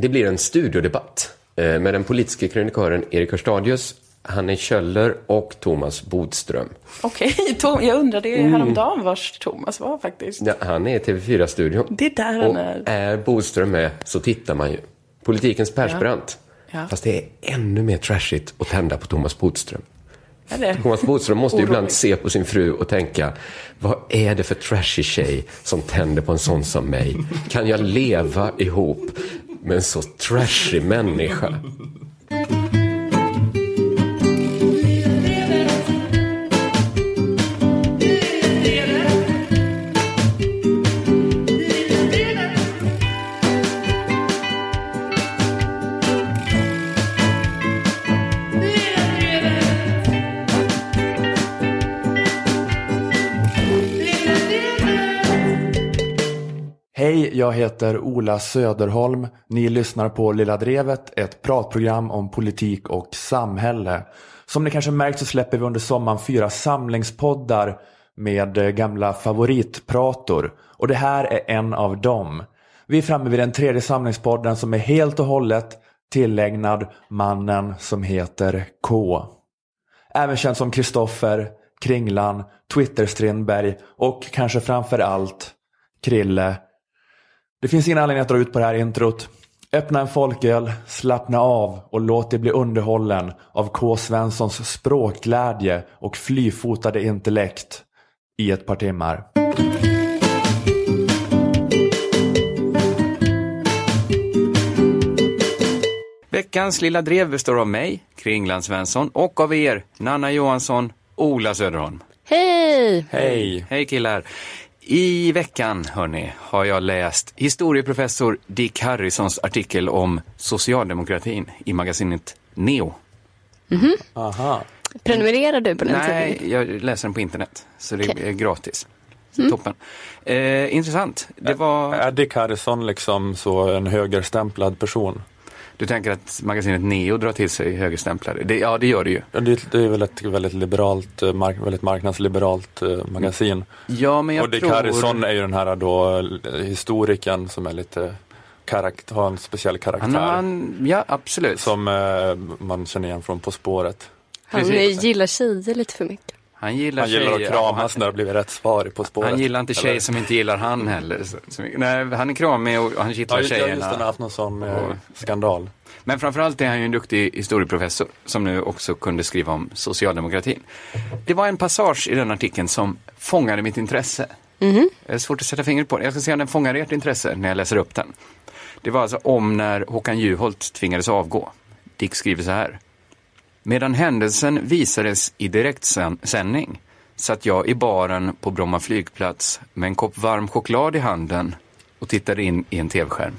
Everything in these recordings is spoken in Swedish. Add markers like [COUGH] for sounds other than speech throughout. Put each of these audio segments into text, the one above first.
Det blir en studiodebatt eh, med den politiska krönikören Erik Hörstadius, Hanne Kjöller och Thomas Bodström. Okej, [LAUGHS] Tom, jag undrade mm. häromdagen vars Thomas var faktiskt. Ja, han är i TV4-studion. Det är där han är. Och är Bodström med så tittar man ju. Politikens Persbrandt. Ja. Ja. Fast det är ännu mer trashigt att tända på Thomas Bodström. Thomas Bodström måste ju ibland se på sin fru och tänka, vad är det för trashig tjej som tänder på en sån som mig? Kan jag leva ihop med en så trashig människa? Jag heter Ola Söderholm. Ni lyssnar på Lilla Drevet, ett pratprogram om politik och samhälle. Som ni kanske märkt så släpper vi under sommaren fyra samlingspoddar med eh, gamla favoritprator. Och det här är en av dem. Vi är framme vid den tredje samlingspodden som är helt och hållet tillägnad mannen som heter K. Även känd som Kristoffer, Kringlan, Twitter-Strindberg och kanske framför allt Krille det finns ingen anledning att dra ut på det här introt. Öppna en folköl, slappna av och låt dig bli underhållen av K. Svenssons språkglädje och flyfotade intellekt i ett par timmar. Veckans lilla drev består av mig, Kringland Svensson, och av er, Nanna Johansson, Ola Söderholm. Hej! Hej! Hej killar! I veckan, hörni, har jag läst historieprofessor Dick Harrisons artikel om socialdemokratin i magasinet Neo. Mm -hmm. Aha. Prenumererar du på den Nej, jag läser den på internet, så det okay. är gratis. Mm. Toppen. Eh, intressant. Det var... Är Dick Harrison liksom så en högerstämplad person? Du tänker att magasinet Neo drar till sig högerstämplare? Det, ja, det gör det ju. Ja, det, det är väl ett väldigt liberalt, eh, mark, väldigt marknadsliberalt eh, magasin. Ja, men jag Och Dick tror... Harrison är ju den här då eh, historikern som är lite karakt har en speciell karaktär. Han, han, ja, absolut. Som eh, man känner igen från På spåret. Han Precis. gillar tjejer lite för mycket. Han gillar, han gillar att kramas när det blir rätt svar På spåret. Han gillar inte tjejer som inte gillar han heller. Så, så, nej, han är kramig och han kittlar ja, tjejerna. Ja, just det. Han har haft någon sån eh, skandal. Men framförallt är han ju en duktig historieprofessor som nu också kunde skriva om socialdemokratin. Det var en passage i den artikeln som fångade mitt intresse. Mm. Det är svårt att sätta fingret på det. Jag ska se om den fångar ert intresse när jag läser upp den. Det var alltså om när Håkan Juholt tvingades avgå. Dick skriver så här. Medan händelsen visades i direktsändning satt jag i baren på Bromma flygplats med en kopp varm choklad i handen och tittade in i en tv-skärm.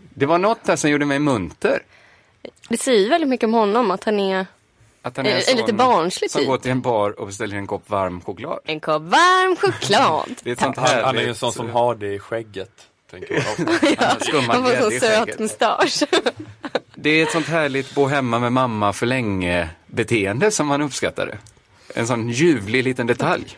Det var något där som gjorde mig munter. Det säger väldigt mycket om honom att han är, att han är, är lite barnslig Som typ. går till en bar och beställer en kopp varm choklad. En kopp varm choklad. det är sånt han är ju en sån som har det i skägget. Tänker jag [LAUGHS] ja, han får så söt mustasch. det är ett sånt härligt bo hemma med mamma för länge beteende som man uppskattade. En sån ljuvlig liten detalj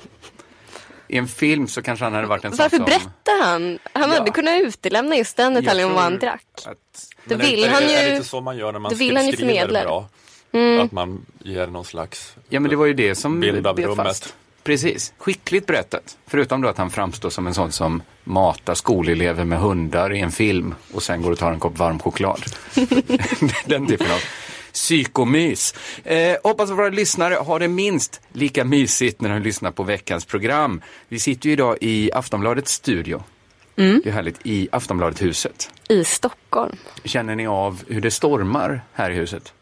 i en film så kanske han hade varit en Varför sån som... berättar han? Han hade kunnat utelämna just den detaljen om vad han drack. Att... Då vill han ju... Det är lite så man gör när man det bra. Mm. Att man ger någon slags ja, men det var ju det som bild av rummet. Fast. Precis, skickligt berättat. Förutom då att han framstår som en sån som matar skolelever med hundar i en film och sen går och tar en kopp varm choklad. [LAUGHS] Den typen av psykomys. Eh, hoppas att våra lyssnare har det minst lika mysigt när de lyssnar på veckans program. Vi sitter ju idag i Aftonbladets studio. Mm. Det är härligt, i Aftonbladet-huset. I Stockholm. Känner ni av hur det stormar här i huset?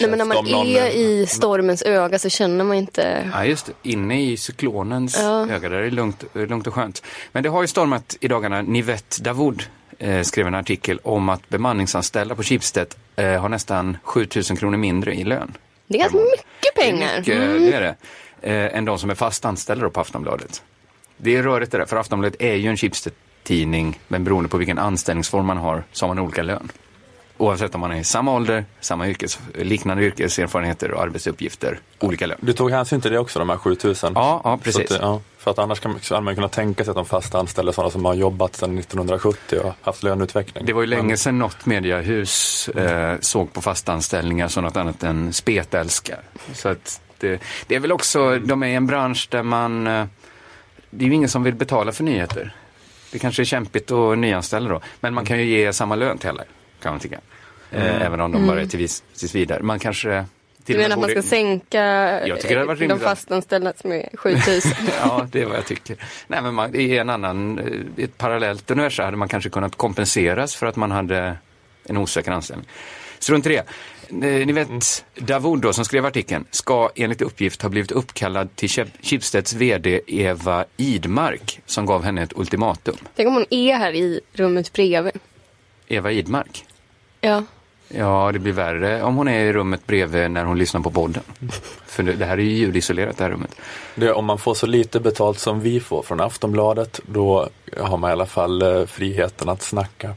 Nej, men när man är i stormens öga så känner man inte... Ja, just det. Inne i cyklonens ja. öga, där är det lugnt, lugnt och skönt. Men det har ju stormat i dagarna. Nivette Davoud eh, skrev en artikel om att bemanningsanställda på Schibsted eh, har nästan 7000 kronor mindre i lön. Det är ganska mycket pengar. Det är, mycket, mm. det, är det. Eh, än de som är fast anställda på Aftonbladet. Det är rörigt det där, för Aftonbladet är ju en Schibsted-tidning, men beroende på vilken anställningsform man har så har man olika lön. Oavsett om man är i samma ålder, samma yrkes, liknande yrkeserfarenheter och arbetsuppgifter, olika lön. Du tog hänsyn till det också, de här 7000? Ja, ja precis. Att, ja, för att annars kan man, man kunna tänka sig att de fast anställda sådana som har jobbat sedan 1970 och haft löneutveckling. Det var ju länge sedan något mediahus eh, såg på fastanställningar som något annat än spetälskar. Så att det, det är väl också, de är i en bransch där man, eh, det är ju ingen som vill betala för nyheter. Det kanske är kämpigt att nyanställa då, men man kan ju ge samma lön till alla, kan man tycka. Eh, mm. Även om de bara är till vis, tills vidare. Man kanske du menar att man ska sänka de fastanställda som är 7000? ja, det är vad jag tycker. Nej, men man, i en annan, i ett parallellt universum hade man kanske kunnat kompenseras för att man hade en osäker anställning. Strunt i det. Ni vet Davoud då, som skrev artikeln, ska enligt uppgift ha blivit uppkallad till Schibsteds VD Eva Idmark som gav henne ett ultimatum. Tänk om hon är här i rummet bredvid. Eva Idmark? Ja. Ja, det blir värre om hon är i rummet bredvid när hon lyssnar på podden. För det här är ju ljudisolerat det här rummet. Det, om man får så lite betalt som vi får från Aftonbladet, då har man i alla fall eh, friheten att snacka.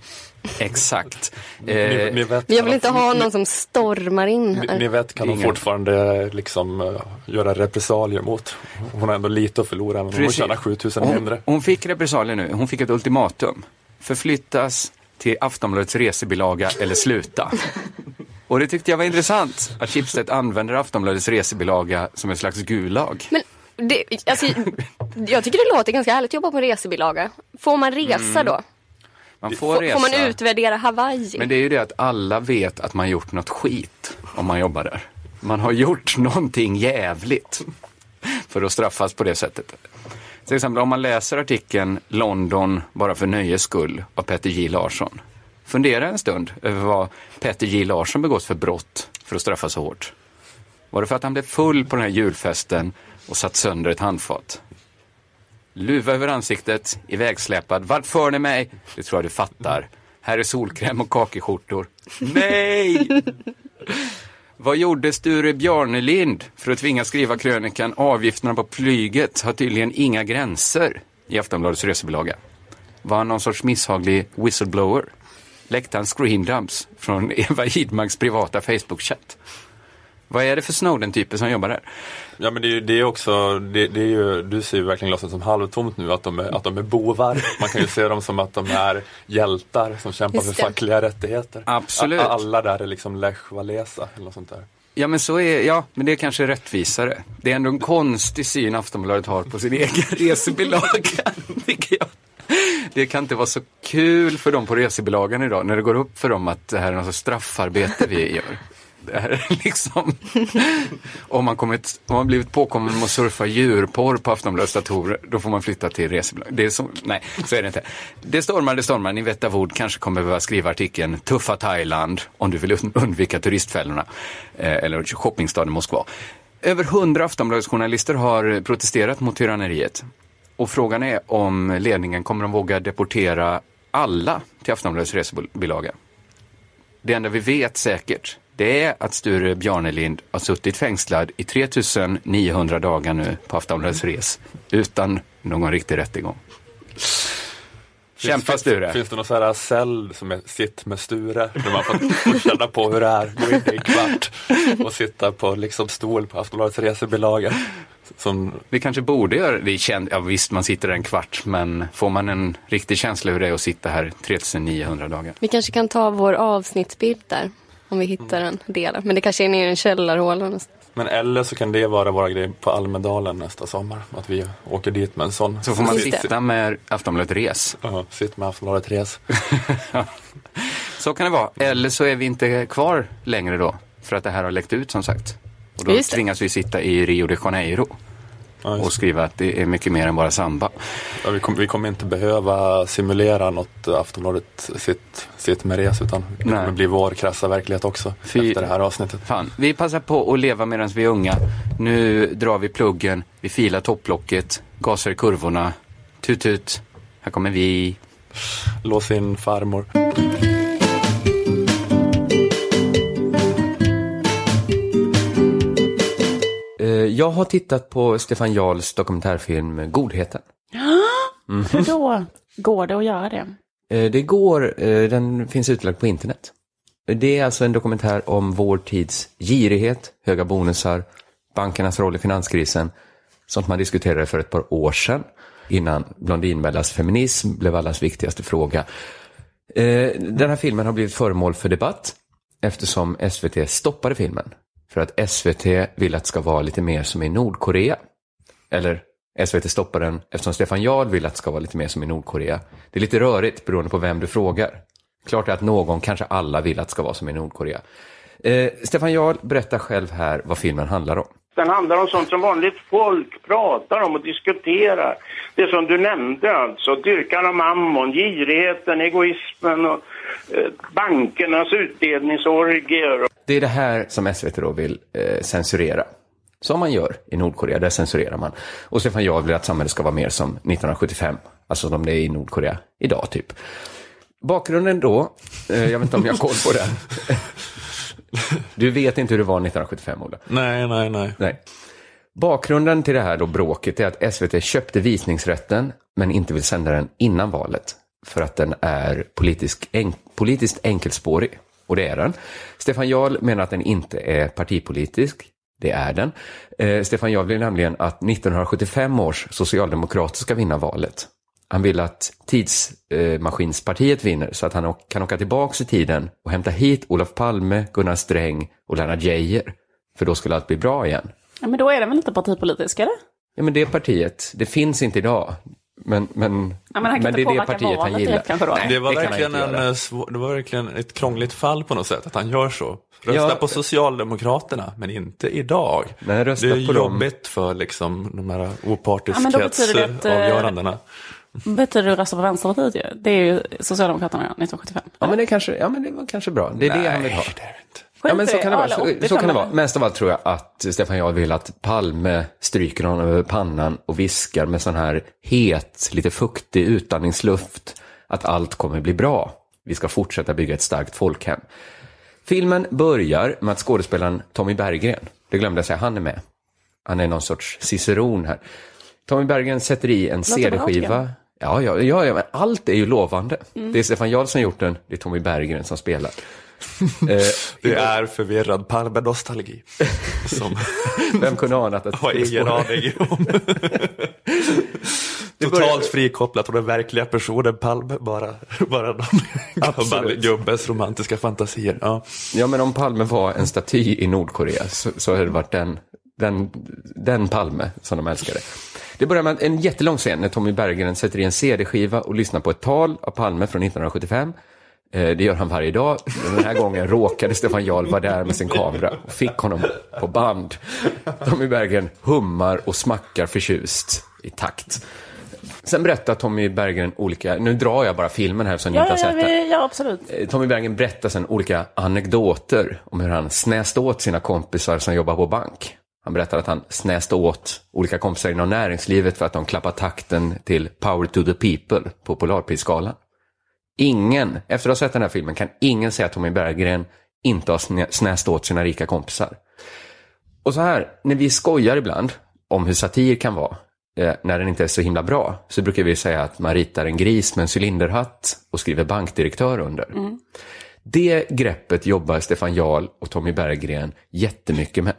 Exakt. Ni, ni vet, jag vill inte ha någon som stormar in här. Ni, ni vet kan hon fortfarande liksom uh, göra repressalier mot. Hon har ändå lite att förlora men hon tjänar 7000 mindre. Hon fick repressalier nu. Hon fick ett ultimatum. Förflyttas till Aftonbladets resebilaga eller sluta. Och det tyckte jag var intressant att Schibsted använder Aftonbladets resebilaga som en slags gulag. Men det, alltså, jag tycker det låter ganska härligt att jobba på en resebilaga. Får man resa mm. då? Man får, resa. får man utvärdera Hawaii? Men det är ju det att alla vet att man gjort något skit om man jobbar där. Man har gjort någonting jävligt för att straffas på det sättet. Till exempel om man läser artikeln London bara för nöjes skull av Petter J Larsson. Fundera en stund över vad Petter J Larsson begått för brott för att straffas så hårt. Var det för att han blev full på den här julfesten och satt sönder ett handfat? Luva över ansiktet, ivägsläpad. Vart för ni mig? Det tror jag du fattar. Här är solkräm och kakeskjortor. Nej! [LAUGHS] Vad gjorde Sture Bjarnelind för att tvinga skriva krönikan Avgifterna på flyget har tydligen inga gränser i Aftonbladets resebilaga? Var han någon sorts misshaglig whistleblower? Läckte han screendumps från [LAUGHS] Eva Hidmarks privata Facebook-chatt? Vad är det för Snowden-typer som jobbar där? Ja men det är, det är också, det, det, är ju, du ser ju verkligen glaset som halvtomt nu att de, är, att de är bovar. Man kan ju se dem som att de är hjältar som kämpar för fackliga rättigheter. Absolut. Alla där är liksom Lech Walesa eller något sånt där. Ja men så är, ja men det är kanske rättvisare. Det är ändå en konstig syn Aftonbladet har på sin [LAUGHS] egen resebilaga. [LAUGHS] Det kan inte vara så kul för dem på resebilagan idag när det går upp för dem att det här är något straffarbete vi gör. Det här är liksom... [LAUGHS] om, man kommit, om man blivit påkommen med att surfa djurporr på Aftonbladets datorer, då får man flytta till resebolag. Det är så, nej, så är det inte. Det stormar, det stormar. Ni vet Davod kanske kommer behöva skriva artikeln Tuffa Thailand om du vill undvika turistfällorna. Eh, eller shoppingstaden Moskva. Över hundra Aftonbladsjournalister har protesterat mot tyranneriet. Och frågan är om ledningen kommer att våga deportera alla till Aftonbladets resebilaga. Det enda vi vet säkert, det är att Sture Bjarnelind har suttit fängslad i 3900 dagar nu på Aftonbladets res utan någon riktig rättegång. Kämpa Sture! Finns det någon sån här cell som är sitt med Sture? Där man får känna på hur det är, gå in i en kvart och sitta på liksom stol på Aftonbladets resebilaga. Som... Vi kanske borde göra det. Känd... Ja, visst, man sitter där en kvart, men får man en riktig känsla hur det är att sitta här 3900 dagar? Vi kanske kan ta vår avsnittsbild där. Om vi hittar en del. Men det kanske är nere i en källarhåla Men eller så kan det vara våra grejer på Almedalen nästa sommar. Att vi åker dit med en sån. Så får man sitta med Aftonbladet Res. Ja, sitta med Aftonbladet Res. [LAUGHS] så kan det vara. Eller så är vi inte kvar längre då. För att det här har läckt ut som sagt. Och då tvingas vi sitta i Rio de Janeiro. Ja, och skriva att det är mycket mer än bara samba. Ja, vi, kommer, inte behöva simulera något Aftonbladet sitt, sitt med res utan det Nej. kommer bli vår krassa verklighet också Fy, efter det här avsnittet. Fan. Vi passar på att leva medan vi är unga. Nu drar vi pluggen, vi filar topplocket, gasar i kurvorna. Tut tut, här kommer vi. Lås in farmor. Jag har tittat på Stefan Jarls dokumentärfilm Godheten. [GASPS] Mm. Hur då går det att göra det? Eh, det går, eh, den finns utlagd på internet. Det är alltså en dokumentär om vår tids girighet, höga bonusar, bankernas roll i finanskrisen, sånt man diskuterade för ett par år sedan, innan Blondinbellas feminism blev allas viktigaste fråga. Eh, den här filmen har blivit föremål för debatt eftersom SVT stoppade filmen. För att SVT vill att det ska vara lite mer som i Nordkorea. Eller SVT stoppar den eftersom Stefan Jarl vill att det ska vara lite mer som i Nordkorea. Det är lite rörigt beroende på vem du frågar. Klart är att någon, kanske alla, vill att det ska vara som i Nordkorea. Eh, Stefan Jarl berättar själv här vad filmen handlar om. Den handlar om sånt som vanligt folk pratar om och diskuterar. Det som du nämnde alltså, dyrkan av mammon, girigheten, egoismen och bankernas utdelningsorgier. Det är det här som SVT då vill eh, censurera. Som man gör i Nordkorea, där censurerar man. Och Stefan Jarl vill att samhället ska vara mer som 1975, alltså som det är i Nordkorea idag typ. Bakgrunden då, eh, jag vet inte om jag har koll på det. [LAUGHS] Du vet inte hur det var 1975, Ola? Nej, nej, nej. nej. Bakgrunden till det här då bråket är att SVT köpte visningsrätten men inte vill sända den innan valet. För att den är politisk en, politiskt enkelspårig. Och det är den. Stefan Jarl menar att den inte är partipolitisk. Det är den. Eh, Stefan Jarl vill nämligen att 1975 års socialdemokrater ska vinna valet. Han vill att tidsmaskinspartiet vinner så att han kan åka tillbaka i tiden och hämta hit Olof Palme, Gunnar Sträng och Lennart Geijer. För då skulle allt bli bra igen. Ja, men då är det väl inte partipolitisk, eller? Ja, men det partiet, det finns inte idag. Men, men, ja, men, men det är det partiet han gillar. Nej, det, var verkligen en, eh, svår, det var verkligen ett krångligt fall på något sätt, att han gör så. Rösta ja, på Socialdemokraterna, men inte idag. Nej, det är jobbigt dem. för liksom, de här opartiskhetsavgörandena. Ja, Betyder det att rösta på Vänsterpartiet ju. Det är ju Socialdemokraterna 1975. Ja, men det, kanske, ja, men det var kanske bra. Det är Nej, det han vill ha. Det är det inte. Ja, men så kan det vara. Så, så kan det vara. Mest av allt tror jag att Stefan Jarl vill att Palme stryker honom över pannan och viskar med sån här het, lite fuktig utandningsluft att allt kommer bli bra. Vi ska fortsätta bygga ett starkt folkhem. Filmen börjar med att skådespelaren Tommy Berggren, det glömde jag säga, han är med. Han är någon sorts ciceron här. Tommy Berggren sätter i en CD-skiva. Ja, ja, ja, ja, men allt är ju lovande. Mm. Det är Stefan Jarl som gjort den, det är Tommy Berggren som spelar. Eh, det är förvirrad Palme-nostalgi. som Vem kunde ana att det Har ingen aning om. [LAUGHS] Totalt frikopplat från den verkliga personen Palme, bara, bara någon gubbes romantiska fantasier. Ja. ja, men om Palme var en staty i Nordkorea så, så hade det varit den, den, den Palme som de älskade. Det börjar med en jättelång scen när Tommy Berggren sätter i en CD-skiva och lyssnar på ett tal av Palme från 1975. Eh, det gör han varje dag. Den här gången råkade Stefan Jarl vara där med sin kamera och fick honom på band. Tommy Berggren hummar och smackar förtjust i takt. Sen berättar Tommy Berggren olika, nu drar jag bara filmen här som ni ja, inte har sett den. Ja, absolut. Eh, Tommy Berggren berättar sen olika anekdoter om hur han snäste åt sina kompisar som jobbar på bank. Han berättar att han snäste åt olika kompisar inom näringslivet för att de klappar takten till Power to the People på Polarprisgalan. Ingen, efter att ha sett den här filmen, kan ingen säga att Tommy Berggren inte har snäst åt sina rika kompisar. Och så här, när vi skojar ibland om hur satir kan vara, eh, när den inte är så himla bra, så brukar vi säga att man ritar en gris med en cylinderhatt och skriver bankdirektör under. Mm. Det greppet jobbar Stefan Jarl och Tommy Berggren jättemycket med.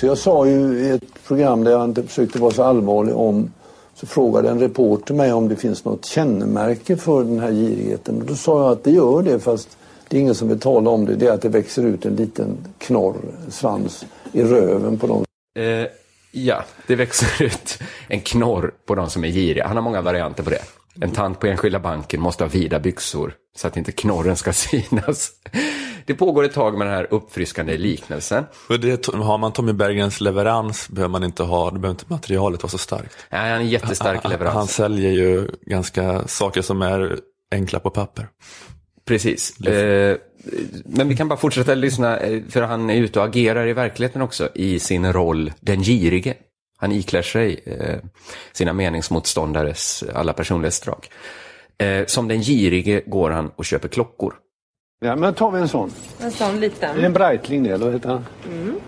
Så jag sa ju i ett program där jag inte försökte vara så allvarlig om så frågade en reporter mig om det finns något kännemärke för den här girigheten. Och då sa jag att det gör det fast det är ingen som vill tala om det. Det är att det växer ut en liten knorr, svans, i röven på dem. Eh, ja, det växer ut en knorr på de som är giriga. Han har många varianter på det. En tant på enskilda banken måste ha vida byxor så att inte knorren ska synas. Det pågår ett tag med den här uppfriskande liknelsen. det, har man Tommy Bergens leverans behöver man inte ha, det behöver inte materialet vara så starkt. Ja, han är en jättestark han, leverans. Han säljer ju ganska saker som är enkla på papper. Precis. Eh, men vi kan bara fortsätta lyssna, eh, för han är ute och agerar i verkligheten också i sin roll den girige. Han iklär sig eh, sina meningsmotståndares alla personlighetsdrag. Eh, som den girige går han och köper klockor. Ja, men tar vi en sån. En sån liten. Är det en Breitling det, eller vad heter han? Mm.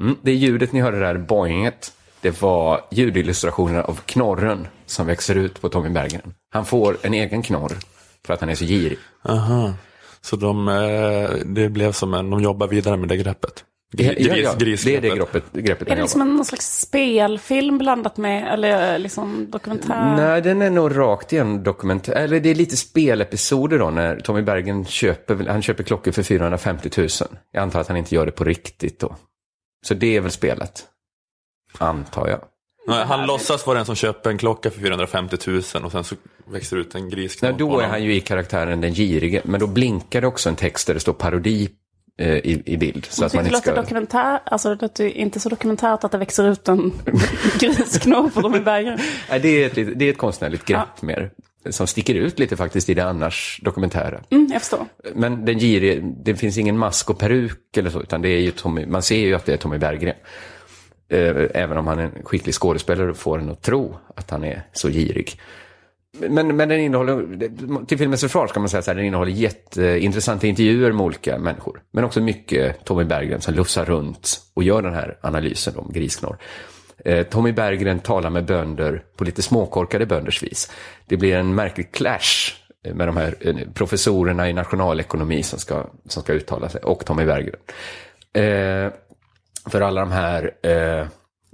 Mm, det ljudet ni hörde där, boinget, det var ljudillustrationer av knorren som växer ut på Tommy Berggren. Han får en egen knorr för att han är så girig. Aha. Så de, eh, det blev som en, de jobbar vidare med det greppet. Gris, ja, ja, gris, det är det greppet. greppet är det liksom någon slags spelfilm blandat med, eller liksom dokumentär? Nej, den är nog rakt igen dokumentär. Eller det är lite spelepisoder då när Tommy Bergen köper, han köper klockor för 450 000. Jag antar att han inte gör det på riktigt då. Så det är väl spelet. Antar jag. Nej, han låtsas vara den som köper en klocka för 450 000 och sen så växer ut en grisknopp. Nej, då är han ju i karaktären den girige. Men då blinkar det också en text där det står parodi i, i bild. Så att man inte ska... Dokumentär, alltså det låter inte så dokumentärt att det växer ut en [LAUGHS] grisknopp på de bergen. Nej, det är ett, det är ett konstnärligt grepp ja. mer. Som sticker ut lite faktiskt i det annars dokumentära. Mm, jag förstår. Men den girige, det finns ingen mask och peruk eller så, utan det är ju Tommy, man ser ju att det är Tommy Berggren. Eh, även om han är en skicklig skådespelare och får en att tro att han är så girig. Men, men den innehåller, till filmens försvar ska man säga så här, den innehåller jätteintressanta intervjuer med olika människor. Men också mycket Tommy Berggren som lufsar runt och gör den här analysen om grisknorr. Eh, Tommy Berggren talar med bönder på lite småkorkade bönders vis. Det blir en märklig clash med de här eh, professorerna i nationalekonomi som ska, som ska uttala sig och Tommy Berggren. Eh, för alla de här eh,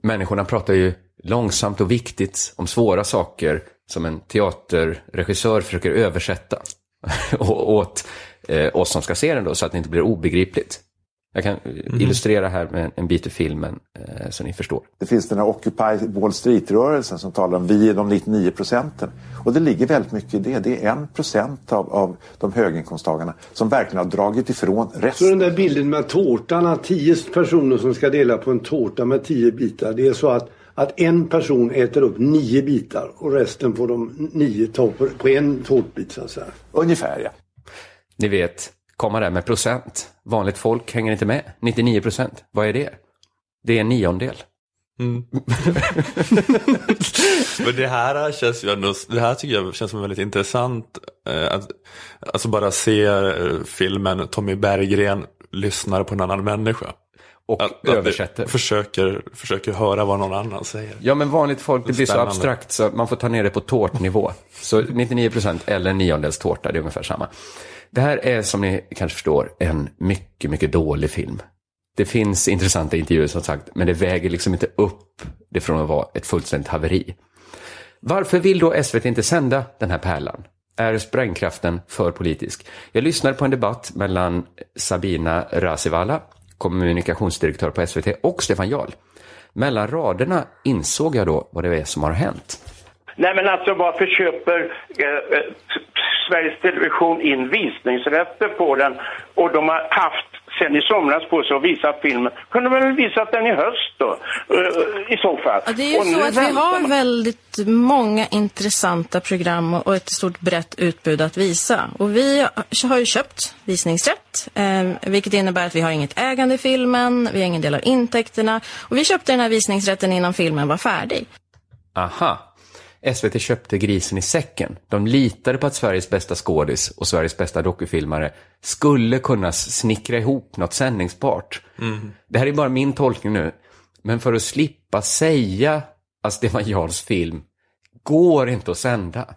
människorna pratar ju långsamt och viktigt om svåra saker som en teaterregissör försöker översätta [LAUGHS] åt eh, oss som ska se den då, så att det inte blir obegripligt. Jag kan mm. illustrera här med en bit ur filmen eh, så ni förstår. Det finns den här Occupy Wall Street-rörelsen som talar om vi är de 99 procenten. Och det ligger väldigt mycket i det. Det är en procent av, av de höginkomsttagarna som verkligen har dragit ifrån resten. Så den där bilden med tårtan, att tio personer som ska dela på en tårta med tio bitar. Det är så att, att en person äter upp nio bitar och resten får de nio ta på, på en tårtbit så att säga. Ungefär ja. Ni vet, komma där med procent. Vanligt folk hänger inte med. 99 procent, vad är det? Det är en niondel. Mm. [LAUGHS] Men det här känns ju ändå, det här tycker jag känns som väldigt intressant. Eh, att, alltså bara se eh, filmen Tommy Berggren lyssnar på en annan människa. Och att, översätter. Att försöker, försöker höra vad någon annan säger. Ja men vanligt folk, det blir så abstrakt så man får ta ner det på tårtnivå. Så 99 procent eller en niondels tårta, det är ungefär samma. Det här är som ni kanske förstår en mycket, mycket dålig film. Det finns intressanta intervjuer som sagt, men det väger liksom inte upp det från att vara ett fullständigt haveri. Varför vill då SVT inte sända den här pärlan? Är sprängkraften för politisk? Jag lyssnade på en debatt mellan Sabina Rasivala, kommunikationsdirektör på SVT, och Stefan Jarl. Mellan raderna insåg jag då vad det är som har hänt. Nej men alltså varför köper eh, eh, Sveriges Television in visningsrätter på den och de har haft sen i somras på sig att visa filmen. Kunde de väl visat den i höst då, eh, i så fall. Ja, det är ju och så att vi har man... väldigt många intressanta program och ett stort brett utbud att visa. Och vi har ju köpt visningsrätt, eh, vilket innebär att vi har inget ägande i filmen, vi har ingen del av intäkterna. Och vi köpte den här visningsrätten innan filmen var färdig. Aha. SVT köpte grisen i säcken. De litade på att Sveriges bästa skådis och Sveriges bästa dokufilmare skulle kunna snickra ihop något sändningsbart. Mm. Det här är bara min tolkning nu. Men för att slippa säga att Stefan Jarls film går inte att sända.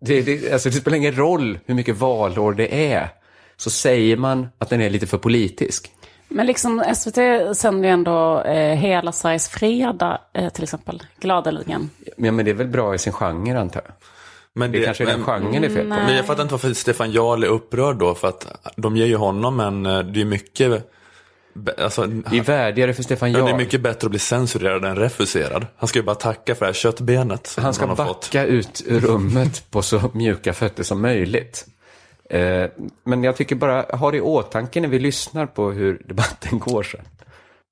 Det, det, alltså det spelar ingen roll hur mycket valår det är. Så säger man att den är lite för politisk. Men liksom SVT sänder ju ändå eh, Hela Sveriges fredag, eh, till exempel, Gladeligen. Ja, men det är väl bra i sin genre, antar jag. Men det, det kanske är den genren det är fel på. Men jag fattar inte varför Stefan Jarl är upprörd då, för att de ger ju honom en, eh, det är mycket Alltså, det är värdigare för Stefan Jarl. Ja, det är mycket bättre att bli censurerad än refuserad. Han ska ju bara tacka för det här köttbenet. Han ska han backa fått. ut rummet på så mjuka fötter som möjligt. Eh, men jag tycker bara, ha det i åtanke när vi lyssnar på hur debatten går sen.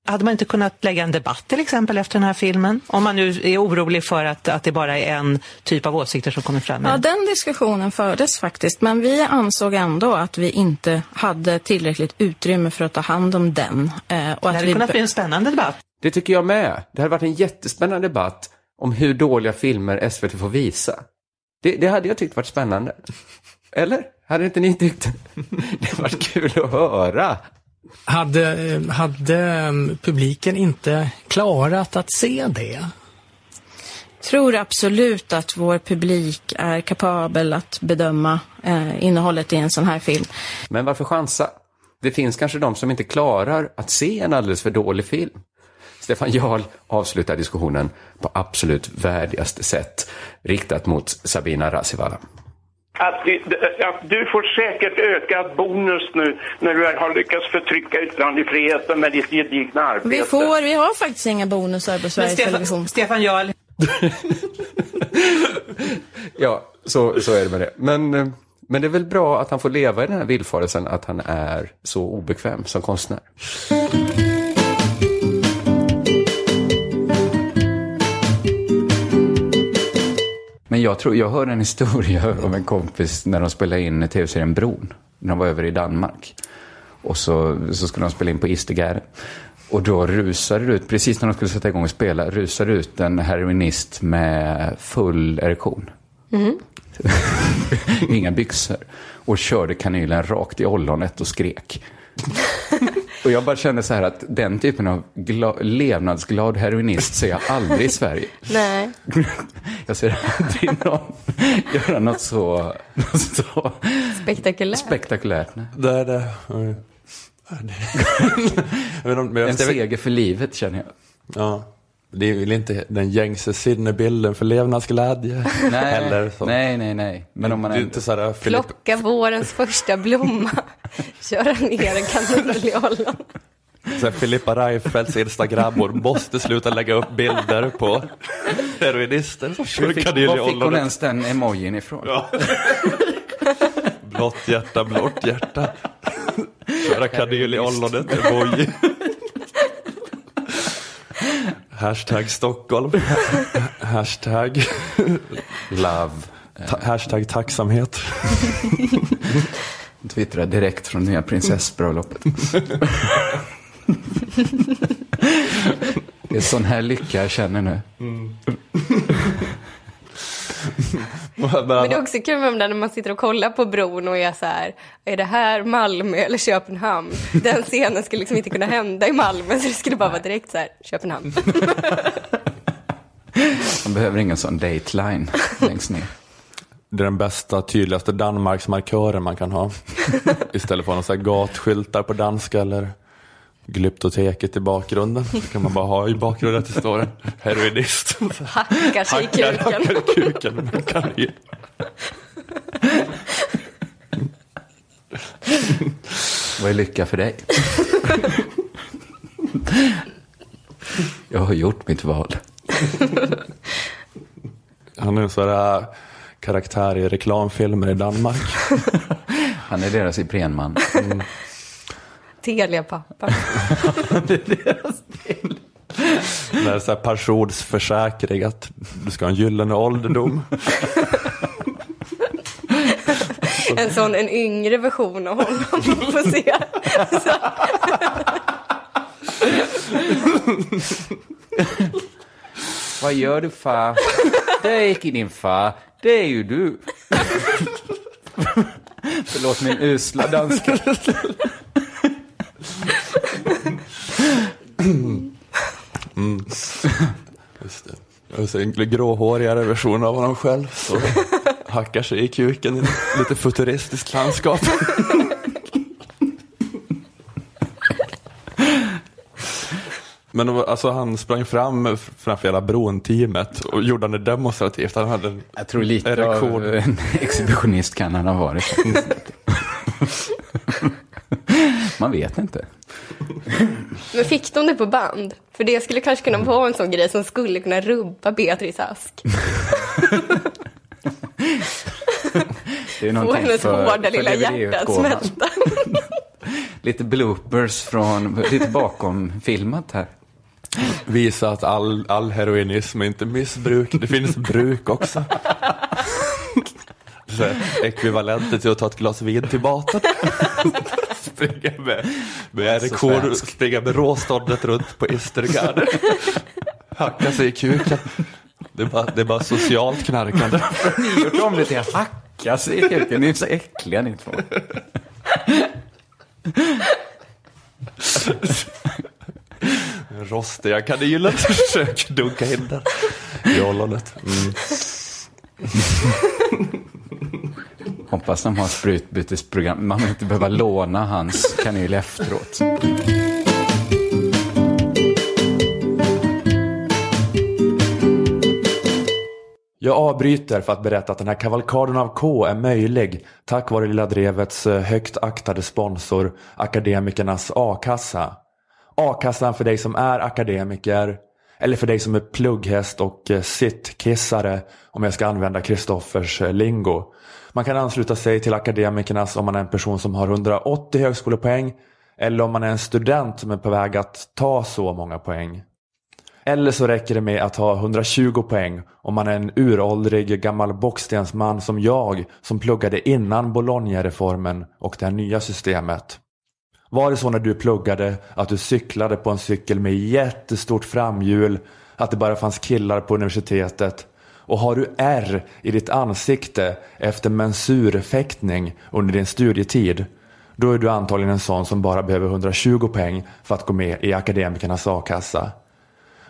Hade man inte kunnat lägga en debatt till exempel efter den här filmen? Om man nu är orolig för att, att det bara är en typ av åsikter som kommer fram. Ja, den diskussionen fördes faktiskt. Men vi ansåg ändå att vi inte hade tillräckligt utrymme för att ta hand om den. Eh, och det hade vi... kunnat bli en spännande debatt. Det tycker jag med. Det hade varit en jättespännande debatt om hur dåliga filmer SVT får visa. Det, det hade jag tyckt varit spännande. Eller? Hade inte ni tyckt [LAUGHS] det var kul att höra? Hade, hade um, publiken inte klarat att se det? tror absolut att vår publik är kapabel att bedöma eh, innehållet i en sån här film. Men varför chansa? Det finns kanske de som inte klarar att se en alldeles för dålig film. Stefan Jarl avslutar diskussionen på absolut värdigaste sätt, riktat mot Sabina Rasivala. Att, att du får säkert ökad bonus nu när du har lyckats förtrycka yttrandefriheten med ditt gedigna arbete. Vi får, vi har faktiskt inga bonusar på Sveriges Stefan, Television. Stefan Jarl. [LAUGHS] ja, så, så är det med det. Men, eh, men det är väl bra att han får leva i den här villfarelsen att han är så obekväm som konstnär. Men jag, tror, jag hörde en historia [LAUGHS] om en kompis när de spelade in tv-serien Bron. När de var över i Danmark. Och så, så skulle de spela in på Istergärde. Och då rusade det ut, precis när de skulle sätta igång och spela, rusade ut en heroinist med full erektion. Mm. [LAUGHS] Inga byxor. Och körde kanylen rakt i ollonet och skrek. [LAUGHS] och jag bara kände så här att den typen av gla- levnadsglad heroinist ser jag aldrig i Sverige. [LAUGHS] Nej. [LAUGHS] Jag ser aldrig någon göra något så, något så Spektakulärt. spektakulärt. Nej. Det är det. Oj. [LAUGHS] Men om- men jag- En seger för livet känner jag. Ja. Det är väl inte den gängse sinnebilden för levnadsglädje. Nej, Eller så. nej, nej, nej. Men om man ändå... inte sådär Filip, Plocka vårens första blomma. [LAUGHS] Köra ner en kanin i ollon. så här, Filippa Reinfeldts instagrammor måste sluta lägga upp bilder på heroinister som kör Var fick, kanyl i var fick hon ollonet. ens den emojin ifrån? Ja. Blått hjärta, blått hjärta. Köra kanyl i ollonet, emoji. Hashtag Stockholm. [LAUGHS] Hashtag, Love. ta, hashtag tacksamhet. [LAUGHS] Twittra direkt från nya prinsessbröllopet. [LAUGHS] det är sån här lycka jag känner nu. Men det är också kul med de där när man sitter och kollar på bron och är så här, är det här Malmö eller Köpenhamn? [LAUGHS] Den scenen skulle liksom inte kunna hända i Malmö så det skulle bara vara direkt så här, Köpenhamn. [LAUGHS] Man behöver ingen sån dateline längst ner. Det är den bästa, tydligaste Danmarksmarkören man kan ha. [LAUGHS] Istället för här gatskyltar på danska eller Glyptoteket i bakgrunden. Så kan man bara ha i bakgrunden att det står en heroinist. Hackar sig i Hackar, kuken. hackar i kuken med kanyl. Vad är lycka för dig? jag har gjort mitt val. Han är en sån där karaktär i reklamfilmer i Danmark. Han är deras Iprenman. Telia-pappa. [LAUGHS] Det är så här pensionsförsäkring att du ska ha en gyllene ålderdom. [LAUGHS] En sån, en yngre version av honom man får se. [LAUGHS] Vad gör du far? Det är inte din far. Det är ju du. Förlåt min usla danska. Just det. Och gråhårigare version av honom själv. Så hackar sig i kuken i lite futuristiskt landskap. Men alltså, han sprang fram framför hela bron-teamet och gjorde det demonstrativt. Han hade en Jag tror lite erektion. av en exhibitionist kan han ha varit. [LAUGHS] [LAUGHS] Man vet inte. men fick de det på band? För det skulle kanske kunna vara en sån grej som skulle kunna rubba Beatrice Ask. [LAUGHS] Det är Få hennes för- hårda för lilla hjärta att smälta. [LAUGHS] Lite bloopers från, lite bakom filmat här. Visa att all, all heroinism är inte missbruk, det finns bruk också. Så här, ekvivalenter till att ta ett glas vin till maten. Springa med, med svenskt. springa med råståndet runt på Istergärde. [LAUGHS] Hacka sig i kuken. Det är bara, det är bara socialt knarkande. Ni gjort om det till hacka sig i kuken. Ni är så äckliga ni två. Rostiga kanylen försöker dunka in den. i ollonet. Mm. Hoppas de har sprutbytesprogram. Man vill inte behöva låna hans kanyl efteråt. Jag avbryter för att berätta att den här kavalkaden av K är möjlig tack vare Lilla Drevets eh, högt aktade sponsor Akademikernas A-kassa. A-kassan för dig som är akademiker eller för dig som är plugghäst och eh, sittkissare om jag ska använda Kristoffers eh, lingo. Man kan ansluta sig till Akademikernas om man är en person som har 180 högskolepoäng eller om man är en student som är på väg att ta så många poäng. Eller så räcker det med att ha 120 poäng om man är en uråldrig gammal bockstensman som jag som pluggade innan Bologna-reformen och det här nya systemet. Var det så när du pluggade att du cyklade på en cykel med jättestort framhjul, att det bara fanns killar på universitetet? Och har du R i ditt ansikte efter mensurfäktning under din studietid? Då är du antagligen en sån som bara behöver 120 poäng för att gå med i akademikernas a-kassa.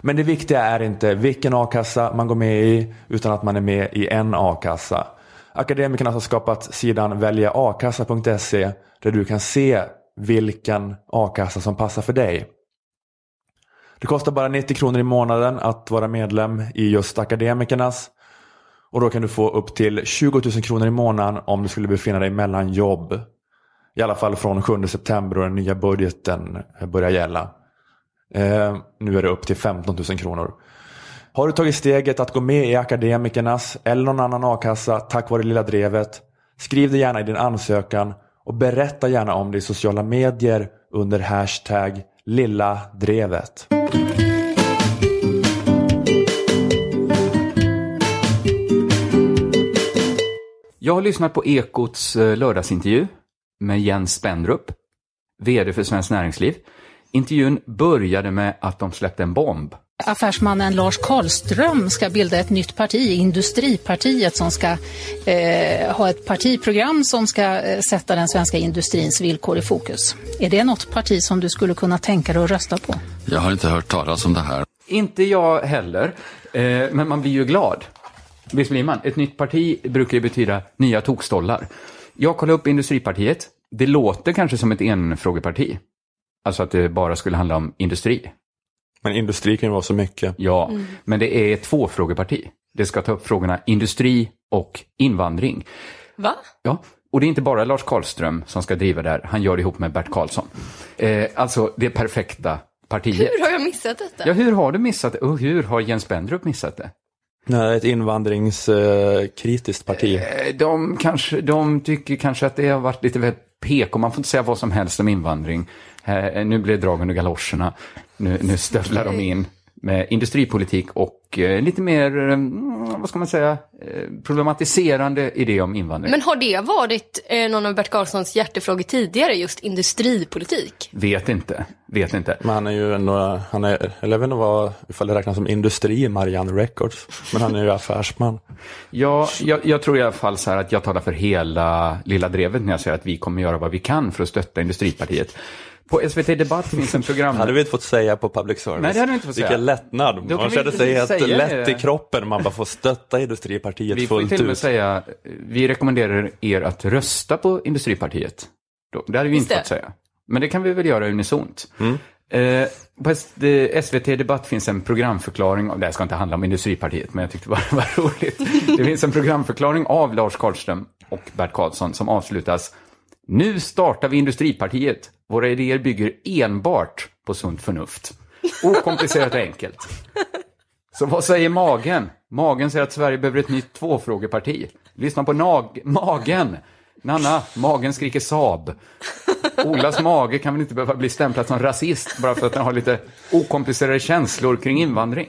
Men det viktiga är inte vilken a-kassa man går med i utan att man är med i en a-kassa. Akademikerna har skapat sidan väljaakassa.se där du kan se vilken a-kassa som passar för dig. Det kostar bara 90 kronor i månaden att vara medlem i just Akademikernas. Och då kan du få upp till 20 000 kronor i månaden om du skulle befinna dig mellan jobb. I alla fall från 7 september och den nya budgeten börjar gälla. Eh, nu är det upp till 15 000 kronor. Har du tagit steget att gå med i Akademikernas eller någon annan a-kassa tack vare Lilla Drevet? Skriv det gärna i din ansökan och berätta gärna om det i sociala medier under hashtag Lilla Drevet. Jag har lyssnat på Ekots eh, lördagsintervju med Jens Spendrup, VD för Svenskt Näringsliv. Intervjun började med att de släppte en bomb. Affärsmannen Lars Karlström ska bilda ett nytt parti, Industripartiet, som ska eh, ha ett partiprogram som ska eh, sätta den svenska industrins villkor i fokus. Är det något parti som du skulle kunna tänka dig att rösta på? Jag har inte hört talas om det här. Inte jag heller, eh, men man blir ju glad. Visst blir man? Ett nytt parti brukar ju betyda nya tokstollar. Jag kollade upp Industripartiet. Det låter kanske som ett enfrågeparti. Alltså att det bara skulle handla om industri. Men industri kan ju vara så mycket. Ja, mm. men det är ett tvåfrågeparti. Det ska ta upp frågorna industri och invandring. Va? Ja, och det är inte bara Lars Karlström som ska driva det här. Han gör det ihop med Bert Karlsson. Eh, alltså det perfekta partiet. Hur har jag missat detta? Ja, hur har du missat det? Och hur har Jens Bendrup missat det? Nej, ett invandringskritiskt parti. Eh, de, kanske, de tycker kanske att det har varit lite väl PK. Man får inte säga vad som helst om invandring. Eh, nu blir det drag under galoscherna. Nu, nu stövlar de in med industripolitik och eh, lite mer, mm, vad ska man säga, eh, problematiserande idé om invandring. Men har det varit eh, någon av Bert Karlssons hjärtefrågor tidigare, just industripolitik? Vet inte, vet inte. Men han är ju ändå, han är, eller jag vet inte vad, ifall det räknas som industri, Marianne Records, men han är ju affärsman. Ja, jag, jag tror i alla fall så här att jag talar för hela Lilla Drevet när jag säger att vi kommer göra vad vi kan för att stötta Industripartiet. På SVT Debatt finns en program... hade vi inte fått säga på public service. Nej, det hade vi inte fått säga. Vilken lättnad. Man känner sig helt lätt i kroppen. Man bara får stötta Industripartiet fullt ut. Vi får till och med säga, vi rekommenderar er att rösta på Industripartiet. Det hade vi inte fått säga. Men det kan vi väl göra unisont. Mm. Eh, på SVT Debatt finns en programförklaring, det här ska inte handla om Industripartiet, men jag tyckte bara [LAUGHS] det var roligt. Det finns en programförklaring av Lars Karlström och Bert Karlsson som avslutas nu startar vi Industripartiet. Våra idéer bygger enbart på sunt förnuft. Okomplicerat och enkelt. Så vad säger magen? Magen säger att Sverige behöver ett nytt tvåfrågeparti. Lyssna på nag magen. Nanna, magen skriker Saab. Olas mage kan väl inte behöva bli stämplad som rasist bara för att den har lite okomplicerade känslor kring invandring.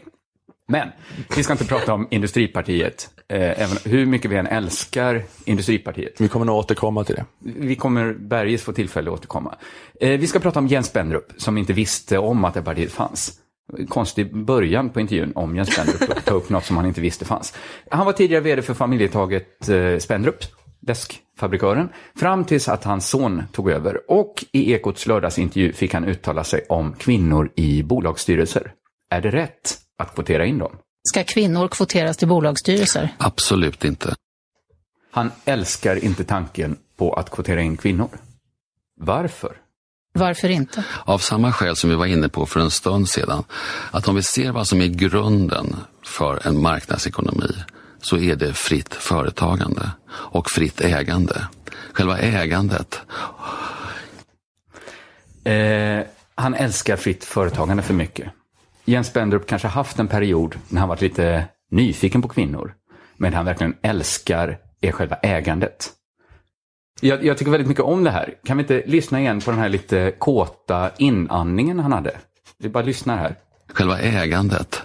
Men vi ska inte prata om Industripartiet, eh, även hur mycket vi än älskar Industripartiet. Vi kommer nog återkomma till det. Vi kommer bergis få tillfälle att återkomma. Eh, vi ska prata om Jens Spendrup, som inte visste om att det partiet fanns. Konstig början på intervjun om Jens Spendrup, att ta upp något som han inte visste fanns. Han var tidigare vd för familjetaget eh, Spendrup, deskfabrikören, fram tills att hans son tog över. Och i Ekots lördagsintervju fick han uttala sig om kvinnor i bolagsstyrelser. Är det rätt? Att kvotera in dem. Ska kvinnor kvoteras till bolagsstyrelser? Absolut inte. Han älskar inte tanken på att kvotera in kvinnor. Varför? Varför inte? Av samma skäl som vi var inne på för en stund sedan. Att om vi ser vad som är grunden för en marknadsekonomi så är det fritt företagande och fritt ägande. Själva ägandet. Eh, han älskar fritt företagande för mycket. Jens Spendrup kanske haft en period när han varit lite nyfiken på kvinnor. Men han verkligen älskar är själva ägandet. Jag, jag, tycker väldigt mycket om det här. Kan vi inte lyssna igen på den här lite kåta inandningen han hade? Vi bara lyssnar här. Själva ägandet.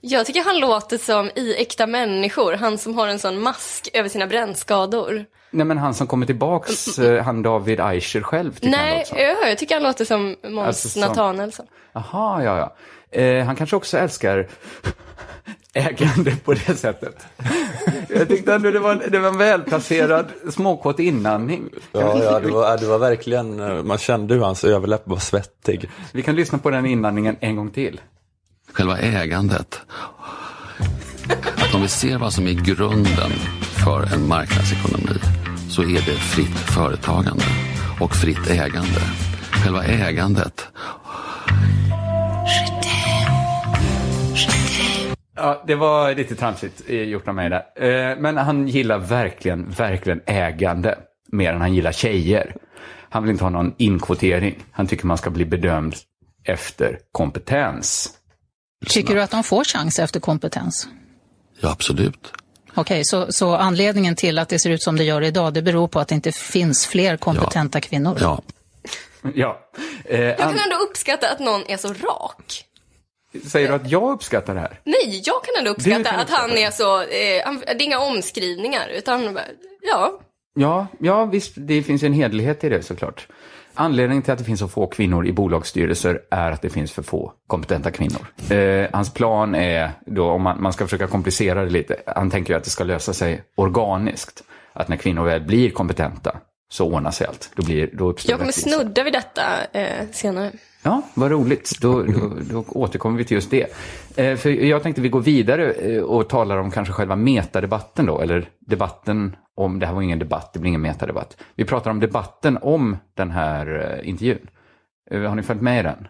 Jag tycker han låter som i Äkta människor, han som har en sån mask över sina brännskador. Nej men han som kommer tillbaks, mm, mm. Eh, han David Eicher själv. Nej, jag, jag tycker han låter som Måns alltså, Nathanaelsson. Jaha, ja ja. Eh, han kanske också älskar ägande på det sättet. Jag tyckte ändå det var, det var en välplacerad småkåt inandning. Ja, ja det, var, det var verkligen, man kände hur hans överläpp var svettig. Vi kan lyssna på den inandningen en gång till. Själva ägandet. Att om vi ser vad som är grunden för en marknadsekonomi så är det fritt företagande och fritt ägande. Själva ägandet Ja, det var lite tramsigt gjort av mig där. Eh, men han gillar verkligen, verkligen ägande mer än han gillar tjejer. Han vill inte ha någon inkvotering. Han tycker man ska bli bedömd efter kompetens. Tycker du att de får chans efter kompetens? Ja, absolut. Okej, okay, så, så anledningen till att det ser ut som det gör idag, det beror på att det inte finns fler kompetenta ja. kvinnor? Ja. ja. Eh, jag kan ändå uppskatta att någon är så rak. Säger du att jag uppskattar det här? Nej, jag kan ändå uppskatta kan att han är så, eh, det är inga omskrivningar, utan ja. Ja, ja visst, det finns en hederlighet i det såklart. Anledningen till att det finns så få kvinnor i bolagsstyrelser är att det finns för få kompetenta kvinnor. Eh, hans plan är, då, om man, man, ska försöka komplicera det lite, han tänker att det ska lösa sig organiskt. Att när kvinnor väl blir kompetenta så ordnar sig allt. Då, blir, då uppstår Jag kommer snudda vid detta eh, senare. Ja, vad roligt. Då, [LAUGHS] då, då, återkommer vi till just det. Eh, för jag tänkte vi går vidare eh, och talar om kanske själva metadebatten då, eller debatten om, det här var ingen debatt, det blir ingen metadebatt. Vi pratar om debatten om den här eh, intervjun. Eh, har ni följt med i den?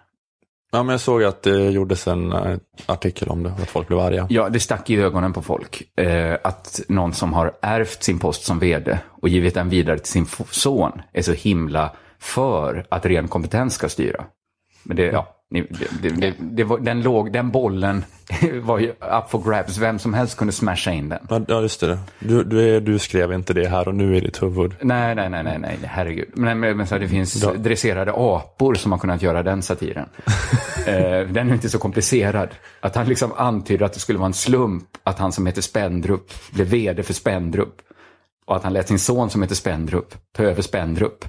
Ja, men jag såg att det gjordes en eh, artikel om det, att folk blev arga. Ja, det stack i ögonen på folk. Eh, att någon som har ärvt sin post som vd och givit den vidare till sin son är så himla för att ren kompetens ska styra. Men det, ja, det, det, det, var, den, låg, den bollen [LAUGHS] var ju up for grabs. Vem som helst kunde smasha in den. Ja, just det. Du, du, du skrev inte det här och nu i ditt huvud. Nej, nej, nej, nej, nej herregud. Men, men, men så det finns ja. dresserade apor som har kunnat göra den satiren. [LAUGHS] eh, den är inte så komplicerad. Att han liksom antyder att det skulle vara en slump att han som heter Spendrup blev vd för Spendrup. Och att han lät sin son som heter Spendrup ta över Spendrup.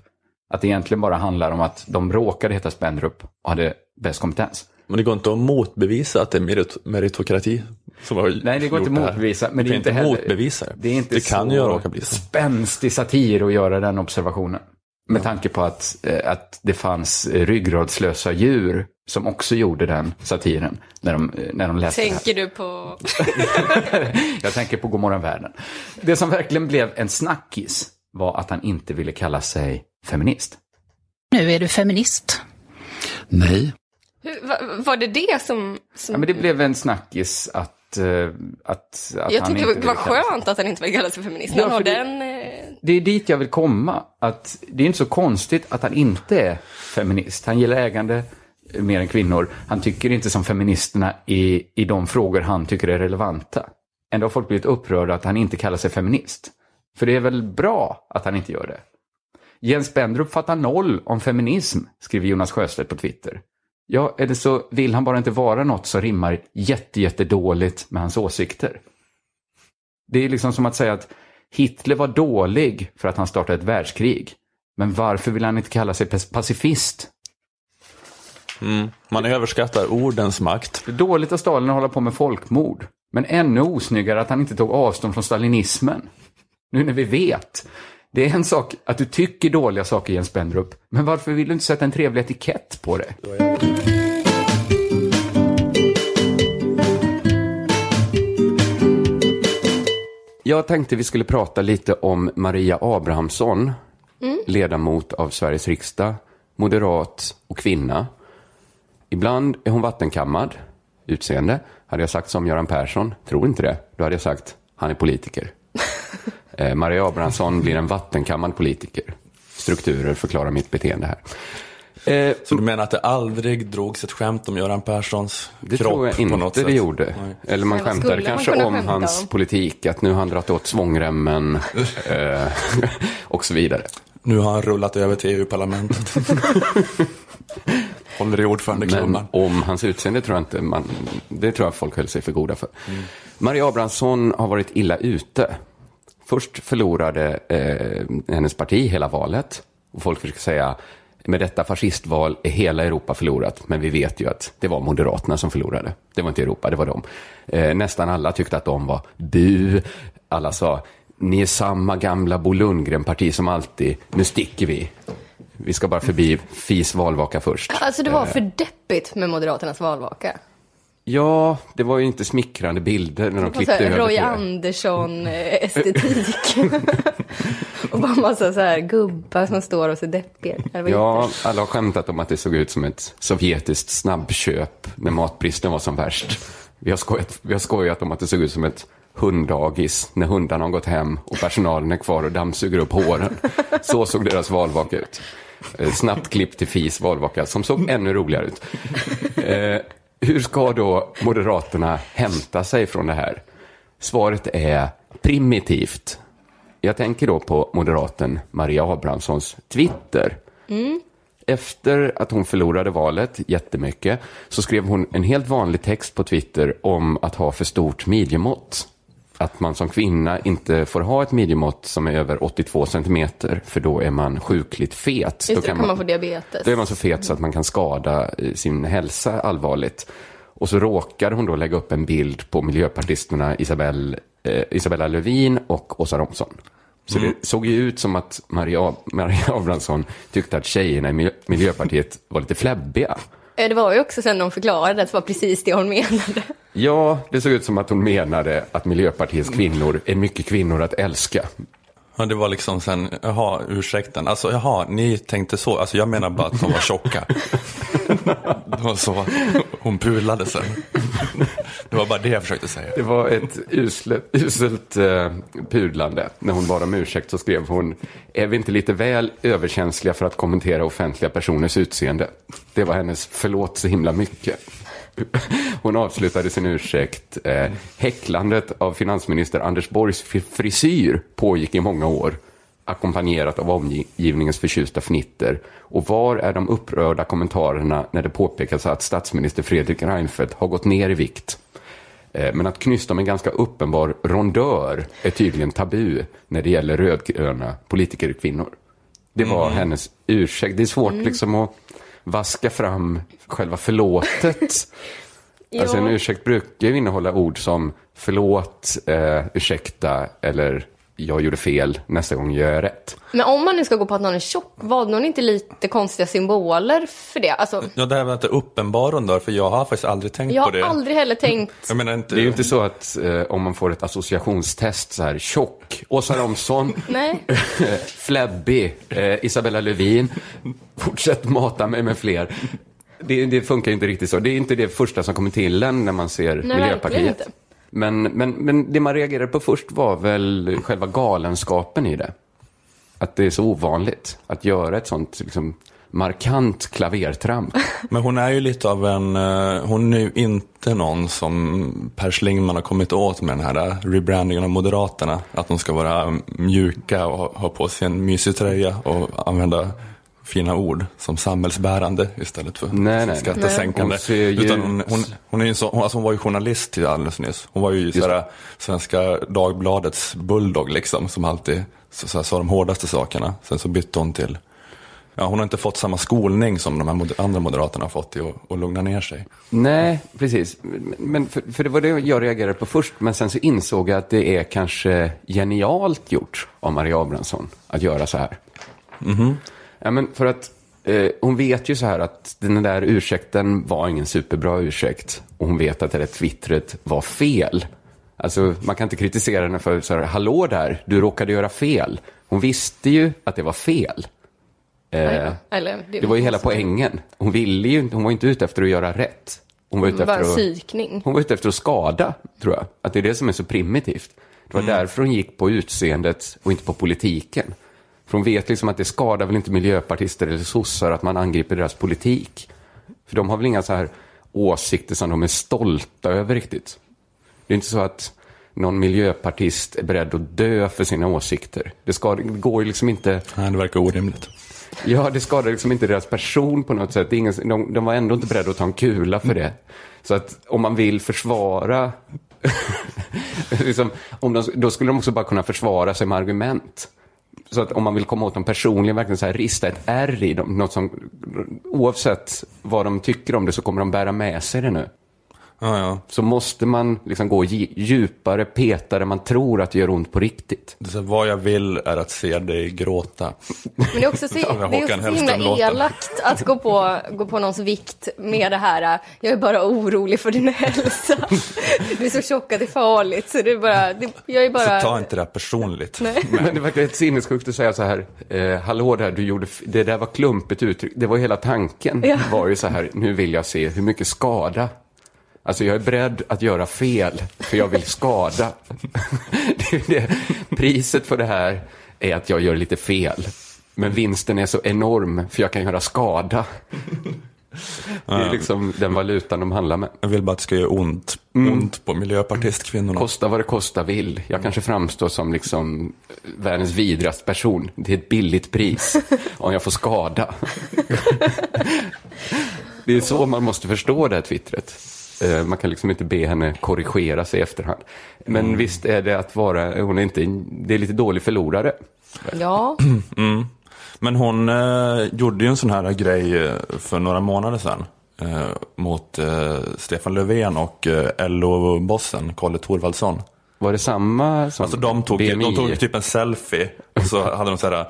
Att det egentligen bara handlar om att de råkade heta Spendrup och hade bäst kompetens. Men det går inte att motbevisa att det är merit meritokrati som har Nej, det går inte att motbevisa. Men det är inte heller, motbevisa det. är inte det kan ju råka bli så. spänstig satir att göra den observationen. Med ja. tanke på att, eh, att det fanns ryggradslösa djur som också gjorde den satiren när de, eh, när de läste Tänker du på? [LAUGHS] Jag tänker på Godmorgon världen. Det som verkligen blev en snackis var att han inte ville kalla sig feminist. Nu är du feminist. Nej. Hur, var, var det det som... som... Ja, men det blev en snackis att, uh, att, att Jag tyckte det var skönt att han inte ville kalla sig feminist. Ja, har den, det, uh... det är dit jag vill komma. Att det är inte så konstigt att han inte är feminist. Han gillar ägande mer än kvinnor. Han tycker inte som feministerna i, i de frågor han tycker är relevanta. Ändå har folk blivit upprörda att han inte kallar sig feminist. För det är väl bra att han inte gör det. Jens Bendrup fattar noll om feminism, skriver Jonas Sjöstedt på Twitter. Ja, eller så vill han bara inte vara något som rimmar jättedåligt med hans åsikter. Det är liksom som att säga att Hitler var dålig för att han startade ett världskrig. Men varför vill han inte kalla sig pacifist? Mm, man överskattar ordens makt. Det är dåligt av Stalin att hålla på med folkmord. Men ännu osnyggare att han inte tog avstånd från stalinismen. Nu när vi vet det är en sak att du tycker dåliga saker, Jens Spendrup, men varför vill du inte sätta en trevlig etikett på det? Jag tänkte vi skulle prata lite om Maria Abrahamsson, mm. ledamot av Sveriges riksdag, moderat och kvinna. Ibland är hon vattenkammad, utseende. Hade jag sagt som Göran Persson, tror inte det, då hade jag sagt han är politiker. [LAUGHS] eh, Maria Abrahamsson blir en vattenkammad politiker. Strukturer förklarar mitt beteende här. Eh, så du menar att det aldrig drogs ett skämt om Göran Perssons det kropp tror jag inte på något sätt? det gjorde. Nej. Eller man skämtade kanske om skämta hans om? politik, att nu har han dragit åt svångremmen [LAUGHS] eh, [LAUGHS] och så vidare. Nu har han rullat över till EU-parlamentet. [LAUGHS] Håller i ordförandeklubban. Men om hans utseende tror jag inte man, det tror jag folk höll sig för goda för. Mm. Maria Abrahamsson har varit illa ute. Först förlorade eh, hennes parti hela valet. Och folk försöker säga, med detta fascistval är hela Europa förlorat. Men vi vet ju att det var Moderaterna som förlorade. Det var inte Europa, det var de. Eh, nästan alla tyckte att de var bu. Alla sa, ni är samma gamla Bo Lundgren-parti som alltid. Nu sticker vi. Vi ska bara förbi FIs valvaka först. Alltså det var eh. för deppigt med Moderaternas valvaka. Ja, det var ju inte smickrande bilder när de klippte över. Roy Andersson-estetik. Eh, [LAUGHS] och bara massa så här gubbar som står och ser deppiga Ja, alla har skämtat om att det såg ut som ett sovjetiskt snabbköp när matbristen var som värst. Vi har skojat, vi har skojat om att det såg ut som ett hunddagis när hundarna har gått hem och personalen är kvar och dammsuger upp håren. Så såg deras valvaka ut. Eh, snabbt klipp till FIs valvaka som såg ännu roligare ut. Hur ska då Moderaterna hämta sig från det här? Svaret är primitivt. Jag tänker då på moderaten Maria Abrahamssons Twitter. Mm. Efter att hon förlorade valet jättemycket så skrev hon en helt vanlig text på Twitter om att ha för stort midjemått att man som kvinna inte får ha ett midjemått som är över 82 centimeter, för då är man sjukligt fet. Just då kan man, man få diabetes. Då är man så fet så att man kan skada eh, sin hälsa allvarligt. Och så råkade hon då lägga upp en bild på miljöpartisterna Isabel, eh, Isabella Lövin och Åsa Romson. Så mm. det såg ju ut som att Maria, Maria Abrahamsson tyckte att tjejerna i Miljöpartiet var lite fläbbiga. Eh, det var ju också sen de förklarade att det var precis det hon menade. Ja, det såg ut som att hon menade att Miljöpartiets kvinnor är mycket kvinnor att älska. Ja, det var liksom sen, jaha, ursäkten. Alltså, jaha, ni tänkte så. Alltså, jag menar bara att de var tjocka. [LAUGHS] det var så hon pulade sen. Det var bara det jag försökte säga. Det var ett uselt, uselt uh, pudlande. När hon bad om ursäkt så skrev hon, är vi inte lite väl överkänsliga för att kommentera offentliga personers utseende? Det var hennes förlåt så himla mycket. Hon avslutade sin ursäkt. Eh, häcklandet av finansminister Anders Borgs frisyr pågick i många år, ackompanjerat av omgivningens förtjusta fnitter. Och var är de upprörda kommentarerna när det påpekas att statsminister Fredrik Reinfeldt har gått ner i vikt? Eh, men att knysta med en ganska uppenbar rondör är tydligen tabu när det gäller rödgröna politikerkvinnor. Det var mm. hennes ursäkt. Det är svårt mm. liksom att vaska fram själva förlåtet. [LAUGHS] alltså en ursäkt brukar ju innehålla ord som förlåt, eh, ursäkta eller jag gjorde fel, nästa gång gör jag rätt. Men om man nu ska gå på att någon är tjock, var någon inte lite konstiga symboler för det? Alltså... Ja, det här med att det är uppenbaren då, för jag har faktiskt aldrig tänkt jag på det. Jag har aldrig heller tänkt. [LAUGHS] jag menar inte... Det är ju inte så att eh, om man får ett associationstest så här, tjock, Åsa Romson, [LAUGHS] [LAUGHS] Flebby, eh, Isabella Lövin, fortsätt mata mig med fler. Det, det, funkar inte riktigt så. Det är inte det första som kommer till en när man ser Nej, Miljöpartiet. Men, men, men det man reagerade på först var väl själva galenskapen i det. Att det är så ovanligt att göra ett sånt liksom, markant klavertramp. [LAUGHS] Men hon är ju lite av en, eh, hon är ju inte någon som Per Schlingman har kommit åt med den här eh, rebrandingen av Moderaterna. Att de ska vara mjuka och ha på sig en mysig tröja och använda fina ord som samhällsbärande istället för nej, nej, skattesänkande. Hon, Utan hon, hon, hon, är så, hon, alltså hon var ju journalist till alldeles nyss. Hon var ju sådär, Svenska Dagbladets bulldog liksom, som alltid så, så, sa de hårdaste sakerna. Sen så bytte hon till Ja, hon har inte fått samma skolning som de här andra moderaterna har fått i att, att lugna ner sig. Nej, precis. Men för, för, det var det jag reagerade på först, men sen så insåg jag att det är kanske genialt gjort av Maria Abrahamsson att göra så här. Mm -hmm. Ja, men för att eh, hon vet ju så här att den där ursäkten var ingen superbra ursäkt. Och hon vet att det där twittret var fel. Alltså, man kan inte kritisera henne för så här, hallå där, du råkade göra fel. Hon visste ju att det var fel. Eh, Eller, det var ju hela poängen. Hon ville ju hon var inte ute efter att göra rätt. Hon var ute efter att, psykning. hon var ute efter att skada, tror jag. Att det är det som är så primitivt. Det var därför hon gick på utseendet och inte på politiken. För hon vet liksom att det skadar väl inte miljöpartister eller sossar att man angriper deras politik. För de har väl inga så här åsikter som de är stolta över riktigt. Det är inte så att någon miljöpartist är beredd att dö för sina åsikter. Det, ska, det går ju liksom inte... Nej, det verkar orimligt. Ja, det skadar liksom inte deras person på något sätt. Ingen, de, de var ändå inte beredda att ta en kula för det. Så att om man vill försvara... [LAUGHS] liksom, om de, då skulle de också bara kunna försvara sig med argument. Så att om man vill komma åt dem personligen, verkligen så här, rista ett R i dem, något som, oavsett vad de tycker om det så kommer de bära med sig det nu. Ja, ja. Så måste man liksom gå dj- djupare, peta där man tror att det gör ont på riktigt. Så, vad jag vill är att se dig gråta. Men det är också så, [LAUGHS] Ja, det är också så himla elakt att gå på, gå på någons vikt med det här, jag är bara orolig för din hälsa. [LAUGHS] Du är så tjock att det är farligt, så det är bara, det, jag är bara... Så ta inte det här personligt. Nej. Men det verkar helt sinnessjukt att säga så här, eh, hallå där, du gjorde, det där var klumpigt uttryck. Det var hela tanken, Ja. var ju så här, nu vill jag se hur mycket skada. Alltså jag är beredd att göra fel, för jag vill skada. [LAUGHS] det, det, priset för det här är att jag gör lite fel. Men vinsten är så enorm, för jag kan göra skada. Det är liksom den valutan de handlar med. Jag vill bara att det ska göra ont, Mm. ont på miljöpartistkvinnorna. Kosta vad det kosta vill. Jag kanske framstår som liksom världens vidrigaste person. Det är ett billigt pris om jag får skada. [LAUGHS] det är så man måste förstå det här twittret. Eh, Man kan liksom inte be henne korrigera sig i efterhand. Men Mm. visst är det att vara, hon är inte, det är lite dålig förlorare. Ja, [CLEARS THROAT] Mm. Men hon eh, gjorde ju en sån här grej eh, för några månader sedan. Eh, mot eh, Stefan Löfven och eh, LO-bossen Kalle Thorvaldsson. Var det samma som Alltså de tog, BMI? de tog typ en selfie och så hade de så här,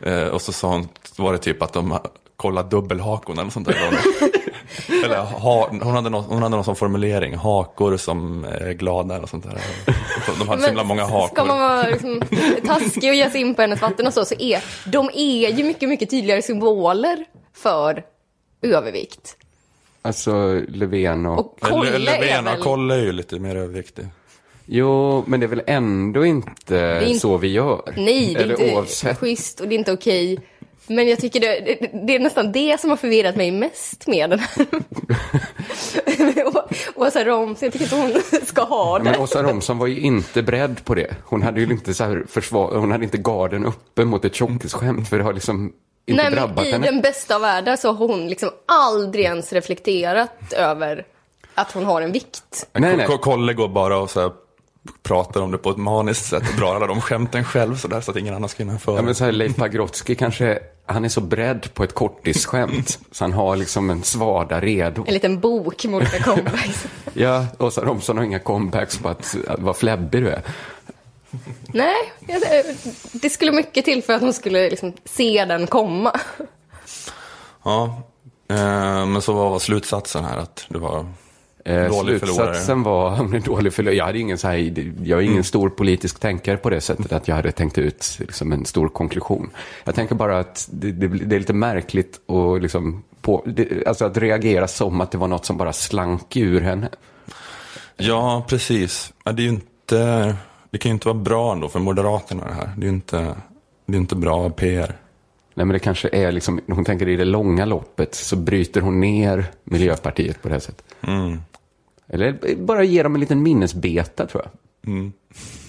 eh, och så sa hon, var det typ att de kollade dubbelhakon eller sånt där. [LAUGHS] [LAUGHS] eller ha, hon, hade någon, hon hade någon sån formulering, hakor som är glada eller sånt där. De hade så himla många hakor. Ska man vara liksom, taskig och ge sig in på hennes vatten och så, så är de är ju mycket, mycket tydligare symboler för övervikt. Alltså Löfven och... Och Kolle Lö- Löfven och Kolle är ju lite mer överviktig. Jo, men det är väl ändå inte är inte- så vi gör? Nej, det är Eller inte oavsett. schysst och det är inte okej. Men jag tycker det, det, det är nästan det som har förvirrat mig mest med den här. [LAUGHS] Åsa Romson, jag tycker inte hon ska ha det. Men Åsa Romson var ju inte beredd på det. Hon hade ju inte så här försvar, hon hade inte garden uppe mot ett tjockisskämt för det har liksom inte Nej, men drabbat I henne. den bästa av världar så har hon liksom aldrig ens reflekterat över att hon har en vikt. Nej, nej. Kolle går bara och så här, pratar om det på ett maniskt sätt och drar alla de skämten själv så där så att ingen annan ska hinna före. Ja, men så här, Leif Pagrotsky kanske, han är så beredd på ett korttidsskämt [LAUGHS] så han har liksom en svada redo. En liten bok med olika [LAUGHS] comebacks. Ja, Åsa Romson har inga comebacks på att, att vad fläbbig du är. Nej, det skulle mycket till för att hon skulle liksom se den komma. Ja, eh, men så vad var slutsatsen här? Att du var Eh, dålig förlorare? Slutsatsen var, [LAUGHS] hon är dålig förlorare. Jag, hade ingen så här, jag är ingen Mm. stor politisk tänkare på det sättet att jag hade tänkt ut liksom, en stor konklusion. Jag tänker bara att det, det, det är lite märkligt och liksom på, det, alltså att reagera som att det var något som bara slank ur henne. Ja, precis. Ja, det är inte, det kan ju inte vara bra ändå för Moderaterna det här. Det är ju inte, det är inte bra PR. Nej, men det kanske är liksom, hon tänker i det långa loppet så bryter hon ner Miljöpartiet på det här sättet. Mm. Eller bara ger dem en liten minnesbeta tror jag. Mm.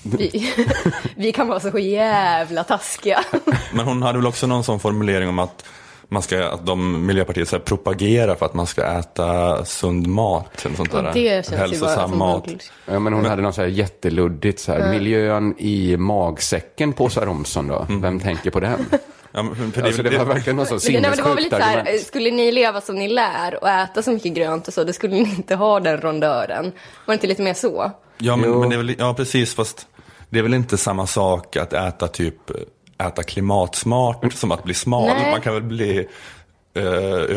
Vi, [LAUGHS] vi kan vara så jävla taskiga. [LAUGHS] Men hon hade väl också någon sån formulering om att man ska, att de Miljöpartiet så här, propagerar för att man ska äta sund mat. Eller sånt där. det känns ju bara Hälsosam mat. Ja, men hon hade något så här jätteluddigt, så här, Mm. miljön i magsäcken på Åsa Romson då? Vem tänker på den? [LAUGHS] Ja, men för det, Alltså, det var verkligen något så Men det, var väl sinnessjukt lite så här, eh, argument. skulle ni leva som ni lär och äta så mycket grönt och så, då skulle ni inte ha den rondören. Var det inte lite mer så? Ja, men, men det är väl, ja, precis. Fast det är väl inte samma sak att äta typ äta klimatsmart som att bli smal. Nej. Man kan väl bli eh,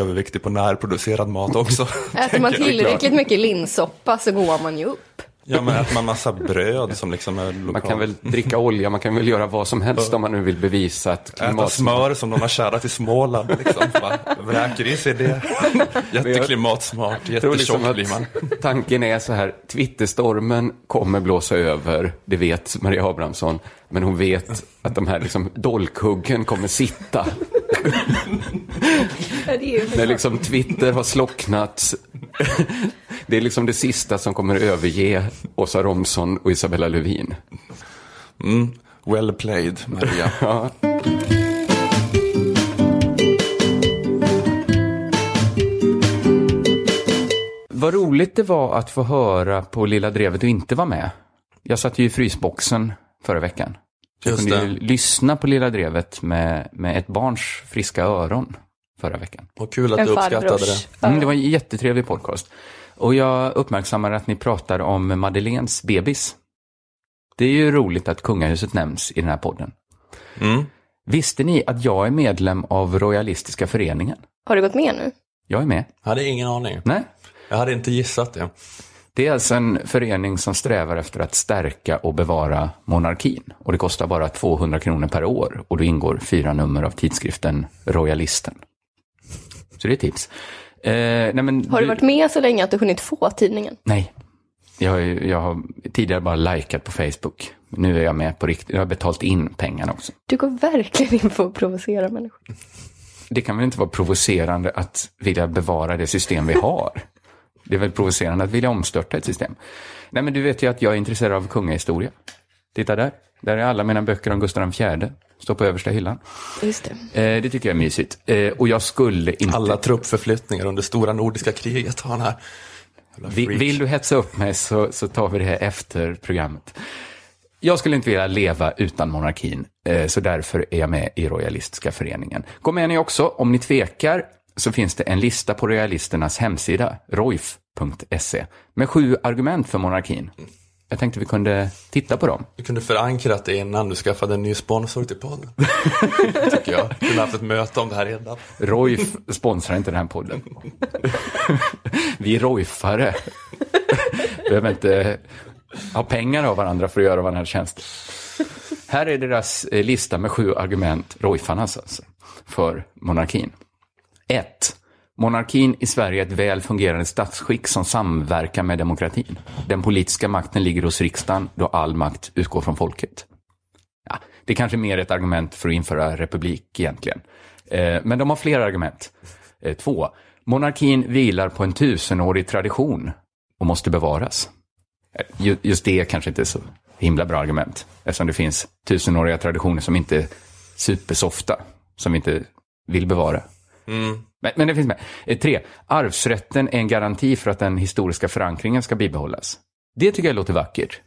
överviktig på närproducerad mat också. [LAUGHS] Äter man tillräckligt mycket linssoppa så går man ju upp. Ja, men äter man massa bröd som liksom är lokalt. Man kan väl dricka olja, man kan väl göra vad som helst om man nu vill bevisa att klimat... Äta smör som de har kärat i Småland, liksom. vräker i sig det. [LAUGHS] Jätteklimatsmart, jättetjock liksom blir man. Tanken är så här, Twitterstormen kommer blåsa över, det vet Maria Abrahamsson. Men hon vet att de här liksom dolkhuggen kommer sitta. När liksom Twitter har slocknat. Det är liksom det sista som kommer överge Åsa Romson och Isabella Lövin. Mm. Well played, Maria. ja. Vad roligt det var att få höra på Lilla Drevet och inte vara med. Jag satt ju i frysboxen förra veckan. Jag kunde ju lyssna på Lilla Drevet med, med ett barns friska öron förra veckan. Och kul att en du uppskattade det. Mm, det var en jättetrevlig podcast. Och jag uppmärksammar att ni pratar om Madeleines bebis. Det är ju roligt att kungahuset nämns i den här podden. Mm. Visste ni att jag är medlem av Royalistiska föreningen? Har du gått med nu? Jag är med. Jag hade ingen aning. Nej. Jag hade inte gissat det. Det är alltså en förening som strävar efter att stärka och bevara monarkin. Och det kostar bara 200 kronor per år och då ingår fyra nummer av tidskriften Royalisten. Så det är tips. Eh, nej men, har du varit med så länge att du hunnit få tidningen? Nej. Jag, jag har tidigare bara likat på Facebook. Nu är jag med på riktigt. Jag har betalt in pengarna också. Du går verkligen in på att provocera människor. Det kan väl inte vara provocerande att vilja bevara det system vi har? Det är väl provocerande att vilja omstörta ett system. Nej, men du vet ju att jag är intresserad av kungahistoria. Titta där. Där är alla mina böcker om Gustav IV. Står på översta hyllan. Just det. Eh, det tycker jag är mysigt. Eh, och jag skulle inte... Alla truppförflyttningar under stora nordiska kriget har han här. Vill, vill du hetsa upp mig så, så tar vi det här efter programmet. Jag skulle inte vilja leva utan monarkin, eh, så därför är jag med i Royalistiska föreningen. Gå med ni också om ni tvekar så finns det en lista på Royalisternas hemsida, roif.se, med sju argument för monarkin. Jag tänkte vi kunde titta på dem. Du kunde förankrat det innan du skaffade en ny sponsor till podden. [LAUGHS] Tycker jag. Du kunde haft ett möte om det här redan. Roif sponsrar inte den här podden. [LAUGHS] vi Roifare. Behöver inte ha pengar av varandra för att göra här tjänsten. Här är deras lista med sju argument, Roifarnas alltså, för monarkin. 1. Monarkin i Sverige är ett väl fungerande statsskick som samverkar med demokratin. Den politiska makten ligger hos riksdagen då all makt utgår från folket. Ja, det är kanske mer ett argument för att införa republik egentligen. Eh, men de har fler argument. 2. Eh, Monarkin vilar på en tusenårig tradition och måste bevaras. Eh, just det är kanske inte så himla bra argument eftersom det finns tusenåriga traditioner som inte är supersofta, som vi inte vill bevara. Mm. Men, men, det finns med. Eh, tre, arvsrätten är en garanti för att den historiska förankringen ska bibehållas. Det tycker jag låter vackert.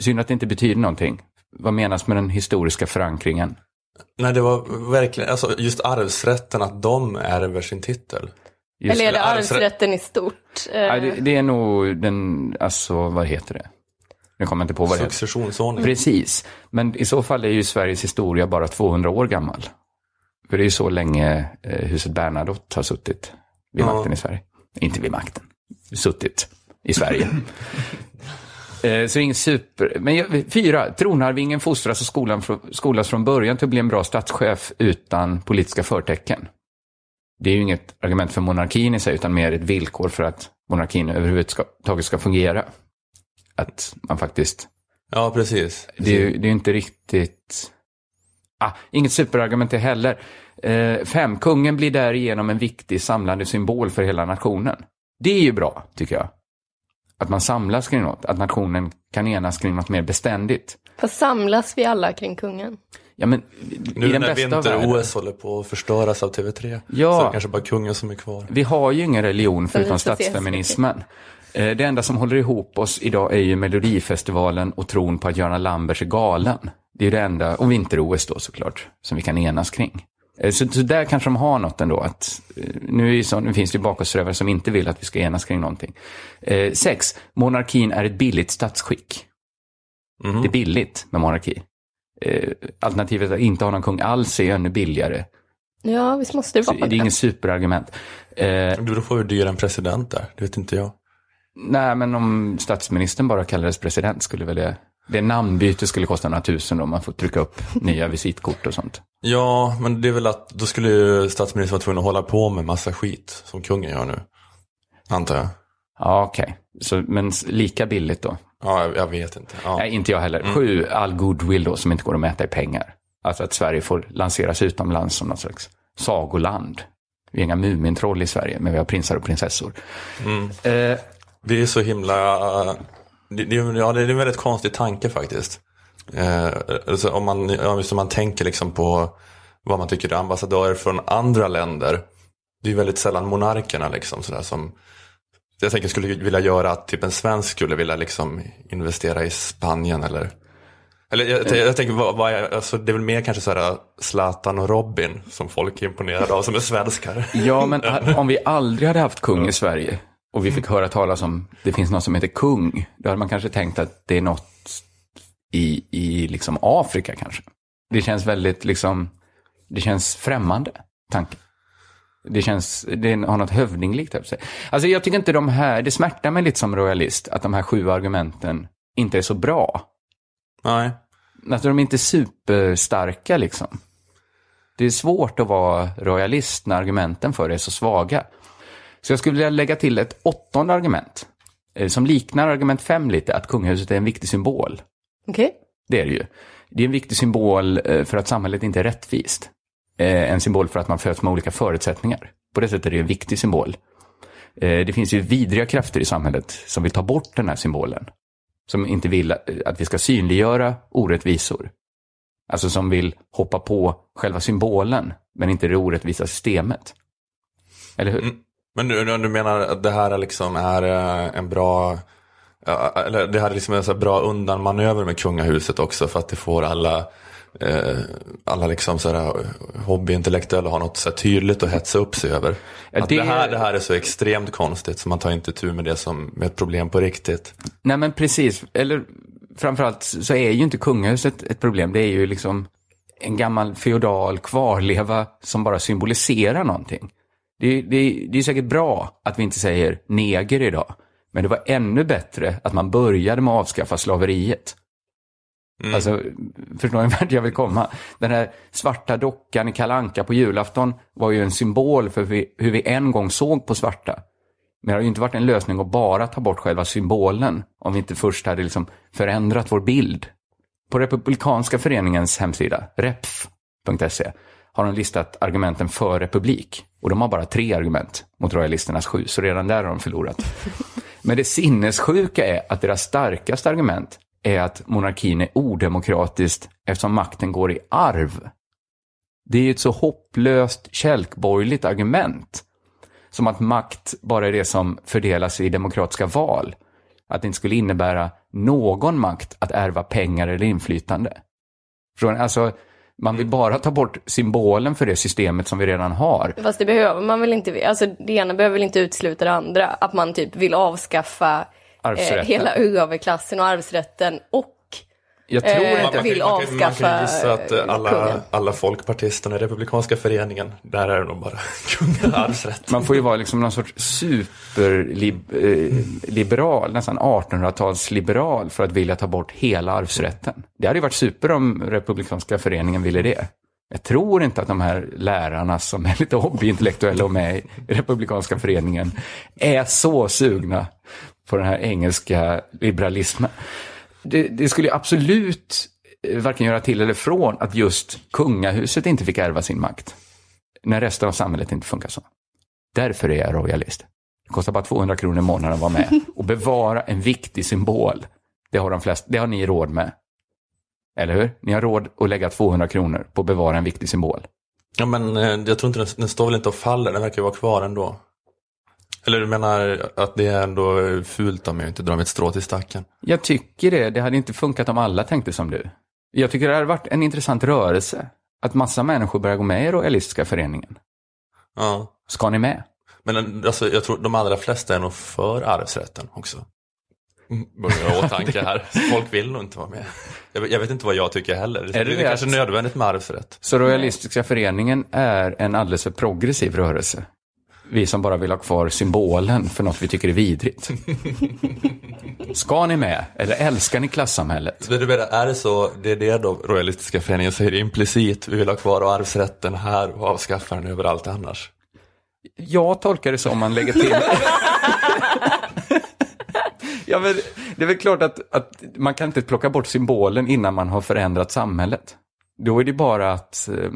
Synd att det inte betyder någonting. Vad menas med den historiska förankringen? Nej, det var verkligen, alltså just arvsrätten, att de ärver sin titel. Just, eller är det arvsrätten i stort? Ja, det, det, är nog den, alltså vad heter det? Nu kommer jag inte på vad det heter. Successionsordning. Precis. Men i så fall är ju Sveriges historia bara 200 år gammal. För det är ju så länge eh, huset Bernadotte har suttit vid ja. makten i Sverige. Inte vid makten, suttit i Sverige. [LAUGHS] eh, så ingen super... Men fyra, tronarvingen fostras och skolan, skolas från början till att bli en bra statschef utan politiska förtecken. Det är ju inget argument för monarkin i sig, utan mer ett villkor för att monarkin överhuvudtaget ska fungera. Att man faktiskt... Ja, precis. Det är ju det är inte riktigt Ah, inget superargument det heller. Eh, fem, kungen blir därigenom en viktig samlande symbol för hela nationen. Det är ju bra, tycker jag. Att man samlas kring något, att nationen kan enas kring något mer beständigt. Fast samlas vi alla kring kungen? Ja, men nu när vinter-OS håller på att förstöras av TV3 ja, så är det kanske bara kungen som är kvar. Vi har ju ingen religion förutom statsfeminismen. Eh, det enda som håller ihop oss idag är ju Melodifestivalen och tron på att Göran Lambers är galen. Det är det enda, och vinter-OS då såklart, som vi kan enas kring. Eh, så, så där kanske de har något ändå. Att, eh, nu, är så, nu finns det ju bakåtsträvare som inte vill att vi ska enas kring någonting. Eh, sex, monarkin är ett billigt statsskick. Mm. Det är billigt med monarki. Eh, alternativet att inte ha någon kung alls är ännu billigare. Ja, visst måste det vara så Det är inget superargument. Eh, du får ju dyra en president där, det vet inte jag. Nej, men om statsministern bara kallades president skulle väl det... Det namnbyte skulle kosta några tusen om man får trycka upp nya visitkort och sånt. Ja, men det är väl att då skulle ju statsministern vara tvungen att hålla på med massa skit som kungen gör nu. Antar jag. Ja, okej. Okay. Men lika billigt då? Ja, jag, jag vet inte. Ja. Nej, inte jag heller. Mm. Sju, all goodwill då som inte går att mäta i pengar. Alltså att Sverige får lanseras utomlands som någon slags sagoland. Vi är inga Mumintroll i Sverige, men vi har prinsar och prinsessor. Mm. Eh, det är så himla... Det, det, ja, det är en väldigt konstig tanke faktiskt. Eh, alltså om, man, om man tänker liksom på vad man tycker är ambassadörer från andra länder. Det är väldigt sällan monarkerna liksom sådär som jag tänker skulle vilja göra att typ en svensk skulle vilja liksom investera i Spanien eller eller jag, jag tänker, vad, vad är, alltså, det är väl mer kanske så här Zlatan och Robin som folk är imponerade av som är svenskar. Ja, men [LAUGHS] om vi aldrig hade haft kung i Sverige och vi fick höra talas om det finns något som heter kung, då hade man kanske tänkt att det är något i, i liksom Afrika kanske. Det känns väldigt liksom, det känns främmande, tanken. Det känns, det har något hövdinglikt över sig. Alltså jag tycker inte de här, det smärtar mig lite som royalist att de här sju argumenten inte är så bra. Nej. Alltså de är inte superstarka liksom. Det är svårt att vara royalist när argumenten för det är så svaga. Så jag skulle vilja lägga till ett åttonde argument. Eh, som liknar argument fem lite, att kungahuset är en viktig symbol. Okej. Okay. Det är det ju. Det är en viktig symbol eh, för att samhället inte är rättvist. Eh, en symbol för att man föds med olika förutsättningar. På det sättet är det en viktig symbol. Det finns ju vidriga krafter i samhället som vill ta bort den här symbolen. Som inte vill att vi ska synliggöra orättvisor. Alltså som vill hoppa på själva symbolen, men inte det orättvisa systemet. Eller hur? Mm. Men du, du menar att det här liksom är eh, en bra eller det här är liksom en så bra undanmanöver med kungahuset också för att det får alla eh, alla liksom så här hobbyintellektuella har något så tydligt att hetsa upp sig över. Ja, att det... Det, här, det här är så extremt konstigt så man tar inte tur med det som med ett problem på riktigt. Nej men precis, eller framförallt så är ju inte kungahuset ett problem. Det är ju liksom en gammal feodal kvarleva som bara symboliserar någonting. Det, det, det är säkert bra att vi inte säger neger idag. Men det var ännu bättre att man började med att avskaffa slaveriet. Mm. Alltså, förstår ni vart jag vill komma? Den här svarta dockan i kalanka på julafton var ju en symbol för hur vi en gång såg på svarta. Men det har ju inte varit en lösning att bara ta bort själva symbolen om vi inte först hade liksom förändrat vår bild. På Republikanska föreningens hemsida, repf.se, har de listat argumenten för republik. Och de har bara tre argument mot royalisternas sju, så redan där har de förlorat. [LAUGHS] Men det sinnessjuka är att deras starkaste argument är att monarkin är odemokratiskt eftersom makten går i arv. Det är ju ett så hopplöst kälkborgerligt argument. Som att makt bara är det som fördelas i demokratiska val. Att det inte skulle innebära någon makt att ärva pengar eller inflytande. Alltså, man vill bara ta bort symbolen för det systemet som vi redan har. Fast det behöver man väl inte. Alltså det ena behöver väl inte utesluta det andra. Att man typ vill avskaffa eh, hela överklassen och arvsrätten och jag tror eh, inte vill man, avskaffa Man kan gissa att eh, alla, alla folkpartisterna i Republikanska föreningen, där är de bara [LAUGHS] kungaarvsrätt. Man får ju vara liksom någon sorts superliberal, eh, nästan 1800-talsliberal för att vilja ta bort hela arvsrätten. Det hade ju varit super om Republikanska föreningen ville det. Jag tror inte att de här lärarna som är lite hobbyintellektuella och med i Republikanska föreningen är så sugna på den här engelska liberalismen det, det skulle absolut eh, varken göra till eller från att just kungahuset inte fick ärva sin makt. När resten av samhället inte funkar så. Därför är jag royalist. Det kostar bara 200 kronor i månaden att vara med och bevara en viktig symbol. Det har de flesta, det har ni råd med. Eller hur? Ni har råd att lägga 200 kronor på att bevara en viktig symbol. Ja men eh, jag tror inte den, den står väl inte och faller, den verkar ju vara kvar ändå. Eller du menar att det är ändå fult om jag inte drar mitt strå till stacken? Jag tycker det. Det hade inte funkat om alla tänkte som du. Jag tycker det hade varit en intressant rörelse. Att massa människor börjar gå med i Royalistiska föreningen. Ja. Ska ni med? Men alltså, jag tror de allra flesta är nog för arvsrätten också. Börjar jag åtanke här. [LAUGHS] Folk vill nog inte vara med. Jag, jag vet inte vad jag tycker heller. Är det, det är kanske nödvändigt med arvsrätt. Så Royalistiska föreningen är en alldeles för progressiv rörelse? Vi som bara vill ha kvar symbolen för något vi tycker är vidrigt. Ska ni med? Eller älskar ni klassamhället? Men du menar, är det så, det är det då Royalistiska föreningen säger implicit, vi vill ha kvar arvsrätten här och avskaffa den överallt annars? Jag tolkar det som man lägger till. [LAUGHS] ja, men det är väl klart att, att man kan inte plocka bort symbolen innan man har förändrat samhället. Då är det bara att, eh,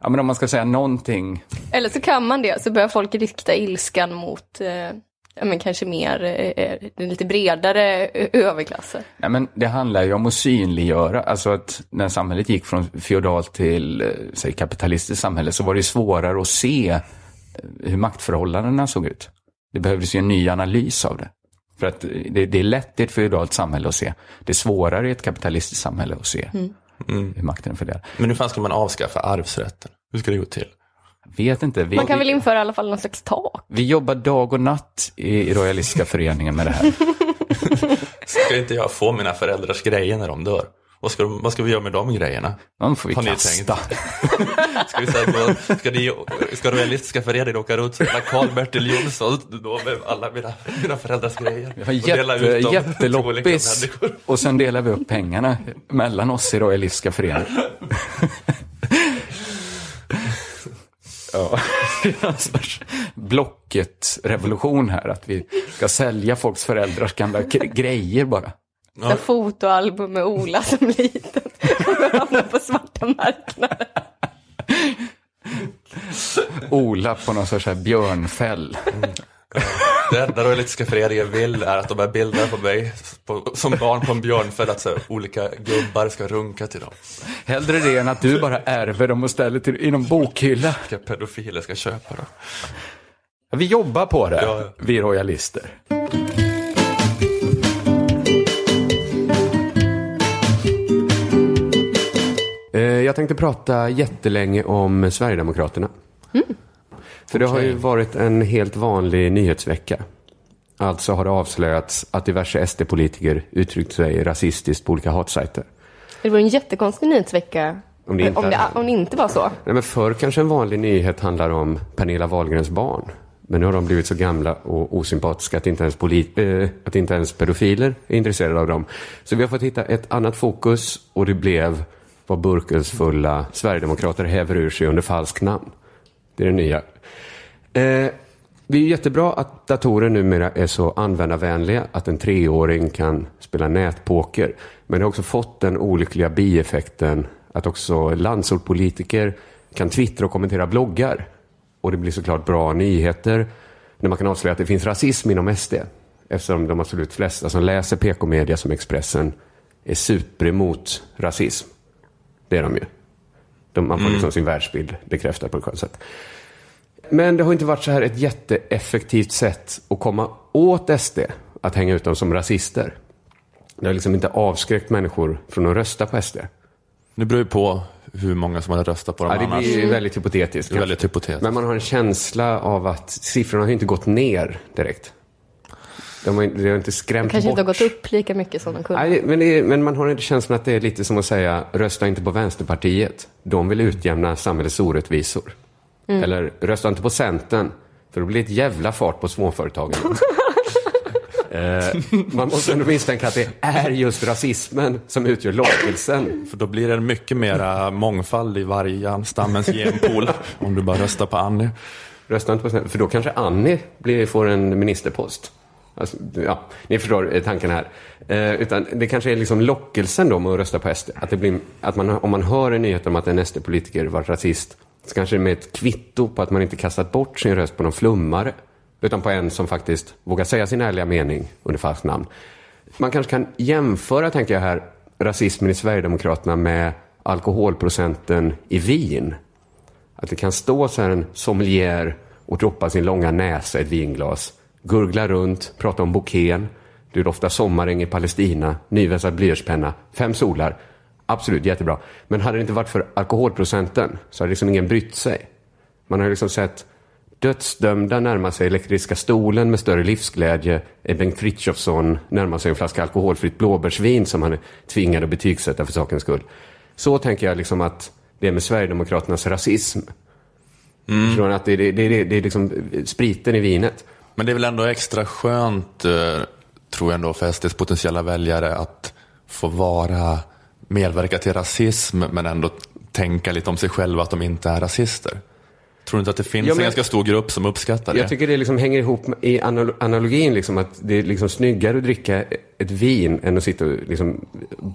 ja men om man ska säga någonting. Eller så kan man det, så börjar folk rikta ilskan mot eh, ja, men kanske mer eh, den lite bredare överklassen. Nej, men det handlar ju om att synliggöra, alltså att när samhället gick från feodalt till säg, kapitalistiskt samhälle så var det svårare att se hur maktförhållandena såg ut. Det behövdes ju en ny analys av det. För att det, det är lätt i ett feodalt samhälle att se. Det är svårare i ett kapitalistiskt samhälle att se mm. Mm. hur makten är fördelad. Men hur fan ska man avskaffa arvsrätten? Hur ska det gå till? vet inte. Vi, man kan väl införa i alla fall någon slags tak? Vi jobbar dag och natt i Royalistiska föreningen med det här. [LAUGHS] ska inte jag få mina föräldrars grejer när de dör? Vad ska, vad ska vi göra med de grejerna? De får vi Har kasta. [LAUGHS] ska, vi säga, då, ska, ni, ska Realistiska föreningen åka runt spela Karl-Bertil Jonsson då med alla mina, mina föräldrars grejer? Vi har jätte, jätteloppis och sen delar vi upp pengarna mellan oss i Royalistiska föreningen. [LAUGHS] Ja, Blocket-revolution här, att vi ska sälja folks föräldrars gamla grejer bara. Ja. Fotoalbum med Ola [LAUGHS] som liten. Hamnar på svarta marknaden. Ola på någon sorts här björnfäll. Mm. Det enda Royalistiska föreningen vill är att de här bilderna på mig på, som barn på en björnfäll, att så olika gubbar ska runka till dem. Hellre det än att du bara ärver dem och ställer till, i någon bokhylla. Vilka pedofiler ska köpa dem. Vi jobbar på det, ja, ja. vi royalister. Jag tänkte prata jättelänge om Sverigedemokraterna. Mm. För det har ju varit en helt vanlig nyhetsvecka. Alltså har det avslöjats att diverse SD-politiker uttryckt sig rasistiskt på olika hatsajter. Det var en jättekonstig nyhetsvecka om det, inte, om, det, om det inte var så. Nej, men förr kanske en vanlig nyhet handlar om Pernilla Wahlgrens barn. Men nu har de blivit så gamla och osympatiska att inte ens, polit, äh, att inte ens pedofiler är intresserade av dem. Så vi har fått hitta ett annat fokus och det blev vad burkensfulla sverigedemokrater häver ur sig under falskt namn. Det är det nya. Eh, det är jättebra att datorer numera är så användarvänliga att en treåring kan spela nätpoker. Men det har också fått den olyckliga bieffekten att också landsortpolitiker kan twittra och kommentera bloggar. Och det blir såklart bra nyheter när man kan avslöja att det finns rasism inom SD. Eftersom de absolut flesta som läser PK-media som Expressen är super emot rasism. Det är de ju. De, man får mm. liksom sin världsbild bekräftad på skönt sätt. Men det har inte varit så här ett jätteeffektivt sätt att komma åt SD, att hänga ut dem som rasister. Det har liksom inte avskräckt människor från att rösta på SD. Det beror ju på hur många som hade röstat på dem ja, det annars. Det blir väldigt hypotetiskt. väldigt hypotetiskt. Men man har en känsla av att siffrorna har inte gått ner direkt. De har, de har inte skrämt de kanske bort. inte har gått upp lika mycket som de kunde. Nej, men, är, men man har inte känslan att det är lite som att säga rösta inte på Vänsterpartiet. De vill utjämna samhällets orättvisor. Mm. Eller rösta inte på Centern, för då blir det ett jävla fart på småföretagen. [LAUGHS] eh, man måste ändå misstänka att det är just rasismen som utgör lockelsen. För då blir det mycket mera mångfald i vargstammens genpool om du bara röstar på Annie. Rösta inte på Centern, för då kanske Annie blir, får en ministerpost. Alltså, ja, ni förstår eh, tanken här. Eh, utan det kanske är liksom lockelsen då med att rösta på SD. Att, det blir, att man, om man hör en nyhet om att en SD-politiker var rasist så kanske det är med ett kvitto på att man inte kastat bort sin röst på någon flummare. Utan på en som faktiskt vågar säga sin ärliga mening under falskt namn. Man kanske kan jämföra, tänker jag här, rasismen i Sverigedemokraterna med alkoholprocenten i vin. Att det kan stå så här en sommelier och droppa sin långa näsa i ett vinglas, gurgla runt, prata om bouquén, det är ofta sommaräng i Palestina, nyvässad blyertspenna, fem solar Absolut, jättebra. Men hade det inte varit för alkoholprocenten så hade liksom ingen brytt sig. Man har liksom sett dödsdömda närma sig elektriska stolen med större livsglädje än Bengt Frithiofsson närma sig en flaska alkoholfritt blåbärsvin som han är tvingad att betygsätta för sakens skull. Så tänker jag liksom att det är med Sverigedemokraternas rasism. Mm. Från att det, det, det, det är liksom spriten i vinet. Men det är väl ändå extra skönt, eh, tror jag ändå, för SDs potentiella väljare att få vara, medverka till rasism men ändå tänka lite om sig själva att de inte är rasister. Tror du inte att det finns ja, en ganska stor grupp som uppskattar det? Jag tycker det liksom hänger ihop i analogin, liksom, att det är liksom snyggare att dricka ett vin än att sitta och liksom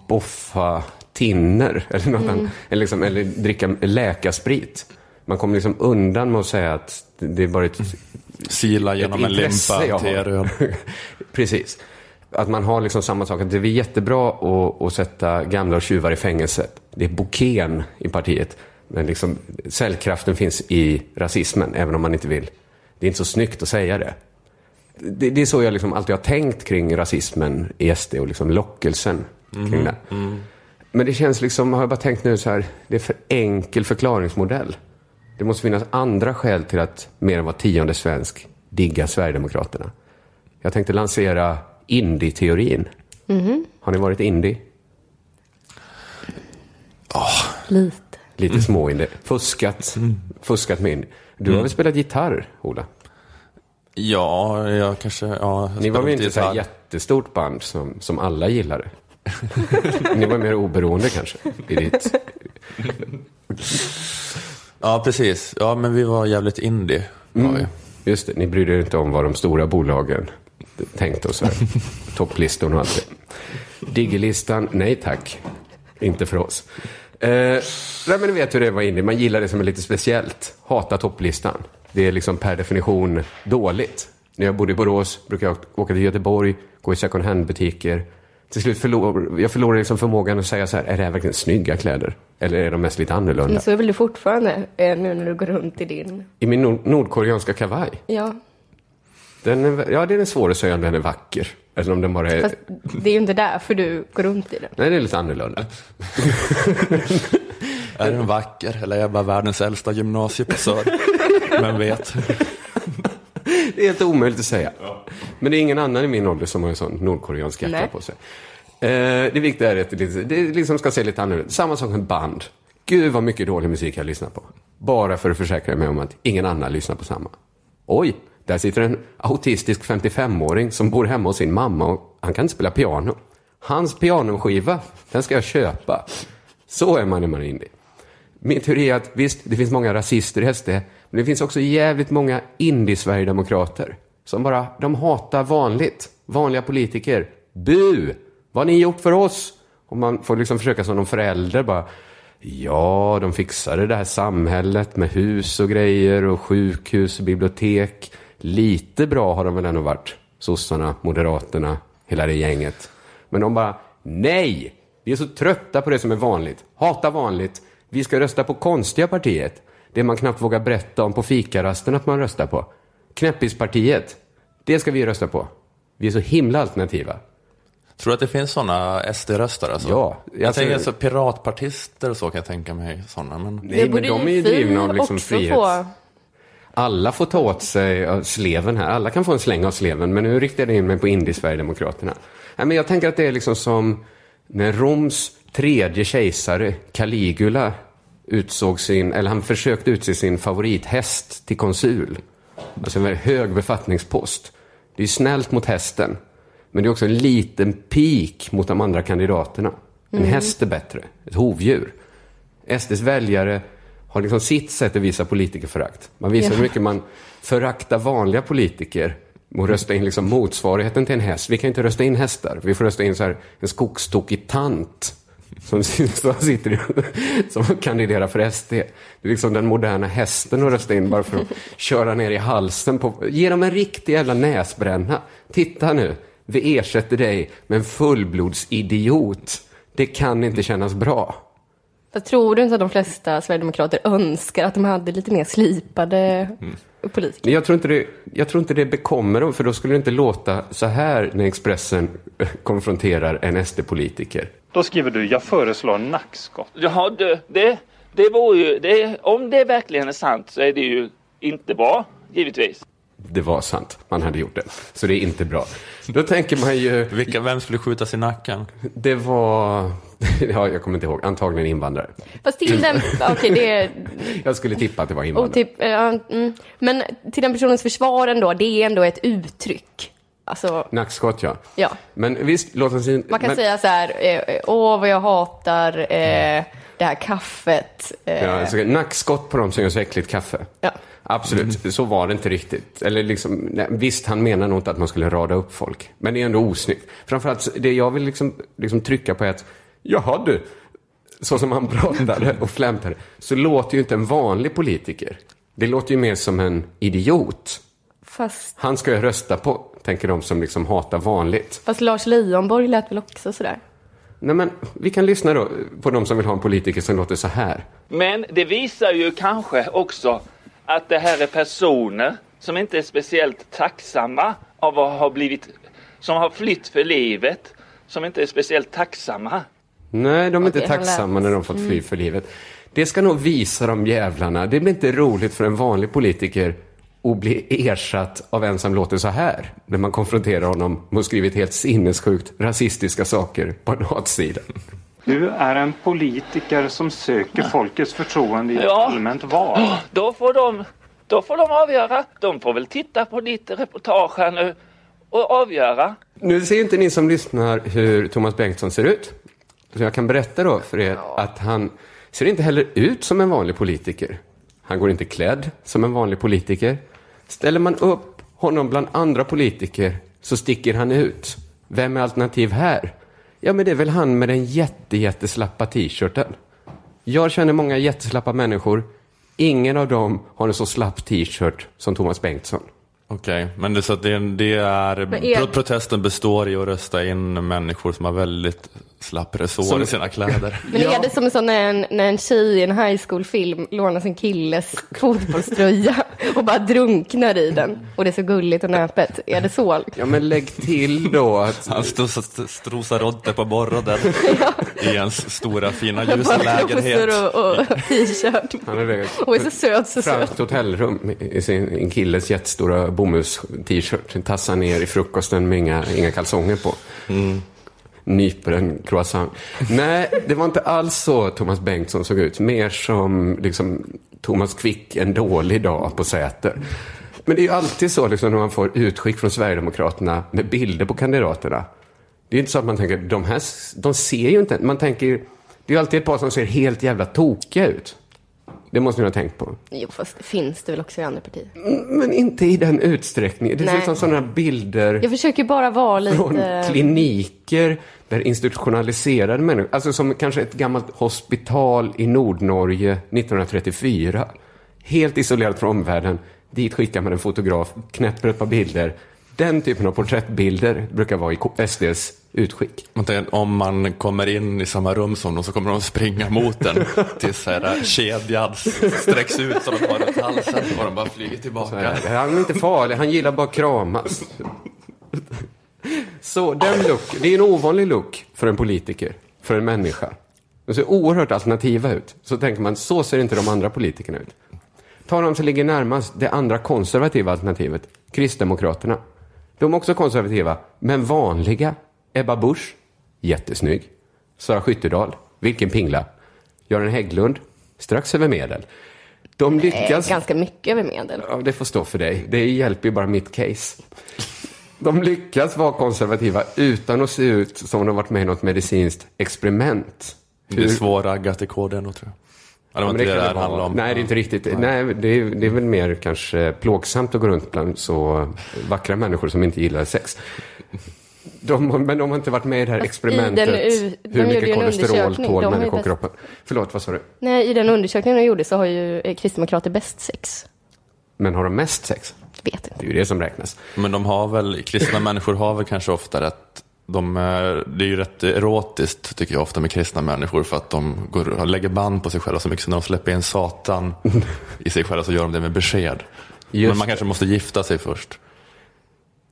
boffa tinner eller, något mm. annat, eller, liksom, eller dricka läkarsprit. Man kommer liksom undan med att säga att det är bara ett Sila genom ett en limpa till röd. [LAUGHS] Precis. Att man har liksom samma sak. Att det är jättebra att, att sätta gamla och tjuvar i fängelse. Det är bouquén i partiet. Men liksom, cellkraften finns i rasismen, även om man inte vill. Det är inte så snyggt att säga det. Det, det är så jag liksom alltid har tänkt kring rasismen i SD och liksom lockelsen mm. kring det. Mm. Men det känns liksom, har jag bara tänkt nu så här, det är för enkel förklaringsmodell. Det måste finnas andra skäl till att mer än var tionde svensk diggar Sverigedemokraterna. Jag tänkte lansera indie-teorin. Mm. Har ni varit indie? Oh. Lite. Lite mm. små-indie. Fuskat. Mm. Fuskat med indie. Du har väl spelat gitarr, Ola? Ja, jag kanske... Ja, Ni var väl inte så här jättestort band som, som alla gillade? [LAUGHS] Ni var mer oberoende kanske? I ditt... Ja, precis. Ja, men vi var jävligt indie. Mm. Just det, ni brydde er inte om vad de stora bolagen tänkte och så. [LAUGHS] Topplistor och allt det. Diggelistan, nej tack. Inte för oss. Eh, nej, men ni vet hur det var indie. Man gillar det som är lite speciellt. Hata topplistan. Det är liksom per definition dåligt. När jag bodde i Borås brukade jag åka till Göteborg, gå i second hand-butiker till slut förlor, jag förlorar liksom förmågan att säga så här, är det här verkligen snygga kläder? Eller är de mest lite annorlunda? Men så är väl du fortfarande eh, nu när du går runt i din... I min nord nordkoreanska kavaj? Ja. Den är, ja, det är svårt att säga om den är vacker. Eller om den bara är... Fast det är ju inte därför du går runt i den. Nej, det är lite annorlunda. [LAUGHS] är den vacker? Eller är jag bara världens äldsta gymnasieposör? Vem vet? Det är helt omöjligt att säga. Ja. Men det är ingen annan i min ålder som har en sån nordkoreansk jacka på sig. Eh, det viktiga är att det, det liksom ska se lite annorlunda Samma sak med band. Gud vad mycket dålig musik jag lyssnar på. Bara för att försäkra mig om att ingen annan lyssnar på samma. Oj, där sitter en autistisk 55-åring som bor hemma hos sin mamma och han kan inte spela piano. Hans pianoskiva, den ska jag köpa. Så är man när man är indie. Min teori är att visst, det finns många rasister i SD, men det finns också jävligt många indie-sverigedemokrater som bara, de hatar vanligt, vanliga politiker. Bu! Vad har ni gjort för oss? Och man får liksom försöka som någon förälder bara, ja, de fixade det här samhället med hus och grejer och sjukhus och bibliotek. Lite bra har de väl ändå varit, sossarna, moderaterna, hela det gänget. Men de bara, nej! Vi är så trötta på det som är vanligt. Hata vanligt. Vi ska rösta på konstiga partiet. Det man knappt vågar berätta om på fikarasten att man röstar på. Knäppispartiet. Det ska vi rösta på. Vi är så himla alternativa. Tror du att det finns sådana SD-röstare? Alltså? Ja. Jag alltså, tänker alltså piratpartister och så kan jag tänka mig sådana. Men... Nej, men de är ju drivna av liksom frihet. Få... Alla får ta åt sig sleven här. Alla kan få en släng av sleven. Men nu riktar jag in mig på Indie-Sverigedemokraterna. Nej, men jag tänker att det är liksom som när Roms tredje kejsare, Caligula, utsåg sin, eller han försökte utse sin favorithäst till konsul. Alltså en väldigt hög befattningspost. Det är snällt mot hästen. Men det är också en liten pik mot de andra kandidaterna. En mm. häst är bättre. Ett hovdjur. SDs väljare har liksom sitt sätt att visa politikerförakt. Man visar ja. hur mycket man föraktar vanliga politiker och rösta in liksom motsvarigheten till en häst. Vi kan inte rösta in hästar. Vi får rösta in så här, en skogstokig tant som, sitter som kandiderar för SD. Det är liksom den moderna hästen att rösta in bara för att köra ner i halsen på... Ge dem en riktig jävla näsbränna. Titta nu, vi ersätter dig med en fullblodsidiot. Det kan inte kännas bra. Jag tror du inte att de flesta sverigedemokrater önskar att de hade lite mer slipade mm. politiker? Jag tror, inte det, jag tror inte det bekommer dem, för då skulle det inte låta så här när Expressen konfronterar en SD-politiker. Då skriver du, jag föreslår nackskott. Jaha, det, det, det vore ju, det, om det verkligen är sant så är det ju inte bra, givetvis. det var sant. Man hade gjort det. Så det är inte bra. Då tänker man ju... Vilka, vem skulle skjutas i nacken? Det var... [LAUGHS] Ja, jag kommer inte ihåg. Antagligen invandrare. Fast till den... [LAUGHS] Okej, det är... Jag skulle tippa att det var invandrare. Typ, uh, mm. Men till den personens försvar ändå, det är ändå ett uttryck. Alltså, Nackskott, ja. ja. Men visst, låt oss... In... Man kan men... säga så här, eh, åh vad jag hatar eh, det här kaffet. Eh. Ja, alltså, nackskott på dem som gör så äckligt kaffe. Ja. Absolut, mm. så var det inte riktigt. Eller liksom, nej, visst, han menar nog inte att man skulle rada upp folk. Men det är ändå osnyggt. Framförallt, det jag vill liksom, liksom trycka på är att, jaha du, så som han pratade och flämtade, så låter ju inte en vanlig politiker. Det låter ju mer som en idiot. Fast... Han ska jag rösta på, tänker de som liksom hatar vanligt. Fast Lars Leijonborg lät väl också sådär? Nej men, vi kan lyssna då på de som vill ha en politiker som låter så här. Men det visar ju kanske också att det här är personer som inte är speciellt tacksamma av att ha blivit, som har flytt för livet, som inte är speciellt tacksamma. Nej, de är inte tacksamma när de fått fly för livet. Det ska nog visa de jävlarna. Det blir inte roligt för en vanlig politiker att bli ersatt av en som låter så här när man konfronterar honom med att skrivit helt sinnessjukt rasistiska saker på en hatsida. Du är en politiker som söker folkets förtroende i ett Ja. allmänt val. Då får de, då får de avgöra. De får väl titta på ditt reportage här nu och avgöra. Nu ser inte ni som lyssnar hur Thomas Bengtsson ser ut. Så jag kan berätta då för er att han ser inte heller ut som en vanlig politiker. Han går inte klädd som en vanlig politiker. Ställer man upp honom bland andra politiker så sticker han ut. Vem är alternativ här? Ja, men det är väl han med den jätte, jätteslappa t-shirten. Jag känner många jätteslappa människor. Ingen av dem har en så slapp t-shirt som Thomas Bengtsson. Okej, men det, så att det, är- det är, är- pro- protesten består i att rösta in människor som har väldigt slapp resår Som- i sina kläder. [LAUGHS] Men är det som sån när en, när en tjej i en high school-film lånar sin killes fotbollströja och bara drunknar i den och det är så gulligt och näpet? Är det så? Ja, men lägg till då att... Han strosar, där på borroden [LAUGHS] i ens stora fina ljusa lägenhet. och, och t-shirt. Han är väl Och är så söt, så söt. franskt hotellrum i sin en killes jättestora bomulls-t-shirt. Tassar ner i frukosten med inga, inga kalsonger på. Nyper en croissant. Nej, det var inte alls så Thomas Bengtsson såg ut. Mer som liksom, Thomas Quick en dålig dag på Säter. Men det är ju alltid så liksom, när man får utskick från Sverigedemokraterna med bilder på kandidaterna. Det är inte så att man tänker, de här, de ser ju inte, man tänker, det är ju alltid ett par som ser helt jävla tokiga ut. Det måste ni ha tänkt på. Jo, fast finns det väl också i andra partier. Men inte i den utsträckningen. Det ser ut som sådana bilder Jag försöker bara vara lite... från kliniker där institutionaliserade människor, alltså som kanske ett gammalt hospital i Nordnorge 1934. Helt isolerat från omvärlden. Dit skickar man en fotograf, knäpper ett par bilder. Den typen av porträttbilder brukar vara i SDs utskick. Om man kommer in i samma rum som dem så kommer de springa mot den tills så här, kedjan sträcks ut så de har runt halsen och de bara flyger tillbaka. här, Han är inte farlig, han gillar bara att kramas. Så den look, det är en ovanlig look för en politiker, för en människa. De ser oerhört alternativa ut. Så tänker man, så ser inte de andra politikerna ut. Ta de som ligger närmast det andra konservativa alternativet, Kristdemokraterna. De är också konservativa, men vanliga. Ebba Busch, jättesnygg. Sara Skyttedal, vilken pingla. Göran Hägglund, strax över medel. De lyckas... Ganska mycket över medel. Ja, det får stå för dig. Det hjälper ju bara mitt case. De lyckas vara konservativa utan att se ut som om de varit med i något medicinskt experiment. Det är KD nog tror jag. Ja, det var inte det det handlade om. Nej, det är inte riktigt. Nej, det, är, det är väl mer kanske plågsamt att gå runt bland så vackra människor som inte gillar sex. De, men de har inte varit med i det här experimentet. den u- de hur mycket kolesterol tål människor bäst- kroppen? Förlåt, vad sa du? Nej, i den undersökningen de gjorde så har ju eh, kristdemokrater bäst sex. Men har de mest sex? Vet inte. Det är ju det som räknas. Men de har väl, kristna människor har väl kanske ofta rätt, de, är- det är ju rätt erotiskt tycker jag ofta med kristna människor för att de går, lägger band på sig själva så mycket så när de släpper in Satan i sig själva så gör de det med besked. Just Men man kanske måste gifta sig först.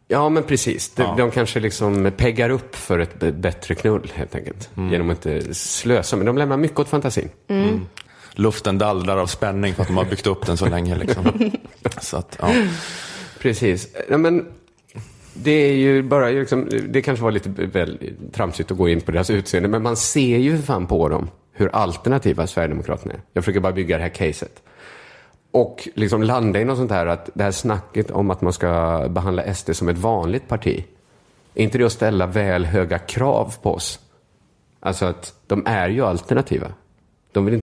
Ja, men precis. De, Ja. de kanske liksom peggar upp för ett b- bättre knull, helt enkelt. Genom att inte slösa. Men de lämnar mycket åt fantasin. Mm. Luften dallrar av spänning för att de har byggt upp den så länge. Liksom. [LAUGHS] så att, ja. Precis. Ja, men det är ju bara, liksom, det kanske var lite väl tramsigt att gå in på deras utseende, men man ser ju för fan på dem hur alternativa Sverigedemokraterna är. Jag försöker bara bygga det här caset. Och liksom landa i något sånt här, att det här snacket om att man ska behandla SD som ett vanligt parti. Är inte det att ställa väl höga krav på oss? Alltså att de är ju alternativa. De vill.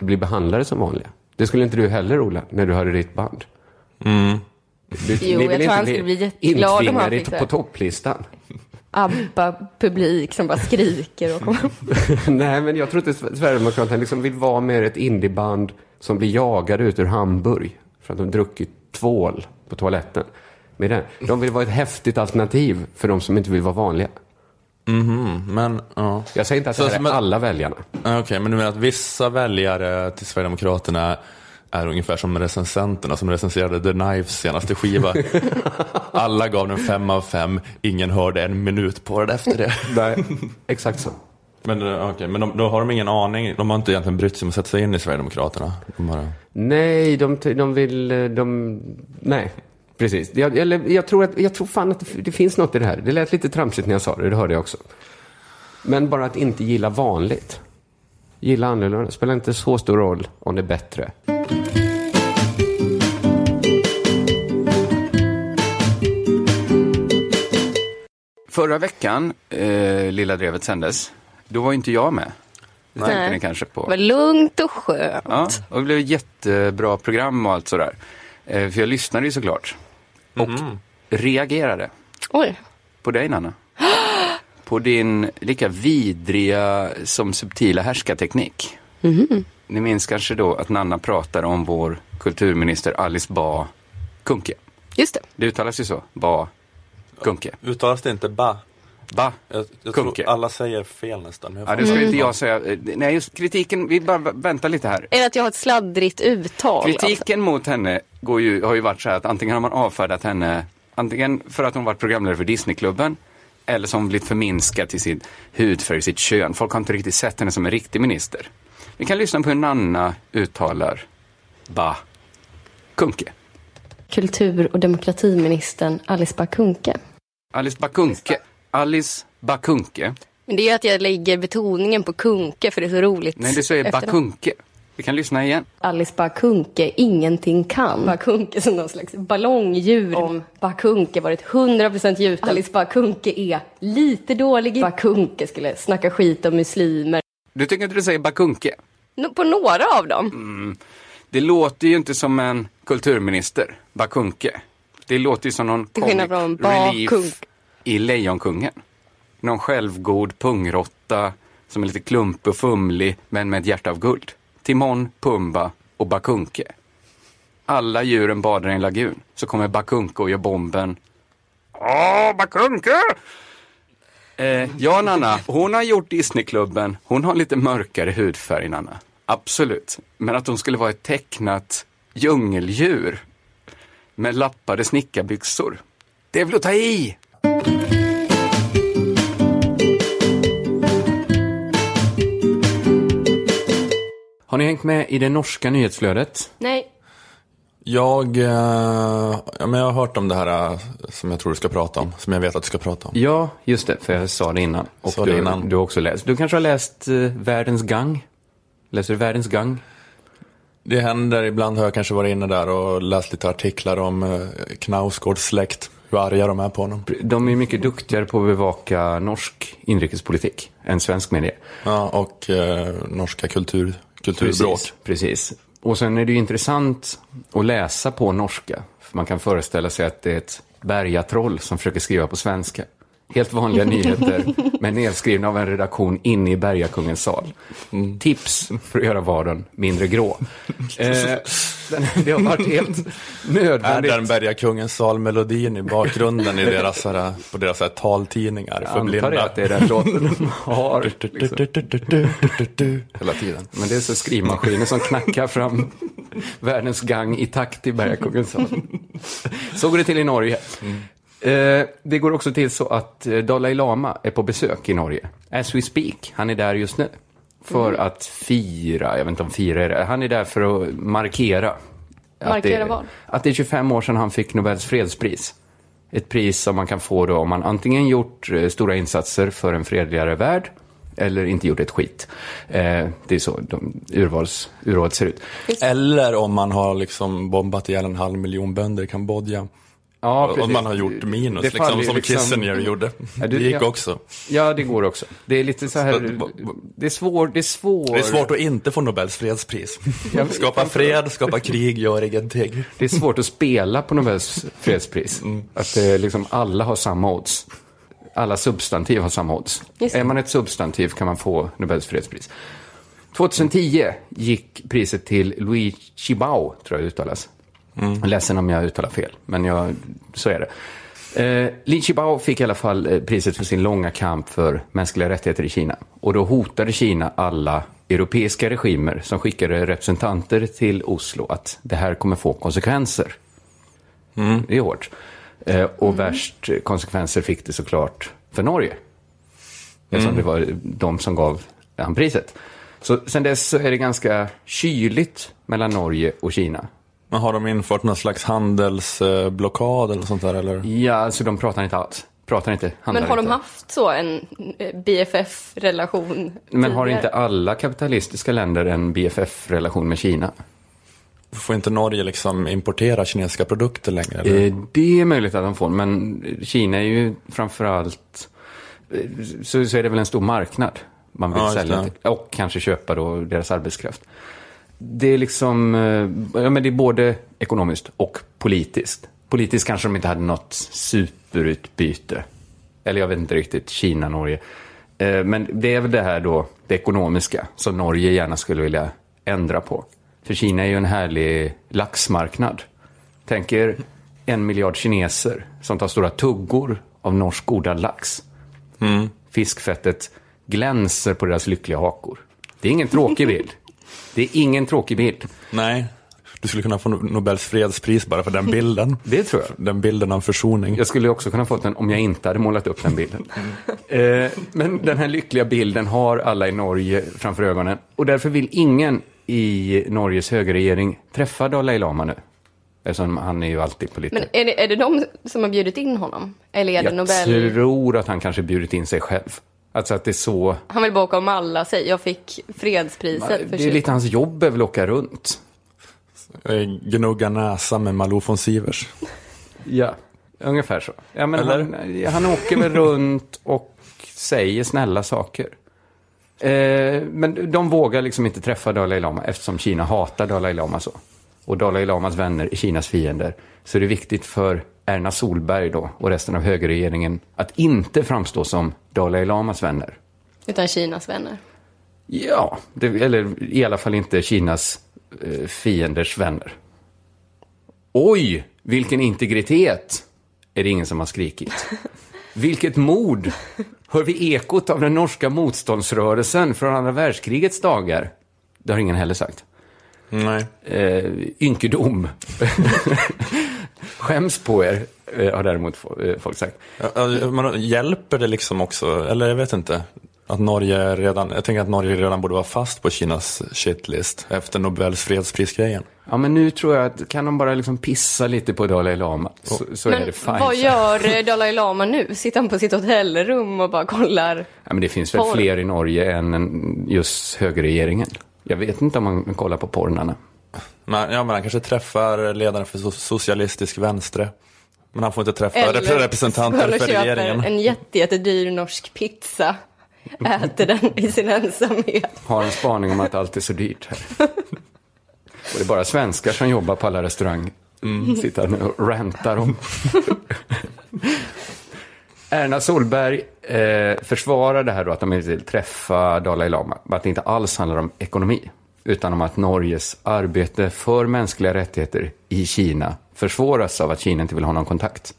Bli behandlade som vanliga. Det skulle inte du heller, Ola, när du hörde ditt band. Mm. Du, Jo, jag tror han inte skulle bli jätteglad om han fick det. på topplistan. ABBA-publik som bara skriker och. [LAUGHS] Nej, men jag tror inte Sverigedemokraterna liksom vill vara mer ett indieband som blir jagade ut ur Hamburg för att de druckit tvål på toaletten. Med det. De vill vara ett häftigt alternativ för de som inte vill vara vanliga. Mhm, men ja. Jag säger inte att det här är men- alla väljarna. Ja, Okej, men du menar att vissa väljare till Sverigedemokraterna är ungefär som recensenterna som recenserade The Knives senaste skiva. [LAUGHS] Alla gav den fem av fem, ingen hörde en minut på den efter det. [LAUGHS] Nej, exakt så. Men, eh, okej, men de, då har de ingen aning, de har inte egentligen brytt sig om att sätta sig in i Sverigedemokraterna. De bara... Nej, de, de vill... eh, De, nej, precis. Jag, eller, jag, tror att, jag tror fan att det, det finns något i det här. Det lät lite tramsigt när jag sa det, det hörde jag också. Men bara att inte gilla vanligt. Gilla annorlunda. Spelar inte så stor roll om det är bättre. Förra veckan, eh, Lilla Drevet sändes, då var inte jag med. Det tänkte Nej. ni kanske på. Det var lugnt och skönt. Ja, och det blev ett jättebra program och allt sådär. Eh, för jag lyssnade ju såklart. Och reagerade. Oj. På dig Nanna. [GASPS] På din lika vidriga som subtila härskarteknik. Mhm. Ni minns kanske då att Nanna pratar om vår kulturminister Alice Bah Kuhnke. Just det. Det uttalas ju så. Bah Kuhnke. Uttalas det inte ba? Ba Jag, jag tror alla säger fel nästan. men jag Ja, det ska inte jag säga. Eh, Nej, just kritiken, vi bara väntar lite här. Är det att jag har ett sladdrigt uttal? alltså? Kritiken mot henne går ju, har ju varit så här att antingen har man avfärdat henne, antingen för att hon varit programledare för Disneyklubben, eller som blivit förminskad till sin hudfärg, sitt kön. Folk har inte riktigt sett henne som en riktig minister. Vi kan lyssna på hur Nanna uttalar Ba Kuhnke. Kultur och demokratiministern Alice Bah Kuhnke. Alice Bakunke. Alice Bakunke. Men det är ju att jag lägger betoningen på Kuhnke för det är så roligt. Nej, det säger efternamn. Bakunke. Vi kan lyssna igen. Alice Bah Kuhnke ingenting kan. Bah Kuhnke som någon slags ballongdjur. Om Bah Kuhnke varit 100% gjuten. Alice Bah Kuhnke är lite dålig. Bah Kuhnke skulle snacka skit om muslimer. Du tycker inte du säger Bakunke? Nå- På några av dem. Mm. Det låter ju inte som en kulturminister, Bakunke. Det låter ju som någon Till skillnad comic relief. I Lejonkungen. Någon självgod pungrotta som är lite klumpig och fumlig men med ett hjärta av guld. Timon, Pumba och Bakunke. Alla djuren badar i en lagun. Så kommer Bakunke och gör bomben. Åh, Bakunke! Eh, ja, Nanna, hon har gjort Disneyklubben. Hon har lite mörkare hudfärg, Nanna. Absolut. Men att hon skulle vara ett tecknat djungeldjur med lappade snickarbyxor. Det är väl att ta i! Har ni hängt med i det norska nyhetsflödet? Nej. Jag, eh, ja, men jag har hört om det här eh, som jag tror du ska prata om, som jag vet att du ska prata om. Ja, just det, för jag sa det innan. Och Sa det du, innan. du har också läst. Du kanske har läst eh, Världens gang? Läser du Världens gang? Det händer, ibland har jag kanske varit inne där och läst lite artiklar om eh, Knausgårds släkt. Hur arga de är på honom. De är mycket duktigare på att bevaka norsk inrikespolitik än svensk media. Ja, och eh, norska kultur, kulturspråk. Precis, precis. Och sen är det ju intressant att läsa på norska. För man kan föreställa sig att det är ett bergatroll som försöker skriva på svenska. Helt vanliga [LAUGHS] nyheter, men nedskrivna av en redaktion inne i Bergakungens sal. Mm. Tips för att göra vardagen mindre grå. [LAUGHS] Eh, det har varit helt [LAUGHS] nödvändigt. Är den Bergakungens sal-melodin i bakgrunden i deras, här, på deras här, taltidningar för blinda? Jag antar att det är den låten de har. Liksom. Hela tiden. Men det är så skrivmaskiner som knackar fram världens gang i takt i Bergakungens sal. Så går det till i Norge. Eh, det går också till så att eh, Dalai Lama är på besök i Norge. As we speak. Han är där just nu. För mm. att fira, jag vet inte om fira är det. Han är där för att markera. Markera att vad? Att det är 25 år sedan han fick Nobels fredspris. Ett pris som man kan få då om man antingen gjort eh, stora insatser för en fredligare värld eller inte gjort ett skit. Eh, det är så de urvals, urvalet ser ut. Eller om man har liksom bombat ihjäl en halv miljon bönder i Kambodja. Ja, precis. Och man har gjort minus, det liksom, som liksom... Kissinger gjorde. Ja, det gick ja, också. Ja, det går också. Det är lite så här, det är svårt, det är svårt. Det är svårt att inte få Nobels fredspris. skapa fred, skapa krig, gör ingenting. Det är svårt att spela på Nobels fredspris. Mm. Att det liksom alla har samma odds. Alla substantiv har samma odds. Just. Är man ett substantiv kan man få Nobels fredspris. 2010 gick priset till Louis Chibao, tror jag det uttalas. Mm. Ledsen om jag uttalar fel, men jag, så är det. Eh, Li Chibao fick i alla fall eh, priset för sin långa kamp för mänskliga rättigheter i Kina. Och då hotade Kina alla europeiska regimer som skickade representanter till Oslo att det här kommer få konsekvenser. Mm. Det är hårt. Eh, och mm. värst konsekvenser fick det såklart för Norge. Eftersom mm. det var de som gav han priset. Så sen dess så är det ganska kyligt mellan Norge och Kina. Men har de infört någon slags handelsblockad eller sånt där eller? Ja, alltså de pratar inte alls. Pratar inte, Men har de inte. haft så en eh, BFF-relation? Men har inte alla kapitalistiska länder en BFF-relation med Kina? Får inte Norge liksom importera kinesiska produkter längre? Eller? Eh, det är möjligt att de får, men Kina är ju framförallt eh, så, så är det väl en stor marknad man vill ja, sälja till. Och kanske köpa då deras arbetskraft det är liksom, eh, ja men det är både ekonomiskt och politiskt. Politiskt kanske de inte hade något superutbyte. Eller jag vet inte riktigt, Kina, Norge. Eh, men det är väl det här då, det ekonomiska, som Norge gärna skulle vilja ändra på. För Kina är ju en härlig laxmarknad. Tänk er en miljard kineser som tar stora tuggor av norsk odlad lax. Mm. Fiskfettet glänser på deras lyckliga hakor. Det är ingen tråkig bild. Det är ingen tråkig bild. Nej. Du skulle kunna få Nobels fredspris bara för den bilden. [LAUGHS] Det tror jag. Den bilden av försoning. Jag skulle också kunna fått den om jag inte hade målat upp den bilden. [LAUGHS] eh, men den här lyckliga bilden har alla i Norge framför ögonen. Och därför vill ingen i Norges högerregering träffa Dalai Lama nu. Eftersom han är ju alltid på lite... Men är det, är det de som har bjudit in honom? Eller är det jag Nobel... Jag tror att han kanske bjudit in sig själv. Alltså att det är så... Han vill bara åka och malla sig. Jag fick fredspriset för Det är lite hans jobb är väl att åka runt. Gnugga näsa med Malou von Sivers. Ja, ungefär så. Ja, men han, han åker väl runt och säger snälla saker. Eh, men de vågar liksom inte träffa Dalai Lama eftersom Kina hatar Dalai Lama så. Och Dalai Lamas vänner är Kinas fiender. Så det är viktigt för Erna Solberg då och resten av högerregeringen att inte framstå som Dalai Lamas vänner. Utan Kinas vänner? Ja, det, eller i alla fall inte Kinas eh, fienders vänner. Oj, vilken integritet! Är det ingen som har skrikit. [LAUGHS] Vilket mod! Hör vi ekot av den norska motståndsrörelsen från andra världskrigets dagar? Det har ingen heller sagt. Nej. Eh, ynkedom. [LAUGHS] Skäms på er, eh, har däremot eh, folk sagt. Men hjälper det liksom också, eller jag vet inte, att Norge redan, jag tänker att Norge redan borde vara fast på Kinas shitlist efter Nobels fredsprisgrejen. Ja, men nu tror jag att kan de bara liksom pissa lite på Dalai Lama så, så är det fine. vad gör eh, [LAUGHS] Dalai Lama nu? Sitter han på sitt hotellrum och bara kollar? Ja, men det finns väl porr. fler i Norge än just högerregeringen. Jag vet inte om man kollar på porrnarna. Men, ja, men han kanske träffar ledaren för socialistisk vänstre. Men han får inte träffa Eller representanter för regeringen. en jätte, jättedyr norsk pizza. Äter den i sin ensamhet. Har en spaning om att allt är så dyrt här. Och det är bara svenskar som jobbar på alla restauranger. Mm. Sitter och rantar om. Erna Solberg eh, försvarar det här då att de inte vill träffa Dalai Lama. Att det inte alls handlar om ekonomi. Utan om att Norges arbete för mänskliga rättigheter i Kina försvåras av att Kina inte vill ha någon kontakt.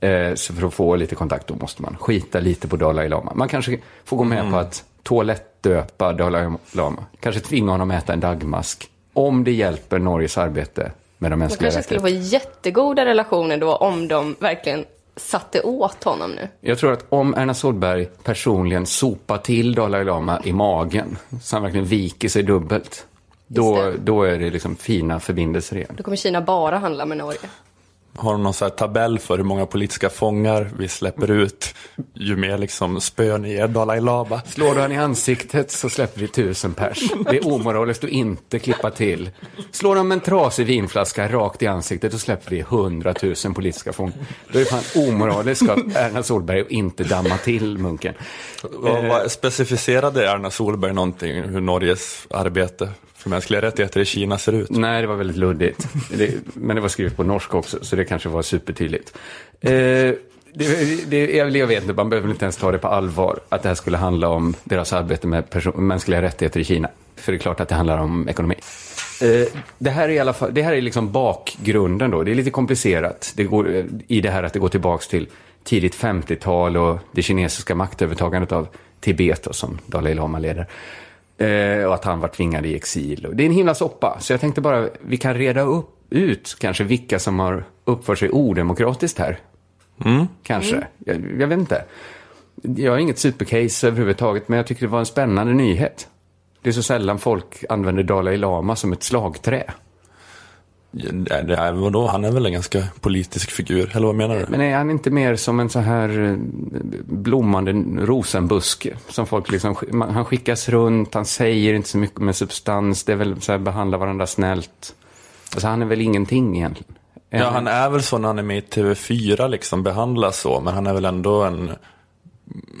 Eh, så för att få lite kontakt då måste man skita lite på Dalai Lama. Man kanske får gå med mm. på att toalettdöpa Dalai Lama. Kanske tvinga honom att äta en dagmask. Om det hjälper Norges arbete med de mänskliga rättigheterna. De kanske skulle få jättegoda relationer då om de verkligen satte åt honom nu. Jag tror att om Erna Solberg personligen sopar till Dalai Lama i magen, så han verkligen viker sig dubbelt, då, då är det liksom fina förbindelser igen. Då kommer Kina bara handla med Norge. Har de någon så tabell för hur många politiska fångar vi släpper ut ju mer liksom spön ger Dalai Lama? Slår du han i ansiktet så släpper vi tusen pers. Det är omoraliskt att inte klippa till. Slår de en trasig vinflaska rakt i ansiktet så släpper vi hundratusen politiska fångar. Då är det fan omoraliskt av Erna Solberg att inte damma till munken. Vad, vad specificerade Erna Solberg någonting hur Norges arbete för mänskliga rättigheter i Kina ser ut? Nej, det var väldigt luddigt. Det, men det var skrivet på norska också, så det kanske var supertydligt. Eh, det, det, jag vet inte, man behöver inte ens ta det på allvar, att det här skulle handla om deras arbete med mänskliga rättigheter i Kina. För det är klart att det handlar om ekonomi. Eh, det här är i alla fall, det här är liksom bakgrunden då. Det är lite komplicerat. Det går, eh, I det här att det går tillbaks till tidigt 50-tal och det kinesiska maktövertagandet av Tibet då, som Dalai Lama leder. Eh, och att han var tvingad i exil. Det är en himla soppa. Så jag tänkte bara, vi kan reda upp, ut kanske vilka som har uppfört sig odemokratiskt här. Mm. Kanske. Mm. Jag, jag, vet inte. Jag har inget supercase överhuvudtaget, men jag tycker det var en spännande nyhet. Det är så sällan folk använder Dalai Lama som ett slagträ. Ja, det är, vadå? Han är väl en ganska politisk figur, eller vad menar du? Men är han inte mer som en så här eh, blommande rosenbuske? Som folk liksom, han skickas runt, han säger inte så mycket med substans, det är väl så här, behandla varandra snällt. Alltså han är väl ingenting egentligen. Ja, han är väl så när han är med i TV4 liksom, behandlas så, men han är väl ändå en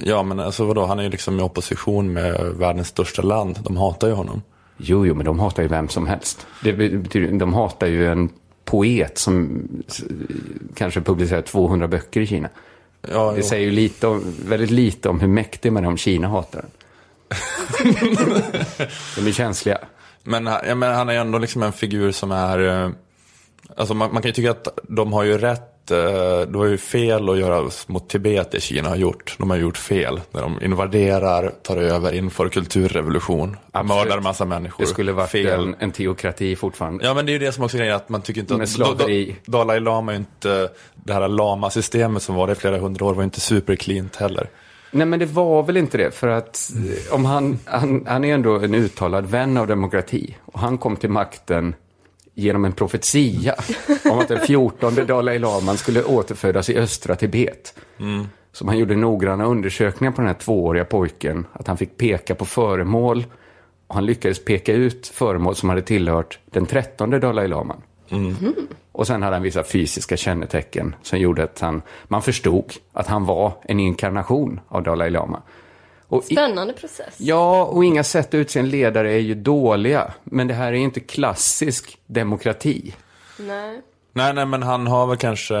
Ja, men alltså vadå, han är ju liksom i opposition med världens största land. De hatar ju honom. Jo, jo, men de hatar ju vem som helst. Det betyder, de hatar ju en poet som kanske publicerar 200 böcker i Kina. Ja, det jo. säger ju lite om, väldigt lite om hur mäktig man är om Kina hatar den. [LAUGHS] de är känsliga. Men, ja, men han är ju ändå liksom en figur som är... Eh, alltså man, man kan ju tycka att de har ju rätt Eh, det var ju fel att göra mot Tibet det Kina har gjort. De har gjort fel när de invaderar, tar över, inför kulturrevolution, Absolut. mördar massa människor. Det skulle varit en, en teokrati fortfarande. Ja men det är ju det som också är grejen, att man tycker inte att da, Dalai Lama är inte, det här lama-systemet som var det i flera hundra år var inte supercleant heller. Nej men det var väl inte det, för att eh, om han, han, han är ändå en uttalad vän av demokrati. Och han kom till makten genom en profetia om att den 14 Dalai Laman skulle återfödas i östra Tibet. Mm. Så man gjorde noggranna undersökningar på den här tvååriga pojken. Att han fick peka på föremål. Och han lyckades peka ut föremål som hade tillhört den 13 Dalai Laman. Mm. Och sen hade han vissa fysiska kännetecken som gjorde att han, man förstod att han var en inkarnation av Dalai Lama. Och Spännande process. Ja, och inga sätt att utse en ledare är ju dåliga. Men det här är inte klassisk demokrati. Nej. Nej, nej, men han har väl kanske...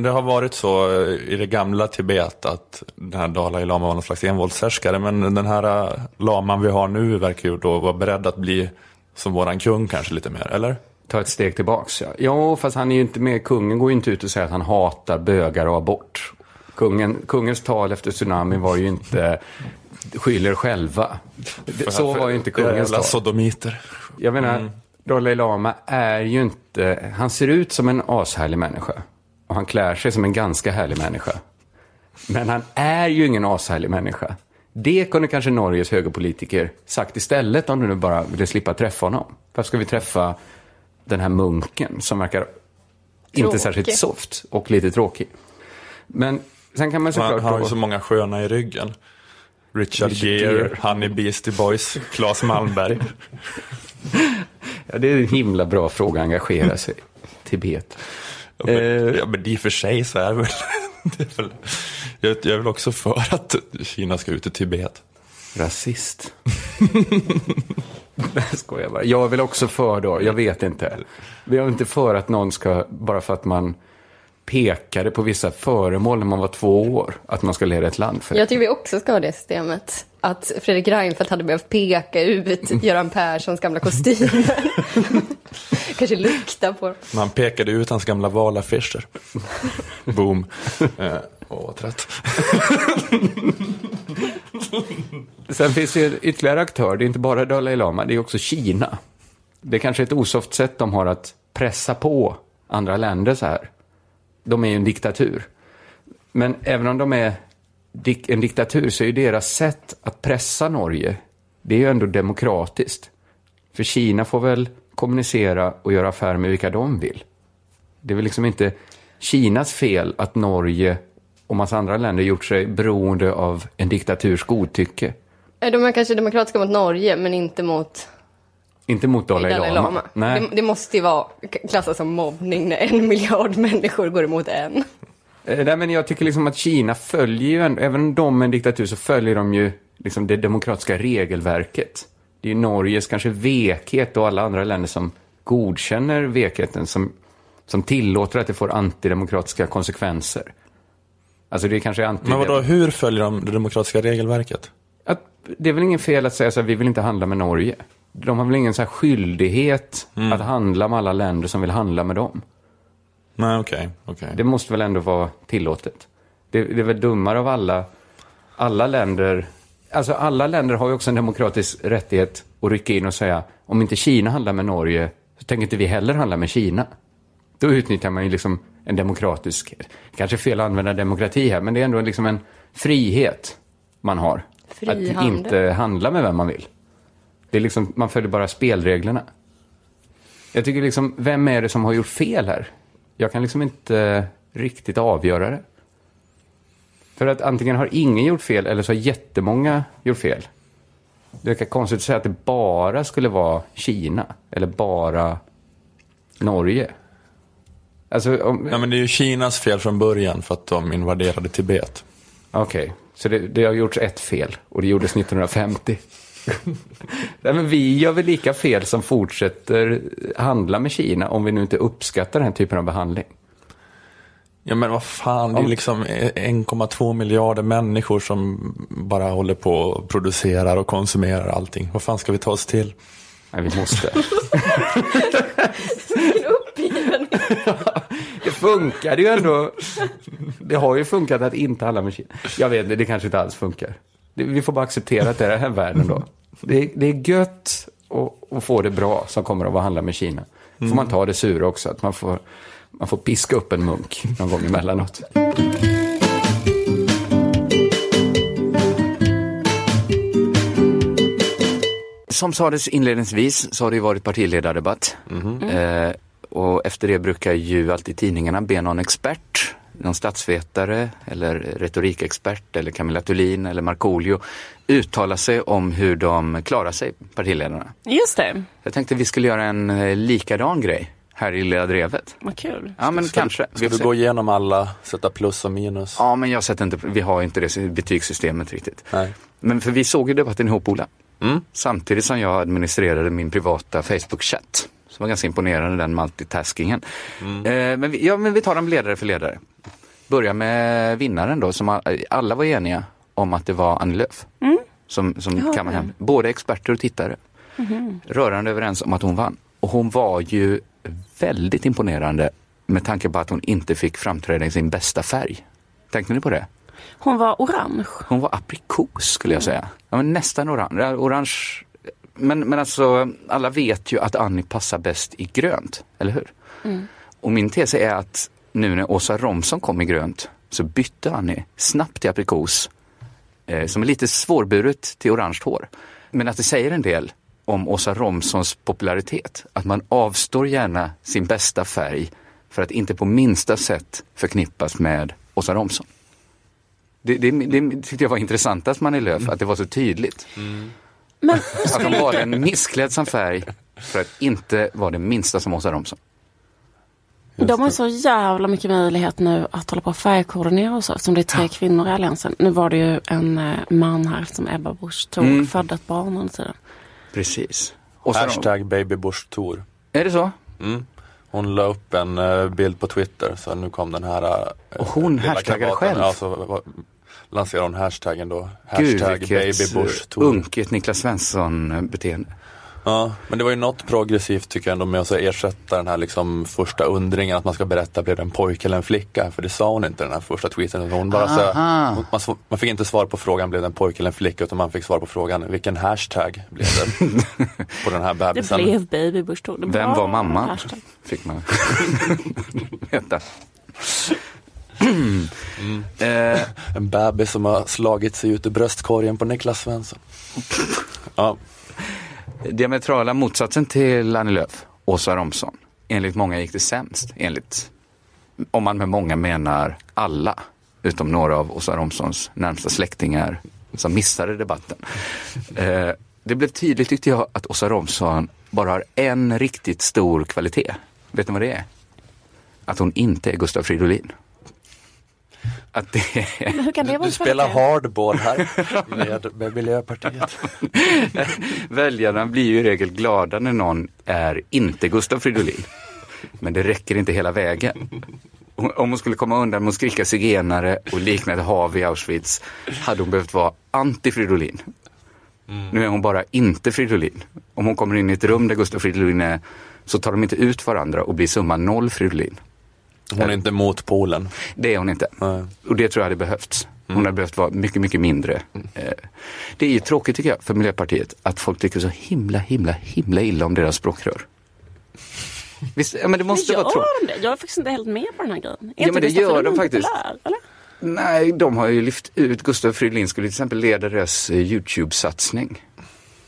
Det har varit så i det gamla Tibet att den här Dalai Lama var någon slags envåldshärskare. Men den här laman vi har nu verkar ju då vara beredd att bli som våran kung kanske lite mer, eller? Ta ett steg tillbaks, ja. Jo, fast han är ju inte med. Kungen går ju inte ut och säger att han hatar bögar och abort. Kungen, kungens tal efter tsunamin var ju inte skyller själva. Så var ju inte kungens tal. sodomiter. Jag menar, mm. Dalai Lama är ju inte... Han ser ut som en ashärlig människa. Och han klär sig som en ganska härlig människa. Men han är ju ingen ashärlig människa. Det kunde kanske Norges högerpolitiker sagt istället om de nu bara ville slippa träffa honom. Varför ska vi träffa den här munken som verkar tråkig. inte särskilt soft och lite tråkig. Men Sen kan man såklart... Han, han har ju så många sköna i ryggen. Richard, Richard Gere, Honey Beastie Boys, Claes Malmberg. [LAUGHS] ja, det är en himla bra fråga att engagera sig. Tibet. Ja, men, ja, men i och för sig så är väl, [LAUGHS] det är väl jag, jag är väl också för att Kina ska ut i Tibet. Rasist. [LAUGHS] Nej, skojar bara. Jag är väl också för då, jag vet inte. Vi är inte för att någon ska, bara för att man pekade på vissa föremål när man var två år, att man ska leda ett land för Jag tycker vi också ska ha det systemet. Att Fredrik Reinfeldt hade behövt peka ut [LAUGHS] Göran Perssons gamla kostymer. [LAUGHS] Kanske lukta på dem. Man pekade ut hans gamla valaffischer. [LAUGHS] Boom. Eh, Åh, vad trött. Sen finns det ytterligare aktör, det är inte bara Dalai Lama, det är också Kina. Det är kanske ett osoft sätt de har att pressa på andra länder så här. De är ju en diktatur. Men även om de är en diktatur så är ju deras sätt att pressa Norge, det är ju ändå demokratiskt. För Kina får väl kommunicera och göra affärer med vilka de vill. Det är väl liksom inte Kinas fel att Norge och massa andra länder gjort sig beroende av en diktaturs godtycke. De är kanske demokratiska mot Norge, men inte mot inte mot Dalai, Dalai Lama. Lama. Nej. Det, det, måste ju vara klassas som mobbning när en miljard [LAUGHS] människor går emot en. Eh, nej, men jag tycker liksom att Kina följer ju, även om de är en diktatur, så följer de ju liksom det demokratiska regelverket. Det är ju Norges kanske vekhet och alla andra länder som godkänner vekheten som, som tillåter att det får antidemokratiska konsekvenser. Alltså det är kanske anti Men vadå, hur följer de det demokratiska regelverket? Att, det är väl ingen fel att säga så här, vi vill inte handla med Norge. De har väl ingen så här skyldighet mm. att handla med alla länder som vill handla med dem. Nej, okej. Okay, okay, Det måste väl ändå vara tillåtet. Det, det är väl dummare av alla, alla länder. Alltså alla länder har ju också en demokratisk rättighet att rycka in och säga om inte Kina handlar med Norge så tänker inte vi heller handla med Kina. Då utnyttjar man ju liksom en demokratisk, kanske fel att använda demokrati här, men det är ändå liksom en frihet man har. Fri att inte handla med vem man vill. Det är liksom, man följer bara spelreglerna. Jag tycker liksom, vem är det som har gjort fel här? Jag kan liksom inte riktigt avgöra det. För att antingen har ingen gjort fel eller så har jättemånga gjort fel. Det är konstigt att säga att det bara skulle vara Kina eller bara Norge. Alltså, om... ja, men det är ju Kinas fel från början för att de invaderade Tibet. Okej, okay. så det, det, har gjorts ett fel och det gjordes [LAUGHS] 1950. [LAUGHS] Nej, men vi gör väl lika fel som fortsätter handla med Kina om vi nu inte uppskattar den här typen av behandling. Ja men vad fan, det är liksom 1,2 miljarder människor som bara håller på och producerar och konsumerar allting. Vad fan ska vi ta oss till? Nej, vi måste. [LAUGHS] [LAUGHS] det funkar ju ändå. Det har ju funkat att inte handla med Kina. Jag vet det kanske inte alls funkar. Vi får bara acceptera att det är den här världen då. Det är, det är gött att, att få det bra som kommer av att handla med Kina. får man ta det sura också, att man får, man får piska upp en munk någon gång emellanåt. Som sades inledningsvis så har det ju varit partiledardebatt. Mm. Eh, och efter det brukar ju alltid tidningarna be någon expert, någon statsvetare eller retorikexpert eller Camilla Thulin eller Markoolio uttala sig om hur de klarar sig, partiledarna. Just det. Jag tänkte vi skulle göra en eh, likadan grej här i Lilla Drevet. Vad kul. Ja, men ska, kanske. Ska du gå igenom alla, sätta plus och minus? Ja, men jag sätter inte, vi har inte det betygssystemet riktigt. Nej. Men för vi såg ju debatten ihop, Ola. Mm. Samtidigt som jag administrerade min privata Facebook-chatt. Som var ganska imponerande, den multitaskingen. Mm. Eh, men, vi, ja, men vi tar dem ledare för ledare. Börja med vinnaren då, som alla var eniga om att det var Annie Lööf. Mm. Som, som ja, kammade hem. Både experter och tittare. Mm. Rörande överens om att hon vann. Och hon var ju väldigt imponerande med tanke på att hon inte fick framträda i sin bästa färg. Tänkte ni på det? Hon var orange. Hon var aprikos skulle jag säga. Ja, nästan orange. Orange men, men alltså, alla vet ju att Annie passar bäst i grönt, eller hur? Mm. Och min tes är att nu när Åsa Romson kom i grönt så bytte Annie snabbt till aprikos, eh, som är lite svårburet till orange hår. Men att det säger en del om Åsa Romsons popularitet. Att man avstår gärna sin bästa färg för att inte på minsta sätt förknippas med Åsa Romson. Det, det, det tyckte jag var intressantast man i Löf, mm. att det var så tydligt. Mm. Men, att de valde en missklädsam färg för att inte vara det minsta som Åsa Romson. De har så jävla mycket möjlighet nu att hålla på och färgkoordinera och så, eftersom det är tre ja. kvinnor i Alliansen. Nu var det ju en eh, man här som Ebba Busch Thor mm. födde ett barn under tiden. Precis. Och Hashtag baby Busch Thor. Är det så? Mm. Hon la upp en uh, bild på Twitter så nu kom den här. Uh, och hon hashtaggade själv? Ja, så lanserade hon hashtaggen då. Hashtag Gud, vilket baby Busch Thor. unket Niklas Svensson beteende. Ja, men det var ju något progressivt tycker jag ändå med att ersätta den här liksom första undringen att man ska berätta blev det en pojke eller en flicka? För det sa hon inte den här första tweeten. Hon bara så, man, man, fick inte svar på frågan blev det en pojke eller en flicka utan man fick svar på frågan vilken hashtag blev det [LAUGHS] på den här bebisen? Det blev baby Bush Vem var mamman? Fick man [LAUGHS] veta. Mm. Eh, en bebis som har slagit sig ut ur bröstkorgen på Niklas Svensson. [LAUGHS] ja diametrala motsatsen till Annie Lööf, Åsa Romson. Enligt många gick det sämst. Enligt, om man med många menar alla, utom några av Åsa Romsons närmsta släktingar som missade debatten. Eh, det blev tydligt tyckte jag att Åsa Romson bara har en riktigt stor kvalitet. Vet ni vad det är? Att hon inte är Gustav Fridolin att det Hur kan det vara Du spelar hardball här [LAUGHS] med, med Miljöpartiet. [LAUGHS] Väljarna blir ju i regel glada när någon är inte Gustav Fridolin. Men det räcker inte hela vägen. Om hon skulle komma undan med att skrika zigenare och likna ett hav i Auschwitz hade hon behövt vara anti-Fridolin. Mm. Nu är hon bara inte Fridolin. Om hon kommer in i ett rum där Gustav Fridolin är så tar de inte ut varandra och blir summa noll Fridolin. Hon är inte mot Polen. Det är hon inte. Nej. Och det tror jag hade behövts. Hon mm. hade behövt vara mycket, mycket mindre. Mm. Det är ju tråkigt tycker jag för Miljöpartiet att folk tycker så himla, himla, himla illa om deras språkrör. Visst, ja, men det måste men vara tråkigt. Det? Jag är faktiskt inte helt med på den här grejen. Är ja, men det gör de faktiskt. Populär, Nej, de har ju lyft ut Gustav Fridolin skulle till exempel leda deras eh, YouTube-satsning.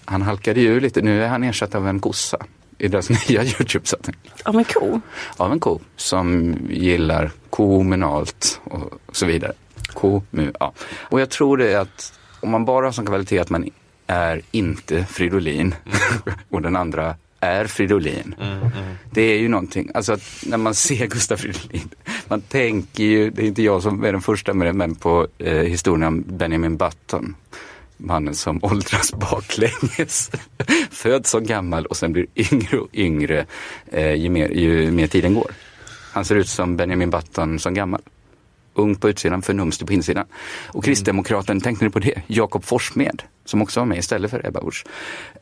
Han halkade ju lite, nu är han ersatt av en kossa i deras [LAUGHS] nya Youtube-satsning. Av en ko? Av en ko som gillar kommunalt och så vidare. Komu, ja. Och jag tror det är att om man bara har som kvalitet att man är inte Fridolin mm. [LAUGHS] och den andra är Fridolin. Mm, mm. Det är ju någonting, alltså att när man ser Gustaf Fridolin, man tänker ju, det är inte jag som är den första med det, men på eh, historien om Benjamin Button mannen som [LAUGHS] åldras baklänges. Föds som gammal och sen blir yngre och yngre eh, ju, mer, ju mer tiden går. Han ser ut som Benjamin Button som gammal. Ung på utsidan, förnumstig på insidan. Och mm. Kristdemokraten, tänkte ni på det? Jakob Forssmed, som också var med istället för Ebba Busch.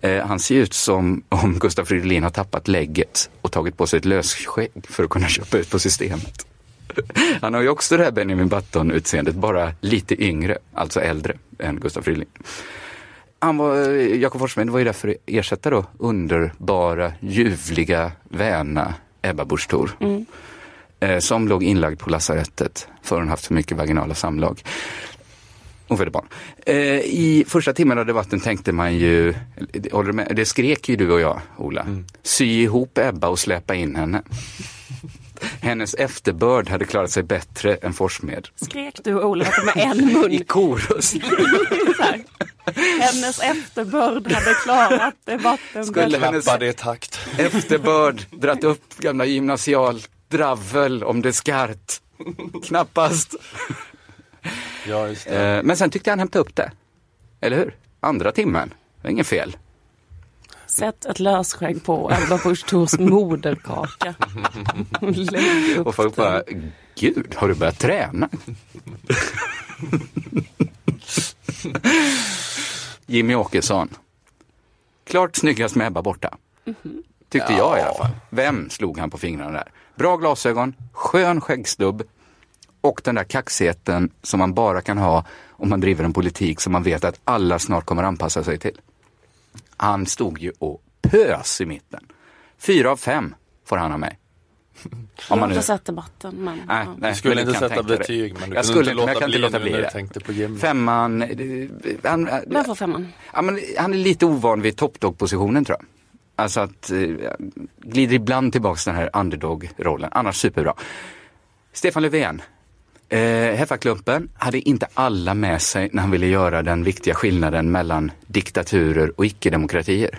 Eh, han ser ut som om Gustaf Fridolin har tappat lägget och tagit på sig ett lösskägg för att kunna köpa ut på systemet. [LAUGHS] Han har ju också det här Benjamin Button-utseendet, bara lite yngre, alltså äldre än Gustaf Fridolin. Han var, Jakob Forssmed var ju där för att ersätta då underbara, ljuvliga, väna Ebba Busch Thor. Mm. Eh, som låg inlagd på lasarettet för hon haft för mycket vaginala samlag. Hon födde barn. Eh, I första timmen av debatten tänkte man ju, det skrek ju du och jag, Ola. Mm. Sy ihop Ebba och släpa in henne. Hennes efterbörd hade klarat sig bättre än Forssmed. Skrek du Ola med en mun? [LAUGHS] I korus. [LAUGHS] hennes efterbörd hade klarat debatten Skulle hennes i takt. efterbörd dratt upp gamla gymnasial dravel om det skart? Knappast. Ja, just det. Eh, men sen tyckte han hämta upp det. Eller hur? Andra timmen. Det var inget fel. Sätt ett lösskägg på Ebba Busch Thors moderkaka. och folk bara, gud, har du börjat träna? Jimmy Åkesson. Klart snyggast med Ebba borta. Tyckte ja. jag i alla fall. Vem slog han på fingrarna där? Bra glasögon, skön skäggstubb och den där kaxigheten som man bara kan ha om man driver en politik som man vet att alla snart kommer anpassa sig till. Han stod ju och pös i mitten. Fyra av fem får han ha mig. Jag har inte sett debatten. Men, nej, nej, du skulle inte sätta betyg men du jag skulle, inte, men jag kan inte låta bli det. Femman. Han, Vem får femman? Ja, men, han är lite ovan vid toppdog-positionen tror jag. Alltså att eh, glider ibland tillbaka den här underdog-rollen. Annars superbra. Stefan Löfven, Eh, Heffaklumpen hade inte alla med sig när han ville göra den viktiga skillnaden mellan diktaturer och icke-demokratier.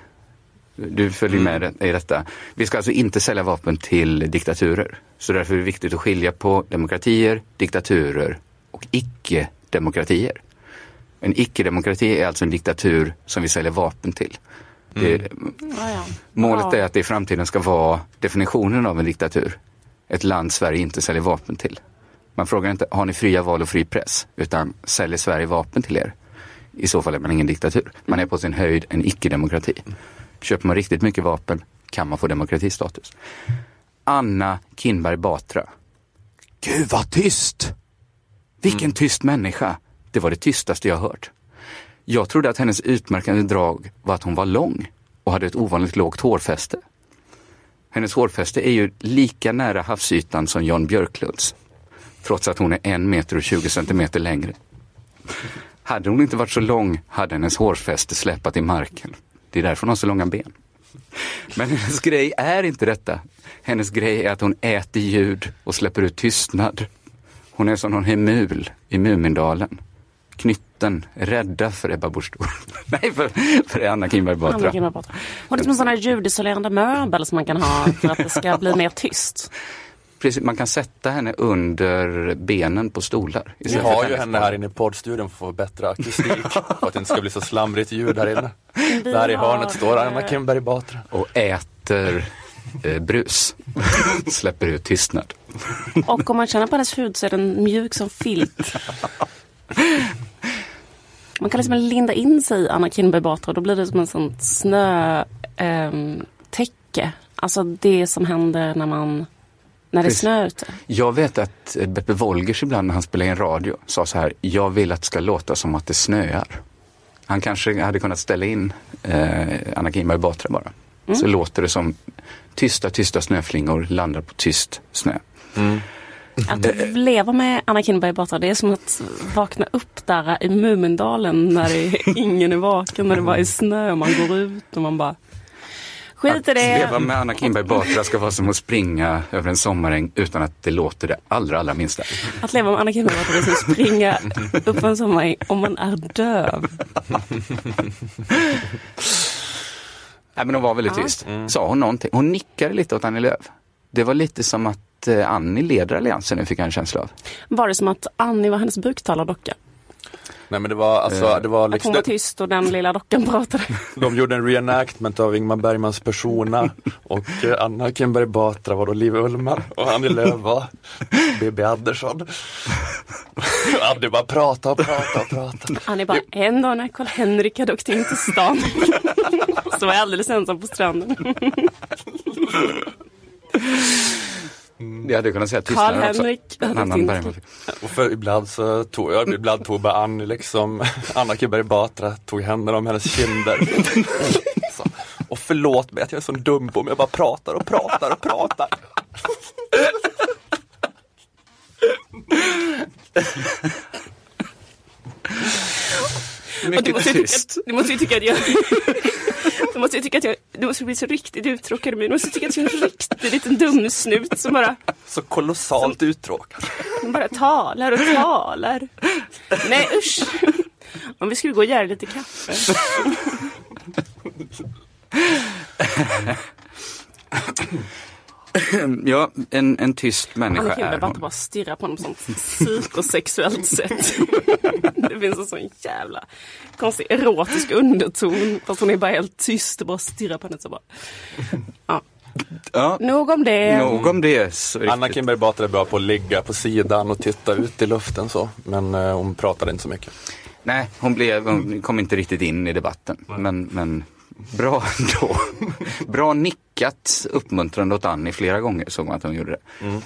Du följer med mm. i detta. Vi ska alltså inte sälja vapen till diktaturer. Så därför är det viktigt att skilja på demokratier, diktaturer och icke-demokratier. En icke-demokrati är alltså en diktatur som vi säljer vapen till. Det, mm. Målet är att det i framtiden ska vara definitionen av en diktatur. Ett land Sverige inte säljer vapen till. Man frågar inte, har ni fria val och fri press? Utan, säljer Sverige vapen till er? I så fall är man ingen diktatur. Man är på sin höjd en icke-demokrati. Köper man riktigt mycket vapen kan man få demokratistatus. Anna Kinberg Batra. Gud vad tyst! Vilken mm. tyst människa! Det var det tystaste jag hört. Jag trodde att hennes utmärkande drag var att hon var lång och hade ett ovanligt lågt hårfäste. Hennes hårfäste är ju lika nära havsytan som Jan Björklunds. Trots att hon är en meter och 20 centimeter längre. Hade hon inte varit så lång hade hennes hårfäste släpat i marken. Det är därför hon har så långa ben. Men hennes grej är inte detta. Hennes grej är att hon äter ljud och släpper ut tystnad. Hon är som någon hemul i Mumindalen. Knytten, rädda för Ebba Busch [LAUGHS] Nej, för, för Anna Kinberg Batra. Hon är som en sån här ljudisolerande möbel som man kan ha för att det ska bli mer tyst. Precis, man kan sätta henne under benen på stolar. Vi har ju henne här inne i poddstudion för att få bättre akustik. [LAUGHS] för att det inte ska bli så slamrigt ljud här inne. Där i hörnet står Anna Kinberg Batra. Och äter eh, brus. [LAUGHS] Släpper ut tystnad. Och om man känner på hennes hud så är den mjuk som filt. Man kan liksom linda in sig i Anna Kinberg Batra och då blir det som en sån snötäcke. Eh, alltså det som händer när man när det är snö ute? Jag vet att Beppe Wolgers ibland när han spelar in radio sa så här, jag vill att det ska låta som att det snöar. Han kanske hade kunnat ställa in eh, Anna Kinberg Batra bara. Mm. Så låter det som tysta, tysta snöflingor landar på tyst snö. Mm. Att leva med Anna Kinberg Batra, det är som att vakna upp där i Mumindalen när det, [LAUGHS] ingen är vaken, när det bara är snö och man går ut och man bara Skit i det. Att leva med Anna Kinberg Batra ska vara som att springa över en sommaräng utan att det låter det allra, allra minsta. Att leva med Anna Kinberg Batra är som att springa upp en sommaräng om man är döv. [LAUGHS] Nej, men hon var väldigt tyst. Sa hon någonting? Hon nickade lite åt Annie Lööf. Det var lite som att eh, Annie leder alliansen nu, fick jag en känsla av. Var det som att Annie var hennes buktalardocka? Nej men det var alltså, eh, det var liksom... Att hon var tyst och den lilla dockan pratade. [LAUGHS] De gjorde en reenactment av Ingmar Bergmans persona och eh, Anna Kinberg Batra var då Liv Ullmann och Annie Lööf var Bibi Andersson. [LAUGHS] Annie bara prata och prata och prata. Annie bara, en dag när Karl-Henrik hade åkt in till stan [LAUGHS] så var jag alldeles ensam på stranden. Mm. Jag hade kunnat säga Karl-Henrik. Och för ibland så tog jag, ibland tog bara Annie liksom, [LAUGHS] Anna Kinberg Batra tog händerna om hennes kinder. [LAUGHS] så, och förlåt mig att jag är så dum på mig, jag bara pratar och pratar och pratar. [LAUGHS] Mycket du måste tyst. Du måste ju tycka att jag [LAUGHS] du måste ju tycka att jag, du måste bli så riktigt uttråkad Du måste tycka att jag är en riktig liten dumsnut som bara... Så kolossalt som, uttråkad. Som bara talar och talar. Nej usch. Om vi skulle gå och göra lite kaffe. [LAUGHS] [LAUGHS] ja, en, en tyst människa Annika är hon. bara stirra på honom på sånt psykosexuellt sätt. [LAUGHS] det finns en sån jävla konstig erotisk underton. Fast hon är bara helt tyst och bara stirrar på henne. Så bara. Ja. Ja. Nog om det. Nog om det. Anna Kinberg Batra är bra på att ligga på sidan och titta ut i luften så. Men eh, hon pratade inte så mycket. Nej, hon, blev, hon kom inte riktigt in i debatten. Men, men Bra ändå. Bra nickat uppmuntrande åt Annie flera gånger såg man att hon gjorde det. Mm.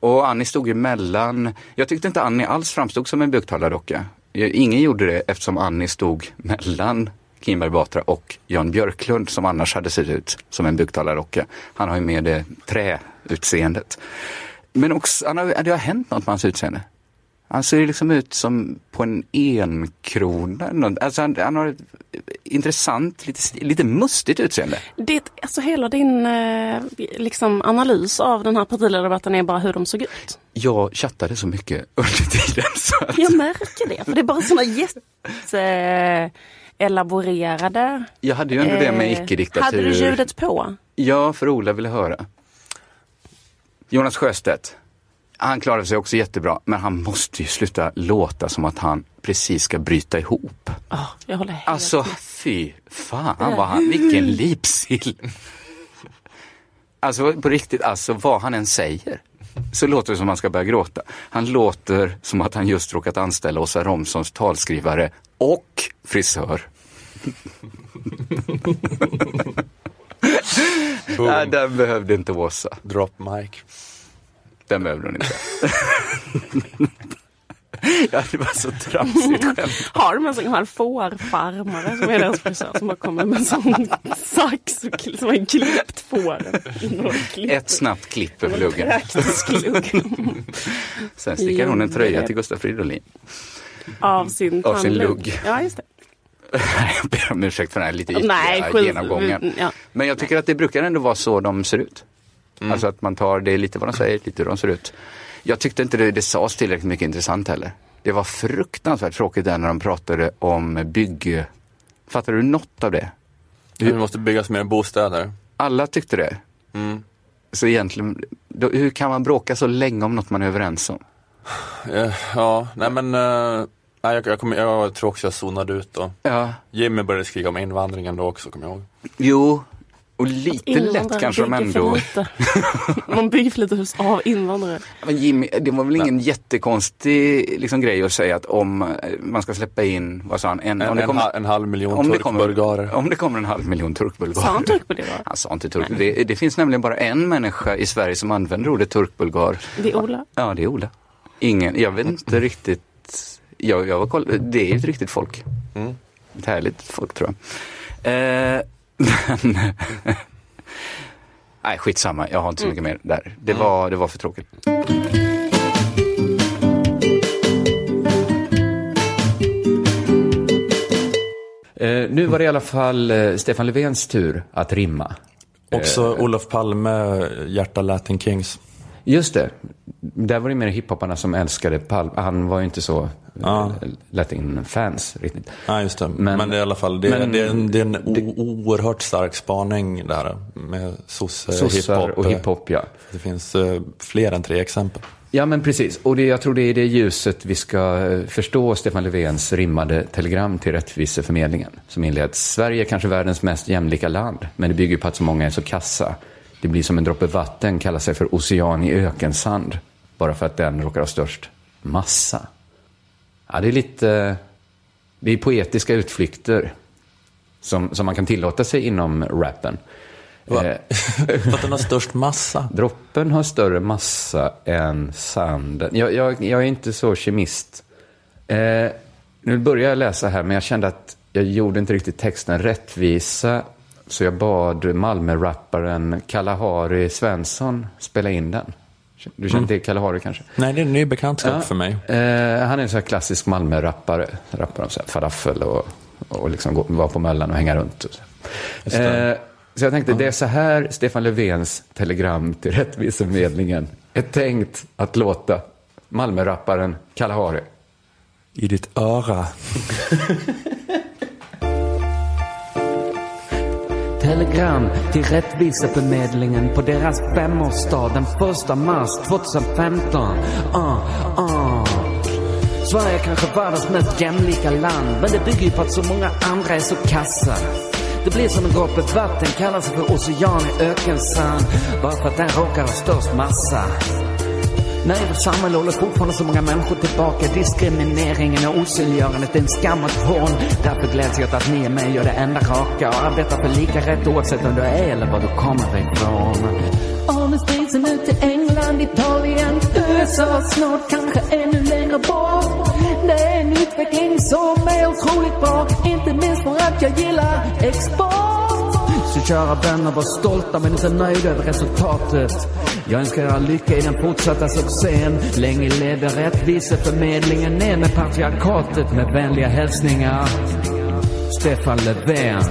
Och Annie stod ju mellan, jag tyckte inte Annie alls framstod som en buktalardocka. Ingen gjorde det eftersom Annie stod mellan Kinberg Batra och Jan Björklund som annars hade sett ut som en buktalardocka. Han har ju med det träutseendet. Men också, han har, det har hänt något med hans utseende. Han ser liksom ut som på en enkrona. Alltså han, han har ett intressant, lite, lite mustigt utseende. Det, alltså hela din eh, liksom, analys av den här partiledardebatten är bara hur de såg ut? Jag chattade så mycket under tiden. Så att... Jag märker det, för det är bara sådana jätte elaborerade. Jag hade ju ändå det med Eh, icke-diktatur. Hade du ljudet på? Ja, för Ola ville höra. Jonas Sjöstedt. Han klarade sig också jättebra, men han måste ju sluta låta som att han precis ska bryta ihop. Ja, jag håller helt Alltså, fy fan vad han, vilken lipsill. Alltså på riktigt, alltså vad han än säger så låter det som att han ska börja gråta. Han låter som att han just råkat anställa Åsa Romsons talskrivare och frisör. Nej, den behövde inte Åsa. Drop mic. Den behövde hon inte. [LAUGHS] ja, det var så tramsigt skämt. [LAUGHS] Har de en sån gammal fårfarmare som är deras frisör som bara kommer med en sån sax och som har klippt fåren. Ett snabbt klipp över luggen. [LAUGHS] Sen stickar hon en tröja till Gustaf Fridolin. Av sin Av sin lugg. Ja, just det. Jag ber om ursäkt för den här lite ytliga Nej, genomgången. ja. Men jag tycker att det brukar ändå vara så de ser ut. Alltså att man tar, det är lite vad de säger, lite hur de ser ut. Jag tyckte inte det, det sades tillräckligt mycket intressant heller. Det var fruktansvärt tråkigt där när de pratade om bygg... Fattar du något av det? Det måste byggas mer bostäder. Alla tyckte det. Mm. Så egentligen, då, hur kan man bråka så länge om något man är överens om? Eh, Ja, nej men eh, nej, jag, jag, kommer, jag tror också jag zonade ut då. Ja. Jimmy började skriva om invandringen då också, kommer jag ihåg. Jo, och lite lätt kanske de ändå... Man bygger för lite hus av invandrare. Men Jimmy, det var väl ingen jättekonstig liksom, grej att säga att om eh, man ska släppa in, vad sa han, en, En- om det en kommer, ha- en halv miljon om det kommer- turkbulgarer. Om det kommer en halv miljon turkbulgarer. Sa han turkbulgarer? Han sa inte turk. Det, det finns nämligen bara en människa i Sverige som använder ordet turkbulgar. Det är Ola. Ja, det är Ola. Ingen, jag vet inte riktigt. Jag, jag var koll, det är ju ett riktigt folk. Mm. Ett härligt folk tror jag. Eh, men, [LAUGHS] nej, skitsamma. Jag har inte så mycket mer där. Det var, det var för tråkigt. Eh, nu var det i alla fall eh, Stefan Löfvens tur att rimma. Också Olof Palme, Hjärta Latin Kings. Just det. Där var det mer hiphoparna som älskade Palme. Han var ju inte så Ja. latin-fans riktigt. Ja, just det. Men, det är i alla fall, det, men- det är en, det är en o, oerhört stark spaning det här med sosse, Sossar hiphop. och hiphop, ja. Det finns eh, fler än tre exempel. Ja, men precis. Och det, jag tror det är i det ljuset vi ska eh, förstå Stefan Löfvens rimmade telegram till Rättviseförmedlingen. Som inleds. Sverige är kanske världens mest jämlika land, men det bygger på att så många är så kassa. Det blir som en droppe vatten, kallar sig för ocean i ökensand. Bara för att den råkar ha störst massa. Ja, det är lite... Det är poetiska utflykter som, som man kan tillåta sig inom rappen. Va? Eh, [LAUGHS] För att den har störst massa. Droppen har större massa än sanden. Jag, jag, jag är inte så kemist. Eh, nu börjar jag läsa här, men jag kände att jag gjorde inte riktigt texten rättvisa. Så jag bad Malmö-rapparen Kalahari Svensson spela in den. Du känner Mm. till Kalahari kanske? Nej, det är en ny bekantskap Ja. för mig. Eh, han är en sån här klassisk Malmö-rappare. Rappar om så här falafel och, och liksom gå, vara på Möllan och hänga runt. Och så. Eh, så jag tänkte, det är så här Stefan Löfvens telegram till Rättviseförmedlingen är tänkt att låta Malmö-rapparen Kalahari. I ditt öra. [LAUGHS] Telegram till Rättviseförmedlingen på deras femårsdag den första mars 2015. Uh, uh. Sverige är kanske världens mest jämlika land, men det bygger ju på att så många andra är så kassa. Det blir som en droppe vatten, kallar sig för ocean i ökensand, bara för att den råkar ha störst massa. Nej, vårt samhälle håller fortfarande så många människor tillbaka. Diskrimineringen och osynliggörandet är en skam och ett hån. Därför gläds jag åt att ni är med och gör det enda raka och arbetar för lika rätt oavsett om du är eller var du kommer ifrån. Och nu sprids ut till England, Italien, USA, snart kanske ännu längre bort. Det är en utveckling som är otroligt bra, inte minst för att jag gillar export. Så kära vänner, var stolta men inte nöjda över resultatet. Jag önskar er lycka i den fortsatta succén. Länge leve rättviseförmedlingen, ner med patriarkatet med vänliga hälsningar. Stefan Löfven.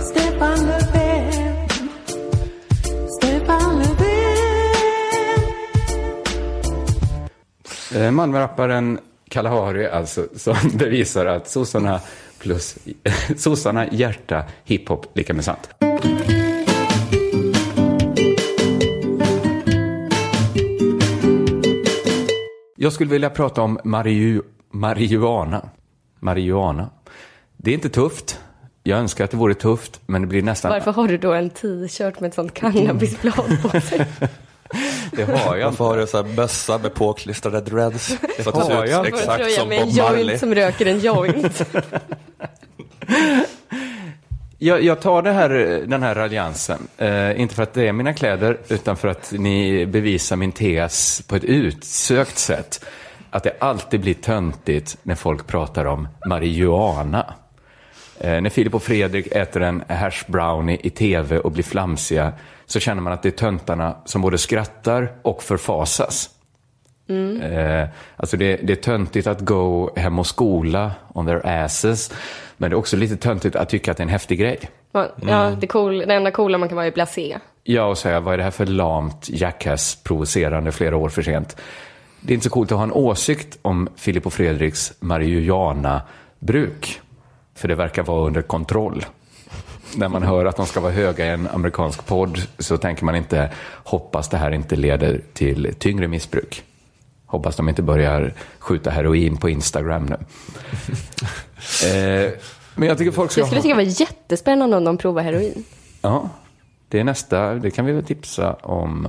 Stefan Löfven. Stefan Löfven. Eh, Malmö-rapparen Kalahari alltså, som [LAUGHS] bevisar att sossarna plus [LAUGHS] sossarna, hjärta, hiphop, lika med sant. Jag skulle vilja prata om mariu, marijuana. Marijuana. Det är inte tufft. Jag önskar att det vore tufft, men det blir nästan... Varför har du då en t-shirt med ett sånt [LAUGHS] cannabisblad på sig? [LAUGHS] [LAUGHS] Det har jag Varför har du så här bössa med påklistrade dreads? Det Så att det har jag. ut exakt Tröja som med en Bob Marley. joint som röker en joint. [LAUGHS] Jag, jag tar det här, den här raljansen, eh, inte för att det är mina kläder, utan för att ni bevisar min tes på ett utsökt sätt. Att det alltid blir töntigt när folk pratar om marijuana. Eh, när Filip och Fredrik äter en hash brownie i tv och blir flamsiga så känner man att det är töntarna som både skrattar och förfasas. Mm. Eh, alltså det, det är töntigt att gå hem och skola on their asses. Men det är också lite töntigt att tycka att det är en häftig grej. Ja, det, cool, det enda coola man kan vara är blasé. Ja, och säga vad är det här för lamt jackass-provocerande flera år för sent. Det är inte så coolt att ha en åsikt om Filip och Fredriks marijuana-bruk. För det verkar vara under kontroll. När man hör att de ska vara höga i en amerikansk podd så tänker man inte hoppas det här inte leder till tyngre missbruk. Hoppas de inte börjar skjuta heroin på Instagram nu. [LAUGHS] eh, men jag tycker folk ska Jag skulle ha... tycka det var jättespännande om de provar heroin. Ja, det är nästa. Det kan vi väl tipsa om.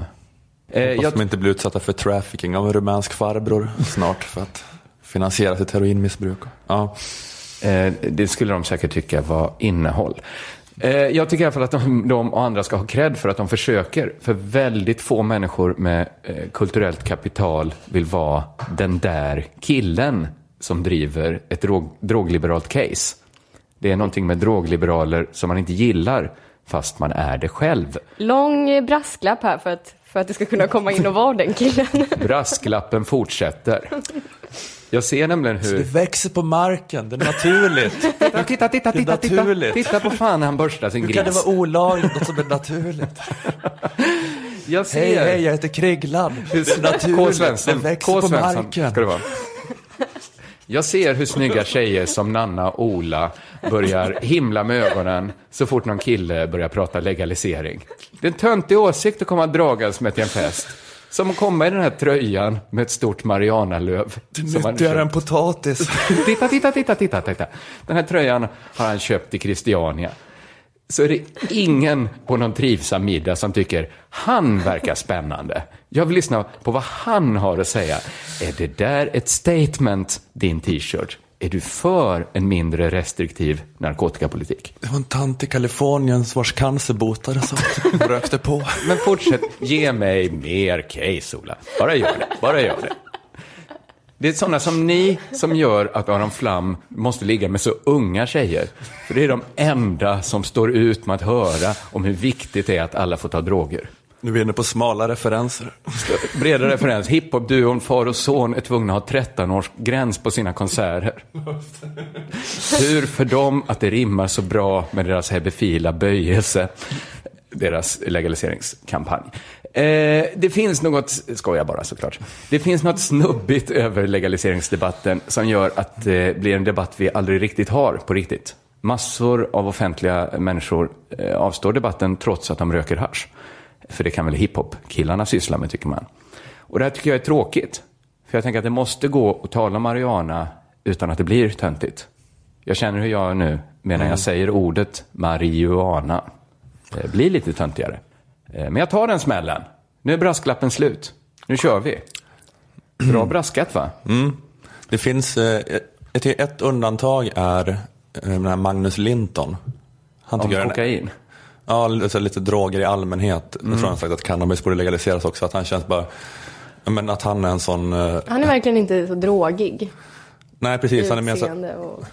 Eh, Hoppas jag... de inte blir utsatta för trafficking av en rumänsk farbror snart för att finansiera sitt heroinmissbruk. Ja. Eh, det skulle de säkert tycka var innehåll. Eh, jag tycker i alla fall att de, de och andra ska ha cred för att de försöker. För väldigt få människor med eh, kulturellt kapital vill vara den där killen som driver ett drog, drogliberalt case. Det är någonting med drogliberaler som man inte gillar, fast man är det själv. Lång brasklapp här för att, för att det ska kunna komma in och vara den killen. [LAUGHS] Brasklappen fortsätter. [LAUGHS] Jag ser nämligen hur... Det växer på marken, det är naturligt. [LAUGHS] Titta, titta, titta, Det är titta, titta, naturligt. titta på fan när han borstar sin Hur gris. kan det vara olagligt, något som är naturligt? [LAUGHS] Jag ser... Hej, hej, jag heter Krigland. Det är K. naturligt, Svensson, det växer K. på marken. ska det vara. Jag ser hur snygga tjejer som Nanna och Ola börjar himla med ögonen så fort någon kille börjar prata legalisering. Det är en töntig åsikt att komma dragandes med till en fest. Som att komma i den här tröjan med ett stort han nyttigare än potatis. [LAUGHS] titta, titta, titta, titta, titta. Den här tröjan har han köpt i Christiania. Så är det ingen på någon trivsam middag som tycker han verkar spännande. Jag vill lyssna på vad han har att säga. Är det där ett statement, din t-shirt? Är du för en mindre restriktiv narkotikapolitik? Det var en tant i Kalifornien vars cancer botades och [LAUGHS] rökte på. Men fortsätt, ge mig mer case, Ola. Bara gör det, bara gör det. Det är sådana som ni som gör att Aron Flam måste ligga med så unga tjejer. För det är de enda som står ut med att höra om hur viktigt det är att alla får ta droger. Nu är vi inne på smala referenser. Breda referens. Hiphop-duon far och son är tvungna att ha 13-årsgräns på sina konserter. Tur för dem att det rimmar så bra med deras hebefila böjelse. Deras legaliseringskampanj. Eh, det finns något, skojar bara såklart. Det finns något snubbigt över legaliseringsdebatten som gör att eh, det blir en debatt vi aldrig riktigt har på riktigt. Massor av offentliga människor eh, avstår debatten trots att de röker hasch. För det kan väl hiphop-killarna syssla med, tycker man. Och det här tycker jag är tråkigt. För jag tänker att det måste gå att tala om marijuana utan att det blir töntigt. Jag känner hur jag nu, medan Mm. jag säger ordet marijuana, blir lite töntigare. Eh, Men jag tar den smällen. Nu är brasklappen slut. Nu kör vi. Bra braskat, va? Mm. Det finns, eh, ett, ett undantag är eh, Magnus Linton. Han Om tycker den- kokain? Ja, lite, lite droger i allmänhet. Mm. Jag tror han sagt att cannabis borde legaliseras också. Att han känns bara, men att han är en sån, eh, Han är verkligen inte så drogig. nej precis, han är mer så, och...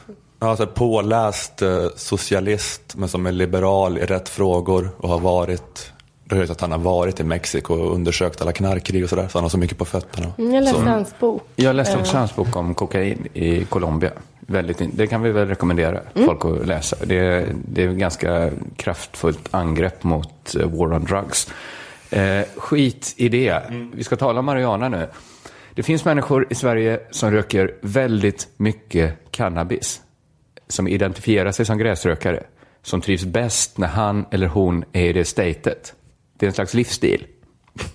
ja, så påläst eh, socialist men som är liberal i rätt frågor och har varit, det har hört att han har varit i Mexiko och undersökt alla knarkkrig och sådär. Så han har så mycket på fötterna. Jag läste Så- hans bok. Jag läste Eh, också hans bok om kokain i Colombia. Väldigt, det kan vi väl rekommendera Mm. folk att läsa. Det är, det är ett ganska kraftfullt angrepp mot eh, war on drugs. Eh, skit i det. Vi ska tala om marijuana nu. Det finns människor i Sverige som röker väldigt mycket cannabis. som identifierar sig som gräsrökare, som trivs bäst när han eller hon är i det statet. Det är en slags livsstil. [LAUGHS]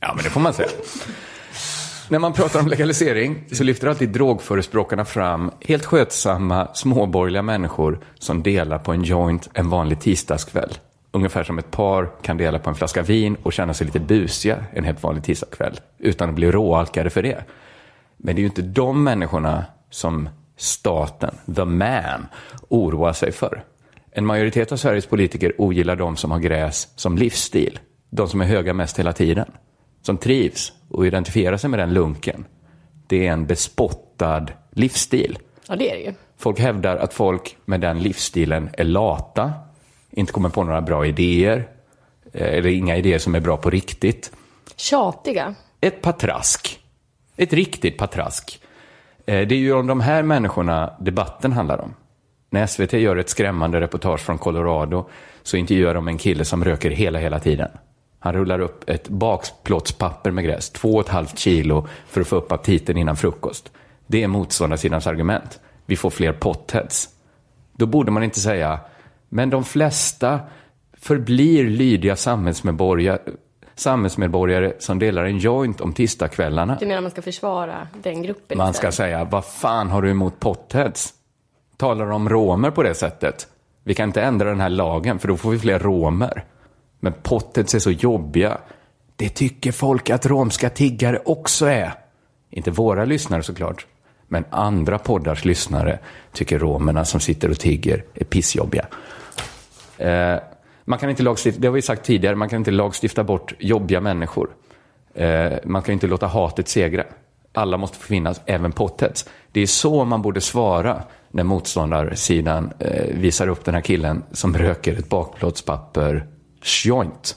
Ja, men det får man säga. När man pratar om legalisering så lyfter alltid drogförespråkarna fram helt skötsamma småborgerliga människor som delar på en joint en vanlig tisdagskväll. Ungefär som ett par kan dela på en flaska vin och känna sig lite busiga en helt vanlig tisdagskväll utan att bli råalkade för det. Men det är ju inte de människorna som staten, the man, oroar sig för. En majoritet av Sveriges politiker ogillar de som har gräs som livsstil. De som är höga mest hela tiden. Som trivs och identifierar sig med den lunken. Det är en bespottad livsstil. Ja, det är det ju. Folk hävdar att folk med den livsstilen är lata, inte kommer på några bra idéer, eh, eller inga idéer som är bra på riktigt. Tjatiga. Ett patrask. Ett riktigt patrask. Eh, det är ju om de här människorna debatten handlar om. När SVT gör ett skrämmande reportage från Colorado så intervjuar de en kille som röker hela, hela tiden. Han rullar upp ett bakplåtspapper med gräs, två och ett halvt kilo, för att få upp aptiten innan frukost. Det är motståndarsidans argument. Vi får fler potheads. Då borde man inte säga, men de flesta förblir lydiga samhällsmedborgare, samhällsmedborgare som delar en joint om tisdagskvällarna. Du menar man ska försvara den gruppen Man ska säga, vad fan har du emot potheads? Talar om romer på det sättet? Vi kan inte ändra den här lagen, för då får vi fler romer. Men pottet är så jobbiga. Det tycker folk att romska tiggare också är. Inte våra lyssnare såklart. Men andra poddars lyssnare tycker romerna som sitter och tigger är pissjobbiga. Eh, man kan inte lagstifta, det har vi sagt tidigare, man kan inte lagstifta bort jobbiga människor. Eh, man kan inte låta hatet segra. Alla måste få finnas, även potheads. Det är så man borde svara när motståndarsidan eh, visar upp den här killen som röker ett bakplåtspapper joint.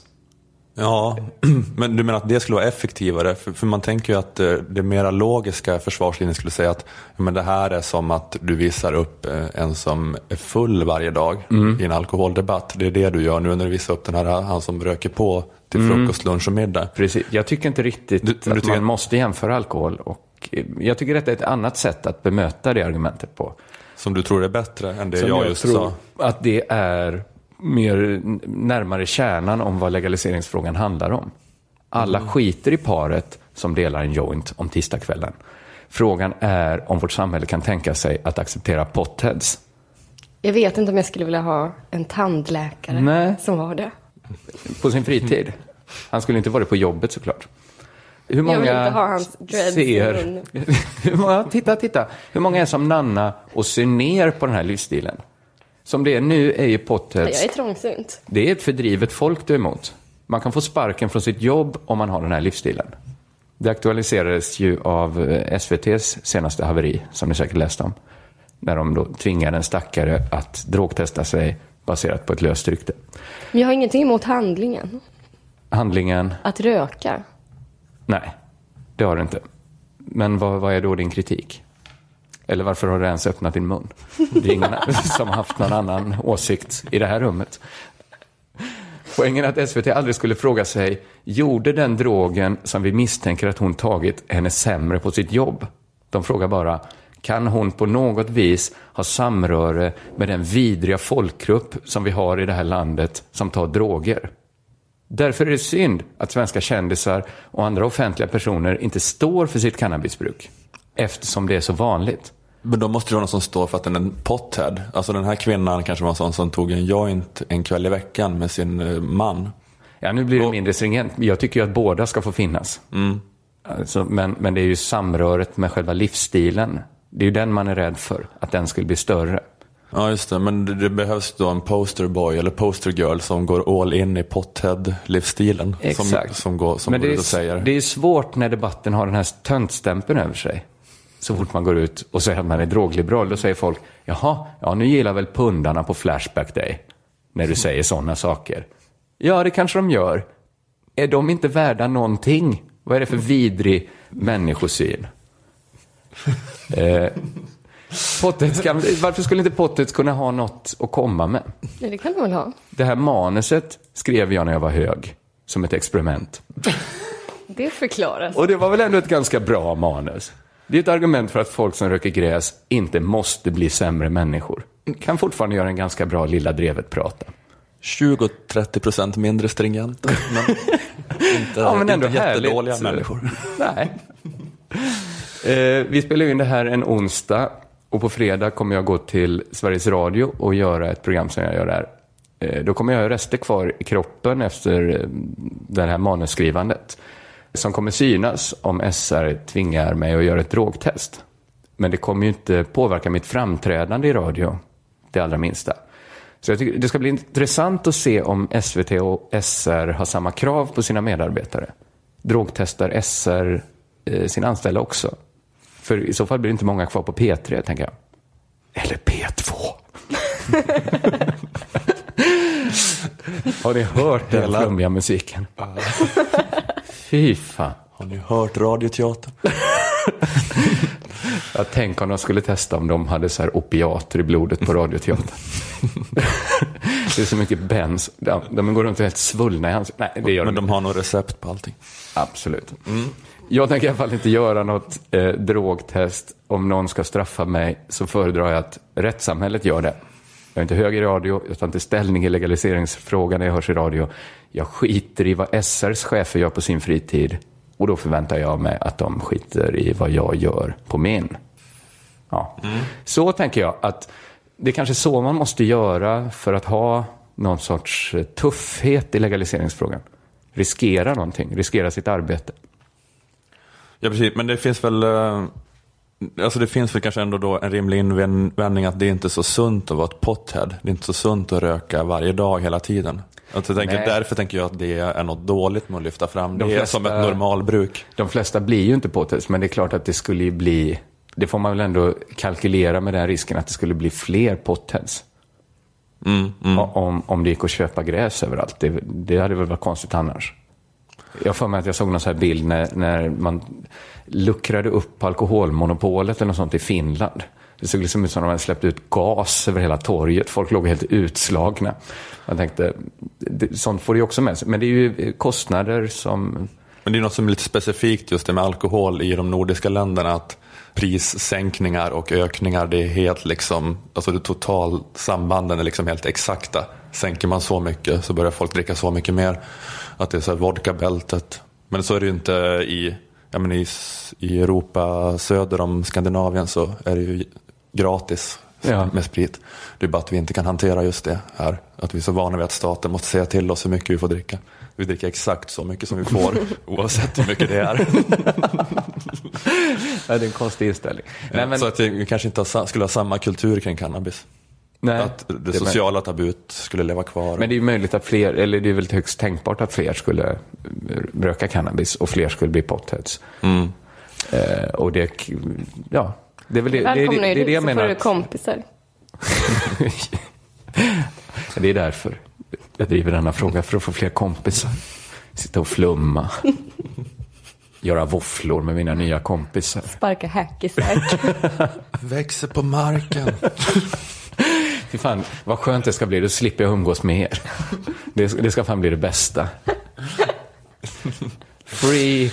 Ja, [CLEARS THROAT] men du menar att det skulle vara effektivare? För, för man tänker ju att eh, det mera logiska försvarslinjen skulle säga att men det här är som att du visar upp eh, en som är full varje dag Mm. i en alkoholdebatt. Det är det du gör nu när du visar upp den här han som röker på till Mm. frukost, lunch och middag. Precis. Jag tycker inte riktigt Du- du att tycker- man måste jämföra alkohol. Och eh, jag tycker detta är ett annat sätt att bemöta det argumentet på. Som du tror är bättre än det Som jag just tror sa. att det är mer närmare kärnan om vad legaliseringsfrågan handlar om. Alla Mm. skiter i paret som delar en joint om tisdagskvällen. Frågan är om vårt samhälle kan tänka sig att acceptera potheads. Jag vet inte om jag skulle vilja ha en tandläkare Nej. som var det. På sin fritid. Han skulle inte vara det på jobbet såklart. Hur många Jag vill inte ha hans dreads ser... Hur [LAUGHS] många, titta, titta. Hur många är som Nanna och ser ner på den här livsstilen? Som det är nu är ju Jag potheads... är trångsynt. Det är ett fördrivet folk du är emot. Man kan få sparken från sitt jobb om man har den här livsstilen. Det aktualiserades ju av eh, SVTs senaste haveri, som ni säkert läst om. När de då tvingade en stackare att drogtesta sig baserat på ett löst rykte. Men jag har ingenting emot handlingen. Handlingen, Att röka. nej, det har du inte. Men vad, vad är då din kritik? Eller varför har du ens öppnat din mun? Det är ingen [LAUGHS] som har haft någon annan åsikt i det här rummet. Poängen är att SVT aldrig skulle fråga sig, gjorde den drogen som vi misstänker att hon tagit henne sämre på sitt jobb? De frågar bara, kan hon på något vis ha samröre med den vidriga folkgrupp som vi har i det här landet som tar droger? Därför är det synd att svenska kändisar och andra offentliga personer inte står för sitt cannabisbruk. Eftersom det är så vanligt. Men då måste det vara någon som står för att den är en pothead. Alltså den här kvinnan kanske var en sån som tog en joint en kväll i veckan med sin eh, man. Ja, nu blir det mindre stringent. Jag tycker ju att båda ska få finnas. Alltså, men, men det är ju samröret med själva livsstilen. Det är ju den man är rädd för, att den skulle bli större. Ja, just det. Men det, det behövs då en posterboy eller postergirl som går all in i pothead-livsstilen. Som, Exakt. som går, som Men det och är, säger. det är svårt när debatten har den här töntstämpeln över sig. Så fort man går ut och säger att man är drogliberal, då säger folk, jaha, ja nu gillar väl pundarna på Flashback Day. När du säger sådana saker. Ja, det kanske de gör. Är de inte värda någonting? Vad är det för vidrig människosyn? [LAUGHS] eh, kan, varför skulle inte Pottets kunna ha något att komma med? Ja, det kan de väl ha. Det här manuset skrev jag när jag var hög, som ett experiment. Det förklaras. Och det var väl ändå ett ganska bra manus. Det är ett argument för att folk som röker gräs inte måste bli sämre människor. Kan fortfarande göra en ganska bra Lilla Drevet-prata. 20-30 procent mindre stringenta, men [LAUGHS] inte, Ja, men ändå inte jättedåliga härligt. människor. Nej. Eh, vi spelar in det här en onsdag och på fredag kommer jag gå till Sveriges Radio och göra ett program som jag gör där. Eh, då kommer jag ha rester kvar i kroppen efter eh, det här manusskrivandet som kommer synas om SR tvingar mig att göra ett drogtest. Men det kommer ju inte påverka mitt framträdande i radio, det allra minsta. Så jag tycker det ska bli intressant att se om SVT och SR har samma krav på sina medarbetare. Drogtestar SR eh, sina anställda också? För i så fall blir det inte många kvar på P3, tänker jag. Eller P2. [LAUGHS] [LAUGHS] Har ni hört den Hela- flummiga musiken? [LAUGHS] Fy fan. Har ni hört Radioteatern? [LAUGHS] Jag tänk om de skulle testa om de hade så här opiater i blodet på Radioteatern. det är så mycket bens. De, de går runt helt svullna i ansiktet. Nej, det gör Men de de har nog recept på allting. Absolut. Jag tänker i alla fall inte göra något eh, drogtest. Om någon ska straffa mig så föredrar jag att rättssamhället gör det. Jag är inte hög i radio, jag tar inte ställning i legaliseringsfrågan när jag hörs i radio. Jag skiter i vad SRs chefer gör på sin fritid. Och då förväntar jag mig att de skiter i vad jag gör på min. Ja. Så tänker jag att det är kanske så man måste göra för att ha någon sorts eh, tuffhet i legaliseringsfrågan. Riskera någonting, riskera sitt arbete. Ja, precis. Men det finns väl eh, Alltså det finns väl kanske ändå då en rimlig invändning att det är inte så sunt att vara ett pothead. Det är inte så sunt att röka varje dag hela tiden. Alltså tänker, därför tänker jag att det är något dåligt med att lyfta fram. De det flesta- som ett normalbruk. De flesta blir ju inte potheads, men det är klart att det skulle ju bli... Det får man väl ändå kalkylera med den risken att det skulle bli fler potheads. Mm, O- Om, om det gick att köpa gräs överallt. Det, det hade väl varit konstigt annars. Jag har för mig att jag såg någon så här bild när, när man luckrade upp alkoholmonopolet eller något sånt i Finland. Det såg liksom ut som om de hade släppt ut gas över hela torget. Folk låg helt utslagna. Jag tänkte, det, sånt får det ju också med sig. Men det är ju kostnader som... Men det är något som är lite specifikt just det med alkohol i de nordiska länderna. Att prissänkningar och ökningar, det är helt liksom, alltså det total sambanden är liksom helt exakta. Sänker man så mycket så börjar folk dricka så mycket mer. Att det är så här vodkabältet. Men så är det ju inte i, ja men i, i Europa söder om Skandinavien så är det ju gratis Ja. med sprit. Det är bara att vi inte kan hantera just det här. Att vi är så vana vid att staten måste säga till oss hur mycket vi får dricka. Vi dricker exakt så mycket som vi får [LAUGHS] oavsett hur mycket det är. Ja, det är en konstig inställning. Nej, men- Så att vi kanske inte skulle ha samma kultur kring cannabis. Nej, att det, det sociala tabut skulle leva kvar. Men det är ju möjligt att fler, eller det är väl högst tänkbart att fler skulle eh, röka cannabis och fler skulle bli potheads. Mm. Eh, och det, ja, det är väl det, det, det, Välkomna det, är dit det jag så får menar. du att- kompisar. [LAUGHS] Det är därför jag driver denna fråga, för att få fler kompisar. Sitta och flumma. [LAUGHS] Göra våfflor med mina nya kompisar. Sparka hackisar. [LAUGHS] Växer på marken. Fy fan, vad skönt det ska bli. Då slipper jag umgås med er. Det, det ska fan bli det bästa. Free.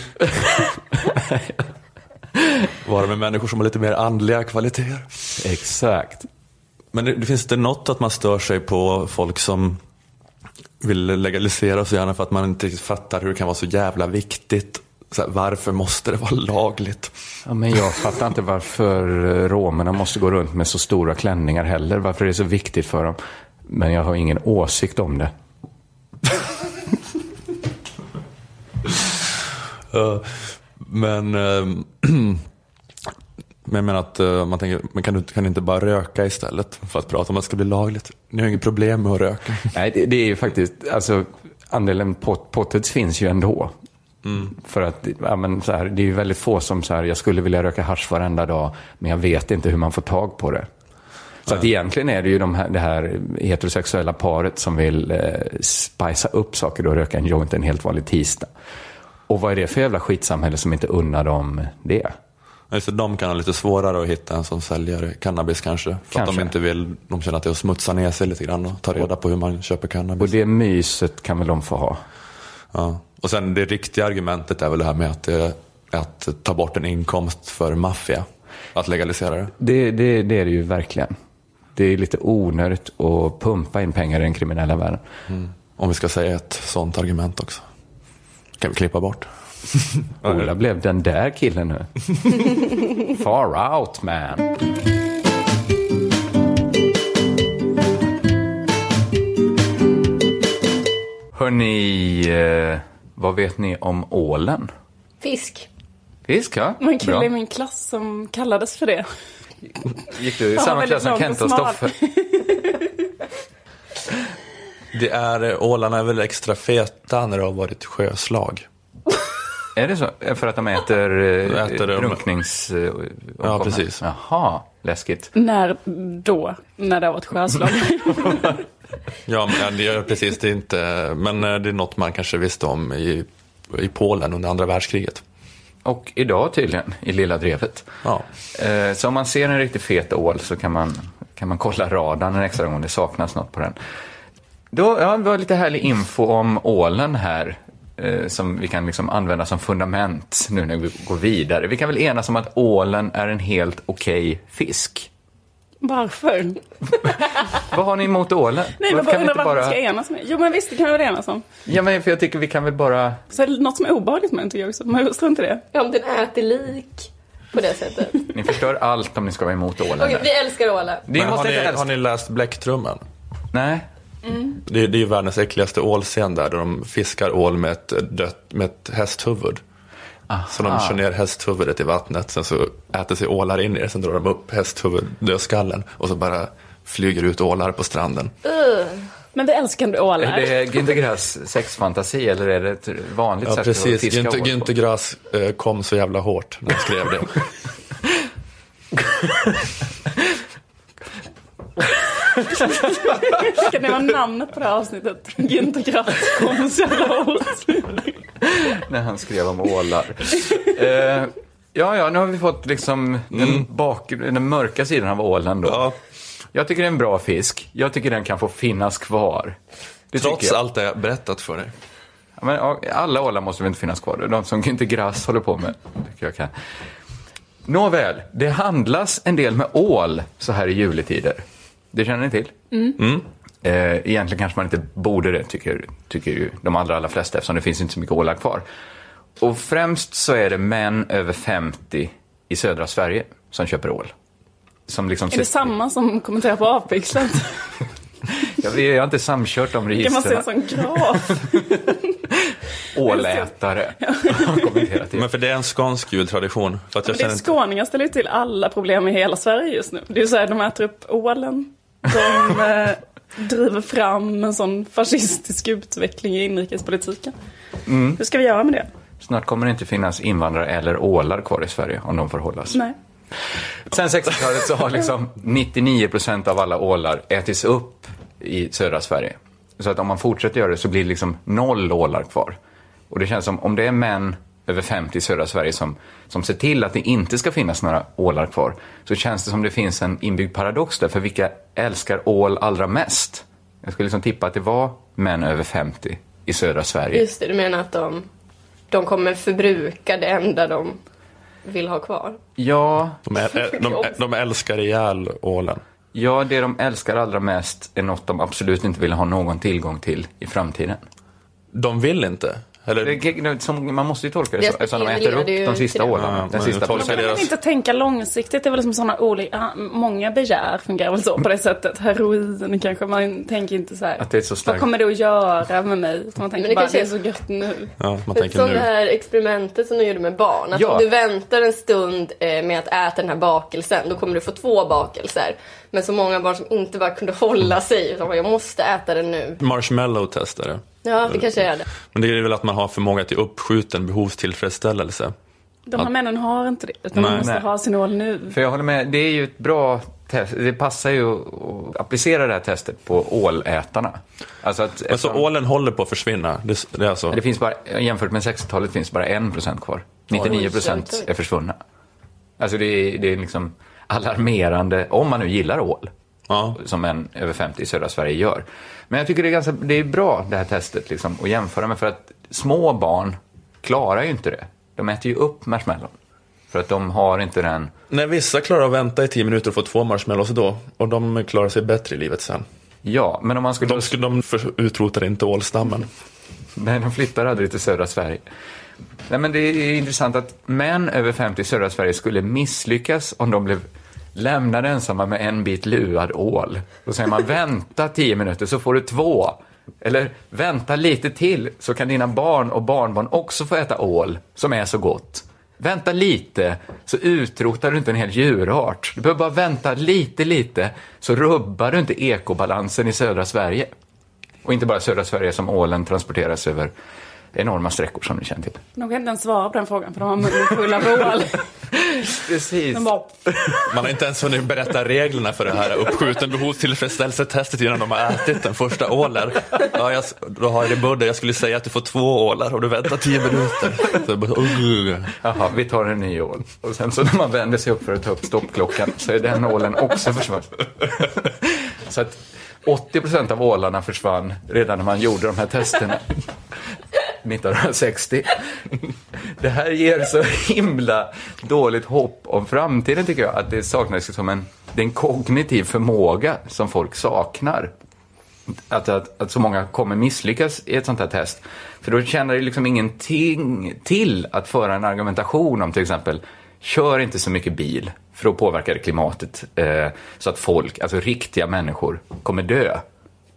Vara med människor som har lite mer andliga kvaliteter. Exakt. Men det, det finns inte något att man stör sig på folk som vill legalisera så gärna för att man inte fattar hur det kan vara så jävla viktigt. Här, varför måste det vara lagligt? Ja, men jag fattar inte varför eh, romerna måste gå runt med så stora klänningar heller. Varför det är så viktigt för dem. Men jag har ingen åsikt om det. [LAUGHS] Eh, men, ehm, [CLEARS THROAT] men jag menar att eh, man tänker, man kan, du- kan du inte bara röka istället för att prata om att det ska bli lagligt? Ni har inget problem med att röka. Nej, det, det är ju faktiskt, alltså andelen pot, potteds finns ju ändå. Mm. För att, ja, men så här, det är ju väldigt få som så här, jag skulle vilja röka hasch varenda dag, men jag vet inte hur man får tag på det. Så att egentligen är det ju de här, det här heterosexuella paret som vill eh, spicea upp saker och röka en joint en helt vanlig tisdag. Och vad är det för jävla skitsamhälle som inte unnar dem det? Just det, de kan ha lite svårare att hitta en som säljer cannabis kanske. För att Kanske. de inte vill, de känner att det är att smutsa ner sig lite grann och ta reda på hur man köper cannabis. Och det myset kan väl de få ha? Ja. Och sen det riktiga argumentet är väl det här med att det att ta bort en inkomst för maffia. Att legalisera det. Det, det, det är det ju verkligen. Det är lite onödigt att pumpa in pengar i den kriminella världen. Mm. Om vi ska säga ett sånt argument också. kan vi klippa bort. [LAUGHS] Ola blev den där killen nu. [LAUGHS] Far out man. Hörni, eh, vad vet ni om ålen? Fisk. Fisk, ja. Det var en kille i min klass som kallades för det. Gick du i samma klass som Kent och. Stoffe? [LAUGHS] Det är, ålarna är väl extra feta när det har varit sjöslag. Är det så? För att de äter, eh, Äter de- drunknings... eh, Ja, precis. Jaha, läskigt. När då? När det har varit sjöslag? [LAUGHS] [LAUGHS] Ja, men det är precis. Det är inte, men eh, det är något man kanske visste om i, i Polen under andra världskriget. Och idag tydligen, i Lilla Drevet. Ja. Eh, Så om man ser en riktigt fet ål så kan man, kan man kolla radarn en extra gång om det saknas något på den. Då, ja, det var lite härlig info om ålen här. eh, Som vi kan liksom använda som fundament nu när vi går vidare. Vi kan väl enas om att ålen är en helt okej fisk. Varför? [LAUGHS] Vad har ni emot ålen? Nej, men kan vi bara inte undrar varför vi bara... ska enas med. Jo, men visst, det kan vi väl enas om. Ja, men för jag tycker vi kan väl bara... Så är det något som är obehagligt med den tycker jag också. Men strunt i det. Ja, om den äter lik på det sättet. [LAUGHS] Ni förstör allt om ni ska vara emot ålen. Okej, vi älskar. Det Men måste har, ni, inte älska. har ni läst Bläcktrumman? Nej. Mm. Det, det är ju världens äckligaste ålscen där, där de fiskar ål med ett, dött, med ett hästhuvud. Så de kör ner hästhuvudet i vattnet, sen så äter sig ålar in i det, sen drar de upp hästhuvud, och så bara flyger ut ålar på stranden. Uh. Men vi älskar ändå ålar. Är det Günter Grass sexfantasi eller är det ett vanligt Ja, sätt precis. att fiska Günther, ål på? Günther Grass eh, kom så jävla hårt när han skrev det. [LAUGHS] Ska det vara namnet på det här avsnittet? Günther Grass kom så jävla hårt. När han skrev om ålar. eh, ja, ja, nu har vi fått liksom den, bak, den mörka sidan av ålen då. Jag tycker det är en bra fisk. Jag tycker den kan få finnas kvar. Det Trots allt det jag berättat för dig. Ja, men, ja, alla ålar måste väl inte finnas kvar? De som Günther Grass håller på med. Tycker jag kan. Nåväl, det handlas en del med ål så här i juletider. Det känner ni till? Mm. Eh, egentligen kanske man inte borde det, tycker, tycker ju de allra, allra flesta, eftersom det finns inte så mycket ålar kvar. Och främst så är det män över 50 i södra Sverige som köper ål. Som liksom Är det samma som kommenterar på Avpixlat? [LAUGHS] jag, vi har inte samkört de Kan man se registren. en sån graf? [LAUGHS] Ålätare. [LAUGHS] Men för det är en skånsk jultradition. För att jag Men det är skåningar ställer ju till alla problem i hela Sverige just nu. Det är ju så här, de äter upp ålen. De eh, driver fram en sån fascistisk utveckling i inrikespolitiken. Mm. Hur ska vi göra med det? Snart kommer det inte finnas invandrare eller ålar kvar i Sverige om de får hållas. Nej. Sen 60-talet så har liksom 99% av alla ålar ätits upp i södra Sverige. Så att om man fortsätter göra det så blir det liksom noll ålar kvar. Och det känns som om det är män över 50 i södra Sverige som, som ser till att det inte ska finnas några ålar kvar så känns det som det finns en inbyggd paradox där för vilka älskar ål allra mest? Jag skulle liksom tippa att det var män över 50 i södra Sverige. Just det, du menar att de, de kommer förbruka det enda de vill ha kvar? Ja. De, är, de, de älskar ihjäl ålen. Ja, det de älskar allra mest är något de absolut inte vill ha någon tillgång till i framtiden. De vill inte? Eller? Som, man måste ju tolka det Det så, eftersom de äter upp de sista ålarna. Ja, den man sista Man kan inte tänka långsiktigt. Det är väl som sådana olika, många begär fungerar väl så på det sättet. Heroin kanske, man tänker inte så här. Att det är så Vad starkt. kommer det att göra med mig? Man tänker det bara, kanske det är så gött nu. Ja, man Som det här experimentet som du gjorde med barn. Att Ja. om du väntar en stund eh, med att äta den här bakelsen, då kommer du få två bakelser. Men så många barn som inte bara kunde hålla sig, utan jag måste äta den nu. Marshmallow-testare. Ja, det kanske är det. Men det är väl att man har förmåga till uppskjuten behovstillfredsställelse. De här Att- männen har inte det. Utan Nej. de måste Nej. ha sin ål nu. För jag håller med, det är ju ett bra test. Det passar ju att applicera det här testet på ålätarna. Alltså att, Men så ålen håller på att försvinna? Det, det är alltså... Det finns bara, jämfört med 60-talet finns bara 1% kvar. 99% är försvunna. Alltså det är, det är liksom alarmerande, om man nu gillar ål. Som en över 50 i södra Sverige gör. Men jag tycker det är, ganska, det är bra det här testet liksom, att jämföra med för att små barn klarar ju inte det. De äter ju upp marshmallon. För att de har inte den... Nej, vissa klarar att vänta i tio minuter och få två marshmallows då. Och de klarar sig bättre i livet sen. Ja, men om man skulle... De, skulle, de för, utrotar inte ålstammen. Nej, de flyttar aldrig till södra Sverige. Nej, men det är intressant att män över 50 i södra Sverige skulle misslyckas om de blev lämnade ensamma med en bit luad ål. Då säger man vänta tio minuter så får du två. Eller vänta lite till så kan dina barn och barnbarn också få äta ål som är så gott. Vänta lite så utrotar du inte en hel djurart. Du behöver bara vänta lite, lite så rubbar du inte ekobalansen i södra Sverige. Och inte bara södra Sverige som ålen transporteras över enorma sträckor som ni känner till. De kan inte ens svara på den frågan för de har munnen full av ål. [LAUGHS] Precis. Bara... Man har inte ens hunnit berätta reglerna för det här uppskjuten behovstillfredsställelsetestet innan de har ätit den första ålen. Ja, jag, då har jag det budde. Jag skulle säga att du får två ålar och du väntar tio minuter. Så bara, uh. Jaha, vi tar en ny ål. Och sen så när man vänder sig upp för att ta upp stoppklockan så är den ålen också försvunnen. Så att 80 procent av ålarna försvann redan när man gjorde de här testerna. 1960. [LAUGHS] Det här ger så himla dåligt hopp om framtiden tycker jag. Att det saknas som en, det är en kognitiv förmåga som folk saknar. Att, att, att så många kommer misslyckas i ett sånt här test. För då känner det liksom ingenting till att föra en argumentation om till exempel kör inte så mycket bil för då påverkar det klimatet eh, så att folk, alltså riktiga människor, kommer dö.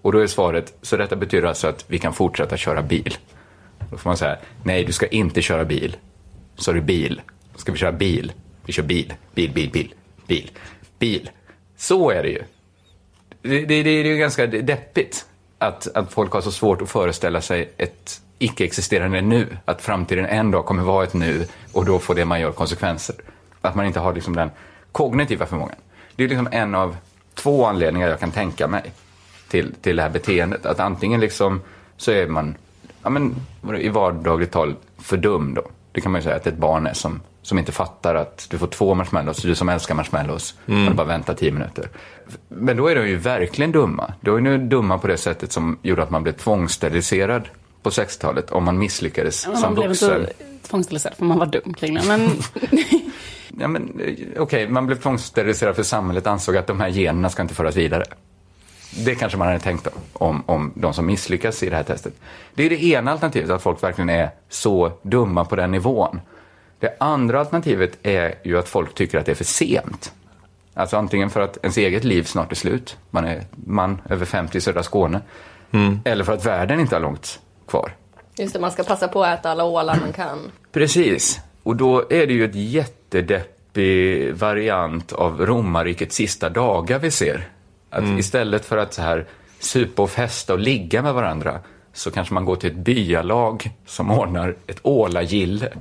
Och då är svaret, så detta betyder alltså att vi kan fortsätta köra bil. Då får man säga, nej du ska inte köra bil. Så är det bil. Då ska vi köra bil. Vi kör bil, bil, bil, bil, bil, bil. Så är det ju. Det, det, det är ju ganska deppigt att, att folk har så svårt att föreställa sig ett icke-existerande nu. Att framtiden en dag kommer vara ett nu och då får det man gör konsekvenser. Att man inte har liksom den kognitiva förmågan. Det är liksom en av två anledningar jag kan tänka mig till, till det här beteendet. Att antingen liksom så är man ja, men, i vardagligt tal för dum då. Det kan man ju säga att ett barn är som, som inte fattar att du får två marshmallows, du som älskar marshmallows, mm. och bara vänta tio minuter. Men då är de ju verkligen dumma. Då är de dumma på det sättet som gjorde att man blev tvångssteriliserad på 60-talet om man misslyckades ja, som man vuxen. Man blev inte tvångssteriliserad för man var dum kring det. Men... [LAUGHS] ja, men, eh, Okej, okay, man blev tvångssteriliserad för samhället ansåg att de här generna ska inte föras vidare. Det kanske man hade tänkt om, om de som misslyckas i det här testet. Det är det ena alternativet, att folk verkligen är så dumma på den nivån. Det andra alternativet är ju att folk tycker att det är för sent. Alltså antingen för att ens eget liv snart är slut, man är man över 50 i södra Skåne, mm. eller för att världen inte har långt kvar. Just det, man ska passa på att äta alla ålar man kan. Precis, och då är det ju ett jättedeppig variant av romarrikets sista dagar vi ser. Att mm. istället för att så här supa och festa och ligga med varandra så kanske man går till ett byalag som ordnar ett ålagille.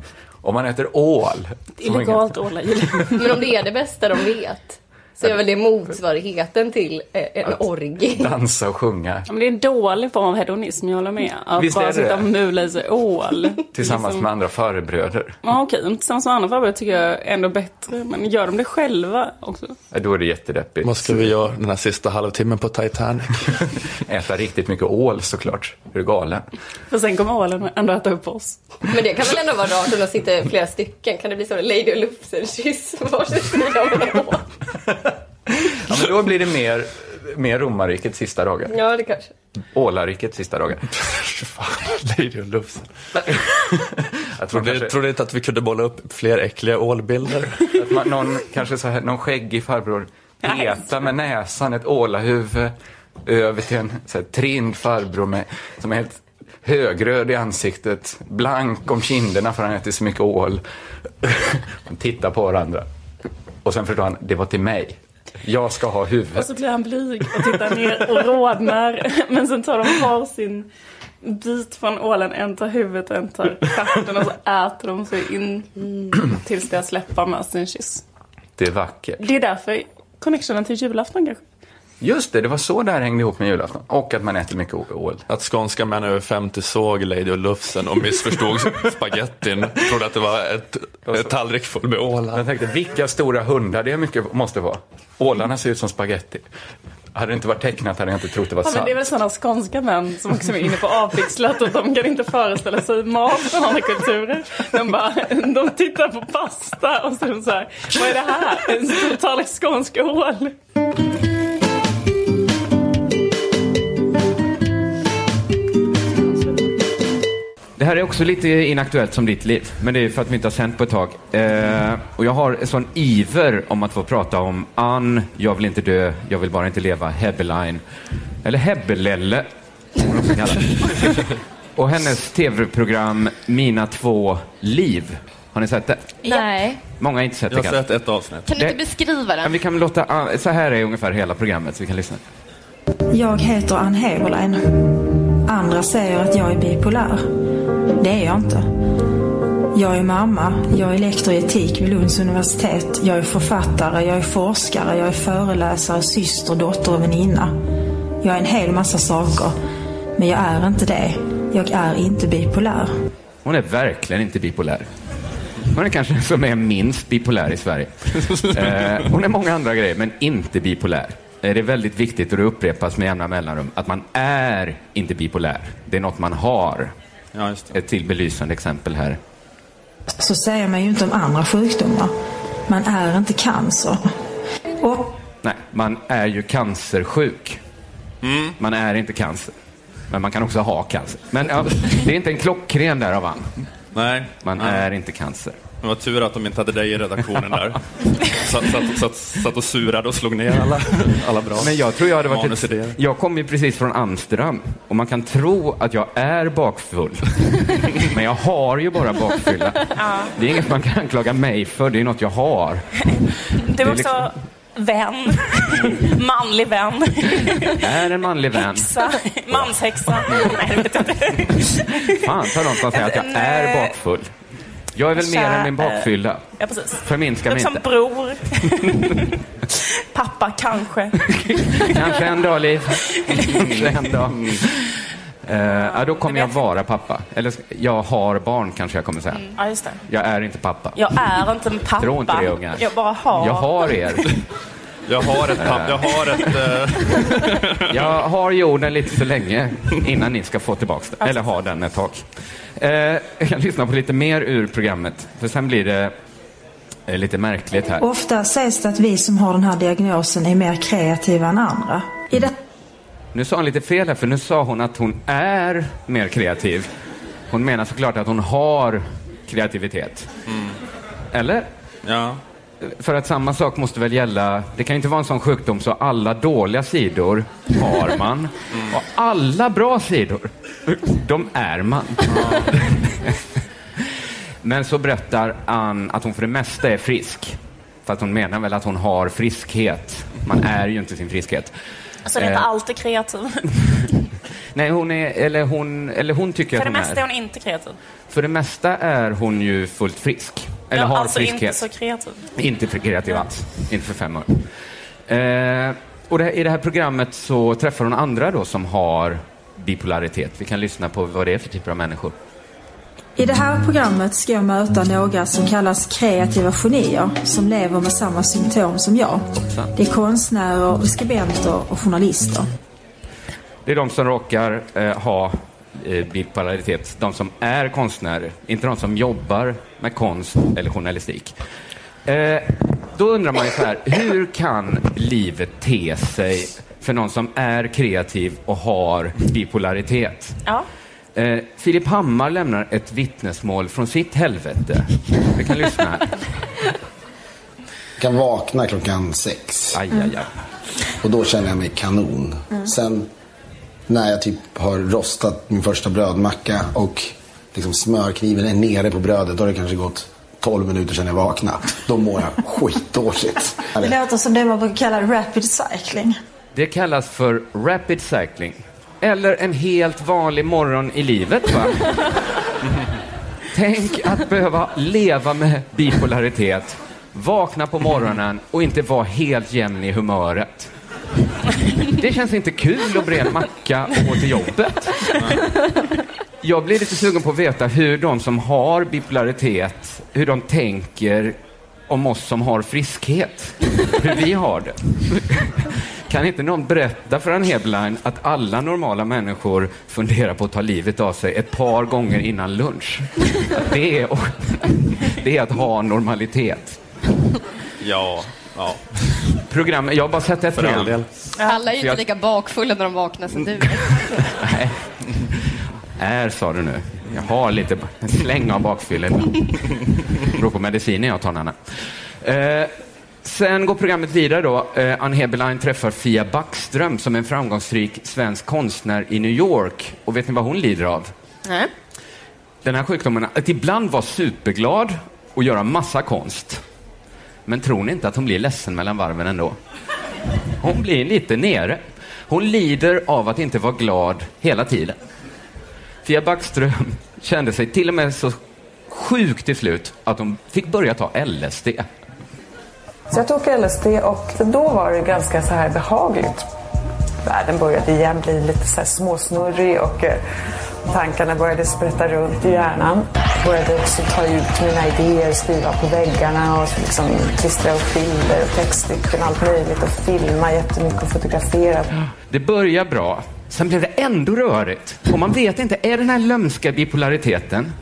Om man äter ål. Illegalt ålagille. [LAUGHS] Men om det är det bästa de vet så är väl det motsvarigheten till eh, en orgie. Dansa och sjunga. Ja, men det är en dålig form av hedonism, jag håller med. Att Visst bara sitta och mula i sig ål. Tillsammans liksom... med andra farbröder. Ja, okej. Tillsammans med andra farbröder tycker jag är ändå bättre. Men gör de det själva också? Ja, då är det jättedeppigt. Vad ska vi göra den här sista halvtimmen på Titanic? [LAUGHS] äta riktigt mycket ål såklart. Är du galen? För sen kommer ålen ändå äta upp oss. Men det kan väl ändå vara rart om de sitter flera stycken? Kan det bli som Lady och Lufsen-kyss på varsin sida av en ål? [LAUGHS] Ja, men då blir det mer, mer romarrikets sista dagar. Ja, det kanske. Ålarikets sista dagar. Lady och Lufsen. jag trodde, kanske... trodde inte att vi kunde bolla upp fler äckliga ålbilder. att man, någon, kanske så här, någon skäggig farbror petar med näsan ett ålahuvud över till en så här, trind farbror med, som är helt högröd i ansiktet, blank om kinderna för han ätit så mycket ål. [LAUGHS] Man tittar på varandra. Och sen förstår han, det var till mig. Jag ska ha huvudet. Och så blir han blyg och tittar ner och rodnar. Men sen tar de var sin bit från ålen. En tar huvudet och en tar stjärten och så äter de sig in tills deras läppar med sin kyss. Det är vackert. Det är därför connectionen till julafton kanske. Just det, det var så det här hängde ihop med julafton. Och att man äter mycket ål. Att skånska män över 50 såg Lady och Lufsen och missförstod [LAUGHS] spagettin. Trodde att det var ett, ett tallrik full med ålar. Jag tänkte, vilka stora hundar det mycket måste vara. Ålarna ser ut som spaghetti. Hade det inte varit tecknat hade jag inte trott det var Ja, men sant. det är väl sådana skånska män som också är inne på avpixlat och de kan inte föreställa sig mat från andra kulturer. De, bara, de tittar på pasta och så är de så här, vad är det här? En stor tallrik skånsk ål. Det här är också lite inaktuellt som ditt liv, men det är för att vi inte har sänt på ett tag. Eh, och jag har en sån iver om att få prata om Ann, Jag vill inte dö, jag vill bara inte leva, Hebbelein. Eller Hebbelelle. Och hennes tv-program Mina två liv. Har ni sett det? Nej. Många har inte sett Jag har det kanske. sett ett avsnitt. Kan du inte Det- beskriva den? vi kan låta, Ann- så här är ungefär hela programmet, så vi kan lyssna. Jag heter Ann Heberlein. Andra säger att jag är bipolär. Det är jag inte. Jag är mamma, jag är lektor i etik vid Lunds universitet. Jag är författare, jag är forskare, jag är föreläsare, syster, dotter och väninna. Jag är en hel massa saker. Men jag är inte det. Jag är inte bipolär. Hon är verkligen inte bipolär. Hon är kanske den som är minst bipolär i Sverige. [LAUGHS] Eh, hon är många andra grejer, men inte bipolär. Eh, Det är väldigt viktigt, och det upprepas med jämna mellanrum, att man är inte bipolär. Det är något man har. Ett till belysande exempel här. Så säger man ju inte om andra sjukdomar. Man är inte cancer. Och Nej, man är ju cancersjuk. Man är inte cancer. Men man kan också ha cancer. Men ja, det är inte en klockren där av. Nej. Man Nej. är inte cancer. Det var tur att de inte hade dig i redaktionen där. Satt, satt, satt, satt och surade och slog ner alla, alla bra Men jag tror jag hade varit ett, Jag kom ju precis från Amsterdam och man kan tro att jag är bakfull. [LAUGHS] Men jag har ju bara bakfylla. Det är inget man kan anklaga mig för, det är något jag har. Du är är också vän. Manlig vän. Är en manlig vän. Häxa. Manshäxa. Nej, det vet jag inte. Fan tar de som säger att jag är bakfull. Jag är väl mer än min bakfylla. Ja, precis. Förminska mig som inte. bror. [LAUGHS] Pappa, kanske. Kanske en dag, Liv. Kanske en dag. Eh, ja, då kommer jag vara pappa. Eller jag har barn, kanske jag kommer säga. Ja, just det. Jag är inte pappa. Jag är inte en pappa. Tro inte det, ungar. Jag bara har. Jag har er. Jag har ett papp, jag har ett... eh, [LAUGHS] Jag har jorden lite för länge innan ni ska få tillbaka den. Eller ha den ett tag. Eh, jag kan lyssna på lite mer ur programmet, för sen blir det eh, lite märkligt här. ofta sägs det att vi som har den här diagnosen är mer kreativa än andra. I det Nu sa hon lite fel här, för nu sa hon att hon är mer kreativ. Hon menar såklart att hon har kreativitet. Eller? Ja. För att samma sak måste väl gälla, det kan inte vara en sån sjukdom så alla dåliga sidor har man och alla bra sidor, de är man. Men så berättar Ann att hon för det mesta är frisk. Fast hon menar väl att hon har friskhet. Man är ju inte sin friskhet. Alltså det är inte Eh, alltid kreativ. [LAUGHS] Nej, hon är, eller hon, eller hon tycker För att det hon mesta är. är hon inte kreativ. För det mesta är hon ju fullt frisk. Eller ja, har alltså friskhet. inte så kreativ. Inte för kreativ alls. Inte för fem år. Eh, och det, I det här programmet så träffar hon andra då som har bipolaritet. Vi kan lyssna på vad det är för typer av människor. I det här programmet ska jag möta några som kallas kreativa genier som lever med samma symptom som jag. Det är konstnärer, skribenter och journalister. Det är de som råkar eh, ha eh, bipolaritet. De som är konstnärer, inte de som jobbar med konst eller journalistik. Eh, då undrar man ju så här, hur kan livet te sig för någon som är kreativ och har bipolaritet? Ja. Eh, Filip Hammar lämnar ett vittnesmål från sitt helvete. Vi kan lyssna här. Jag kan vakna klockan sex. Aj, aj, aj. Och då känner jag mig kanon. Mm. Sen när jag typ har rostat min första brödmacka och liksom smörkniven är nere på brödet. Då har det kanske gått 12 minuter sedan jag vaknade. Då mår jag [LAUGHS] skitdåligt. Det låter som det man brukar kalla rapid cycling. Det kallas för rapid cycling. Eller en helt vanlig morgon i livet, va? [LAUGHS] Tänk att behöva leva med bipolaritet, vakna på morgonen och inte vara helt jämn i humöret. Det känns inte kul att bre en macka och gå till jobbet. Jag blir lite sugen på att veta hur de som har bipolaritet, hur de tänker om oss som har friskhet. Hur vi har det. Kan inte någon berätta för en Heberlein att alla normala människor funderar på att ta livet av sig ett par gånger innan lunch? Det är, det är att ha normalitet. Ja, ja. Program, jag har bara sett ett program. Alla är ju inte lika bakfulla när de vaknar som du. Nej. Är, sa du nu. Jag har lite en släng av bakfylla ibland. beror på medicinen jag tar, Nanna. Eh, sen går programmet vidare då. Eh, Ann Heberlein träffar Fia Backström som är en framgångsrik svensk konstnär i New York. Och vet ni vad hon lider av? Nej. Den här sjukdomen att ibland vara superglad och göra massa konst. Men tror ni inte att hon blir ledsen mellan varven ändå? Hon blir lite nere. Hon lider av att inte vara glad hela tiden. Fia Backström kände sig till och med så sjuk till slut att hon fick börja ta LSD. Så jag tog LSD och då var det ganska så här behagligt. Världen började igen bli lite så här småsnurrig och eh, tankarna började sprätta runt i hjärnan. Jag började också ta ut mina idéer, skriva på väggarna och liksom klistra upp bilder och textstycken, allt möjligt och filma jättemycket och fotografera. Det börjar bra, sen blev det ändå rörigt. Och man vet inte, är det den här lömska bipolariteten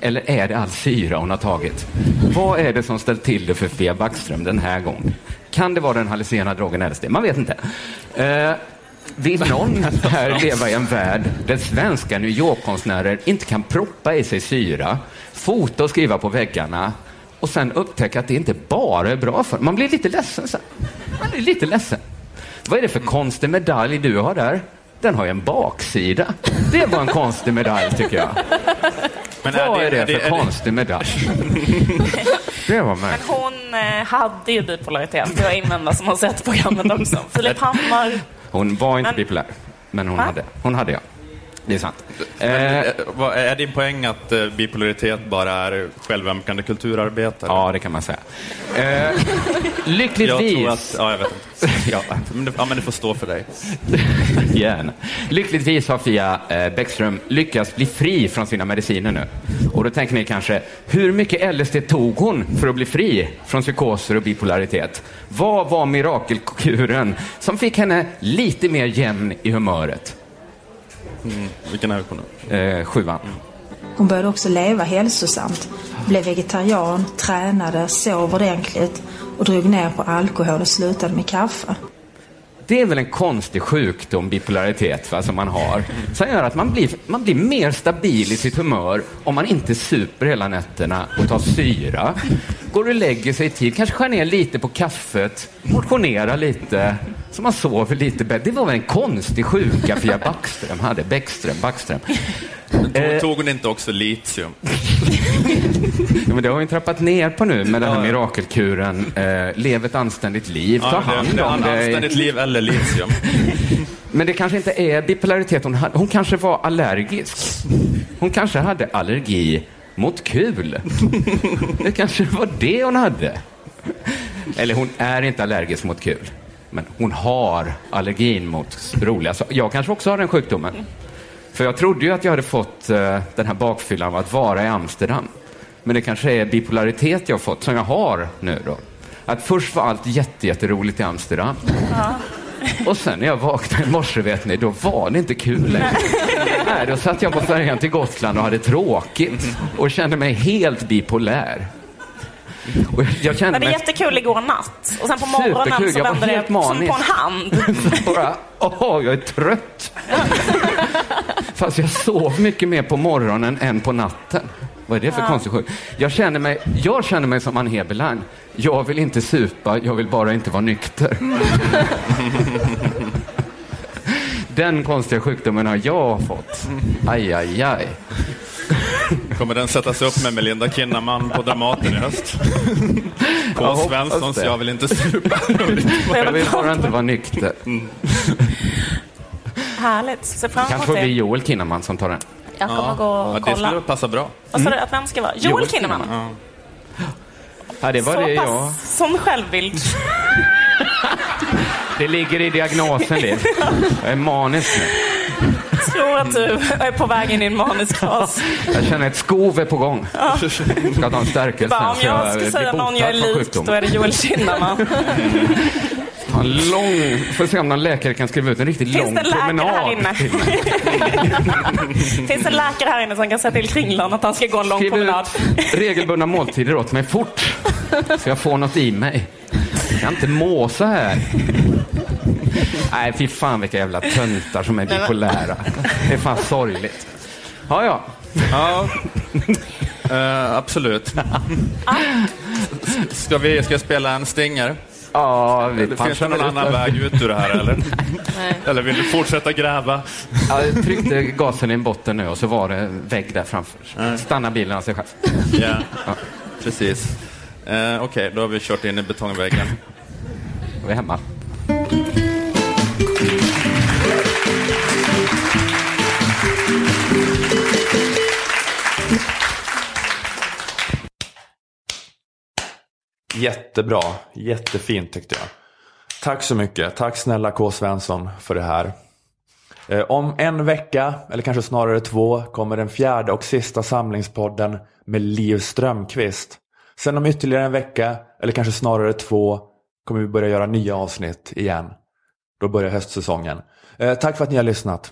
eller är det all syra hon har tagit? Vad är det som ställt till det för Fia Backström den här gången? Kan det vara den hallucinogena drogen LSD? Man vet inte. Eh, vill någon här leva i en värld där svenska New York-konstnärer inte kan proppa i sig syra, fota och skriva på väggarna och sen upptäcka att det inte bara är bra för Man blir lite ledsen sen. Man blir lite ledsen. Vad är det för konstig medalj du har där? Den har ju en baksida. Det var en konstig medalj tycker jag. Men Vad är det, är det- för är det- konstig medalj? [LAUGHS] Det var Men hon eh, hade ju bipolaritet, det jag invänder som har sett programmet också. Filip Hammar, Hon var inte Men- bipolär, men hon Va? hade. Hon hade ja. Det är sant. Men, eh, vad- är din poäng att eh, bipolaritet bara är självömkande kulturarbetare? Ja, det kan man säga. Eh, lyckligtvis... Jag tror att, ja, jag vet inte. [LAUGHS] Ja. [LAUGHS] Men det, ja, men det får stå för dig. [LAUGHS] Gärna. Lyckligtvis har Fia eh, Bäckström lyckats bli fri från sina mediciner nu. Och då tänker ni kanske, hur mycket LSD tog hon för att bli fri från psykoser och bipolaritet? Vad var mirakelkuren som fick henne lite mer jämn i humöret? Mm, vilken är vi på nu? Eh, sjuan. Hon började också leva hälsosamt. Blev vegetarian, tränade, sov ordentligt och drog ner på alkohol och slutade med kaffe. Det är väl en konstig sjukdom, bipolaritet, va, som man har. Som gör att man blir, man blir mer stabil i sitt humör om man inte super hela nätterna och tar syra. Går och lägger sig i tid, kanske skär ner lite på kaffet, motionerar lite, så man sover lite bättre. Det var väl en konstig sjuka Fia Backström hade. Bäckström, Backström. Tog, tog hon inte också litium? Ja, men det har vi trappat ner på nu med den här mirakelkuren. Eh, lev ett anständigt liv, ta Ja, hand det, om det, dig. anständigt liv eller litium. [LAUGHS] Men det kanske inte är bipolaritet hon hade. Hon kanske var allergisk. Hon kanske hade allergi mot kul. Det kanske var det hon hade. Eller hon är inte allergisk mot kul. Men hon har allergin mot roliga saker. Jag kanske också har den sjukdomen. För jag trodde ju att jag hade fått eh, den här bakfyllan av att vara i Amsterdam. Men det kanske är bipolaritet jag har fått, som jag har nu då. Att först var allt jätte, jätteroligt i Amsterdam. Och sen när jag vaknade i morse, vet ni, då var det inte kul längre. Nej, då satt jag på färjan till Gotland och hade tråkigt och kände mig helt bipolär. Och jag kände var det mig jättekul igår natt? Och sen på morgonen så var vände det helt som på manisk. en hand. [LAUGHS] bara, åh, jag är trött. [LAUGHS] Fast jag sov mycket mer på morgonen än på natten. Vad är det för Ja. konstig sjuk? Jag känner mig, jag känner mig som Ann Heberlein. Jag vill inte supa, jag vill bara inte vara nykter. [LAUGHS] Den konstiga sjukdomen har jag fått. Aj, aj, aj. Kommer den sättas upp med Melinda Kinnaman på Dramaten i höst? På Jag Svenssons det. Jag vill inte supa. Jag vill bara inte vara nykter. Härligt. Se fram Kanske emot får bli det. Joel Kinnaman som tar den. Jag kommer gå och ja, det kolla. skulle passa bra. Vad sa du att vem ska vara? Joel Kinnaman? Ja. Ja, det var Så det pass jag... som självbild. [LAUGHS] Det ligger i diagnosen, Liv. [LAUGHS] Jag är manisk nu. tror att du är på väg in i en manisk fas. Jag känner ett skov är på gång. Ja. Ska ta en stärkelse. Om jag ska säga någon jag är lik, då är det Joel Kinnaman. [LAUGHS] Ta Fan, lång. Får se om någon läkare kan skriva ut en riktigt Finns lång det en läkare promenad. här inne? [LAUGHS] Finns det en läkare här inne som kan säga till Kringlan att han ska gå en lång Skriv promenad? ut regelbundna måltider åt mig fort. Så jag får något i mig. Jag kan inte må så här. Nej, fy fan vilka jävla töntar som är Nej, bipolära. Det är fan sorgligt. Ja, ja. Ja, Eh, absolut. Ska, vi, ska jag spela en stingare? Ja, vi Eller Finns det punchar någon väl annan ut det. väg ut ur det här eller? Eller vill du fortsätta gräva? Ja, jag tryckte gasen i botten nu och så var det en vägg där framför. Stanna bilen av sig själv. Ja, precis. Eh, Okej, då har vi kört in i betongväggen. Vi är hemma. Jättebra, jättefint tyckte jag. Tack så mycket. Tack snälla K. Svensson för det här. Eh, om en vecka, eller kanske snarare två, kommer den fjärde och sista samlingspodden med Liv Strömqvist. Sen om ytterligare en vecka, eller kanske snarare två, kommer vi börja göra nya avsnitt igen. Då börjar höstsäsongen. Eh, Tack för att ni har lyssnat.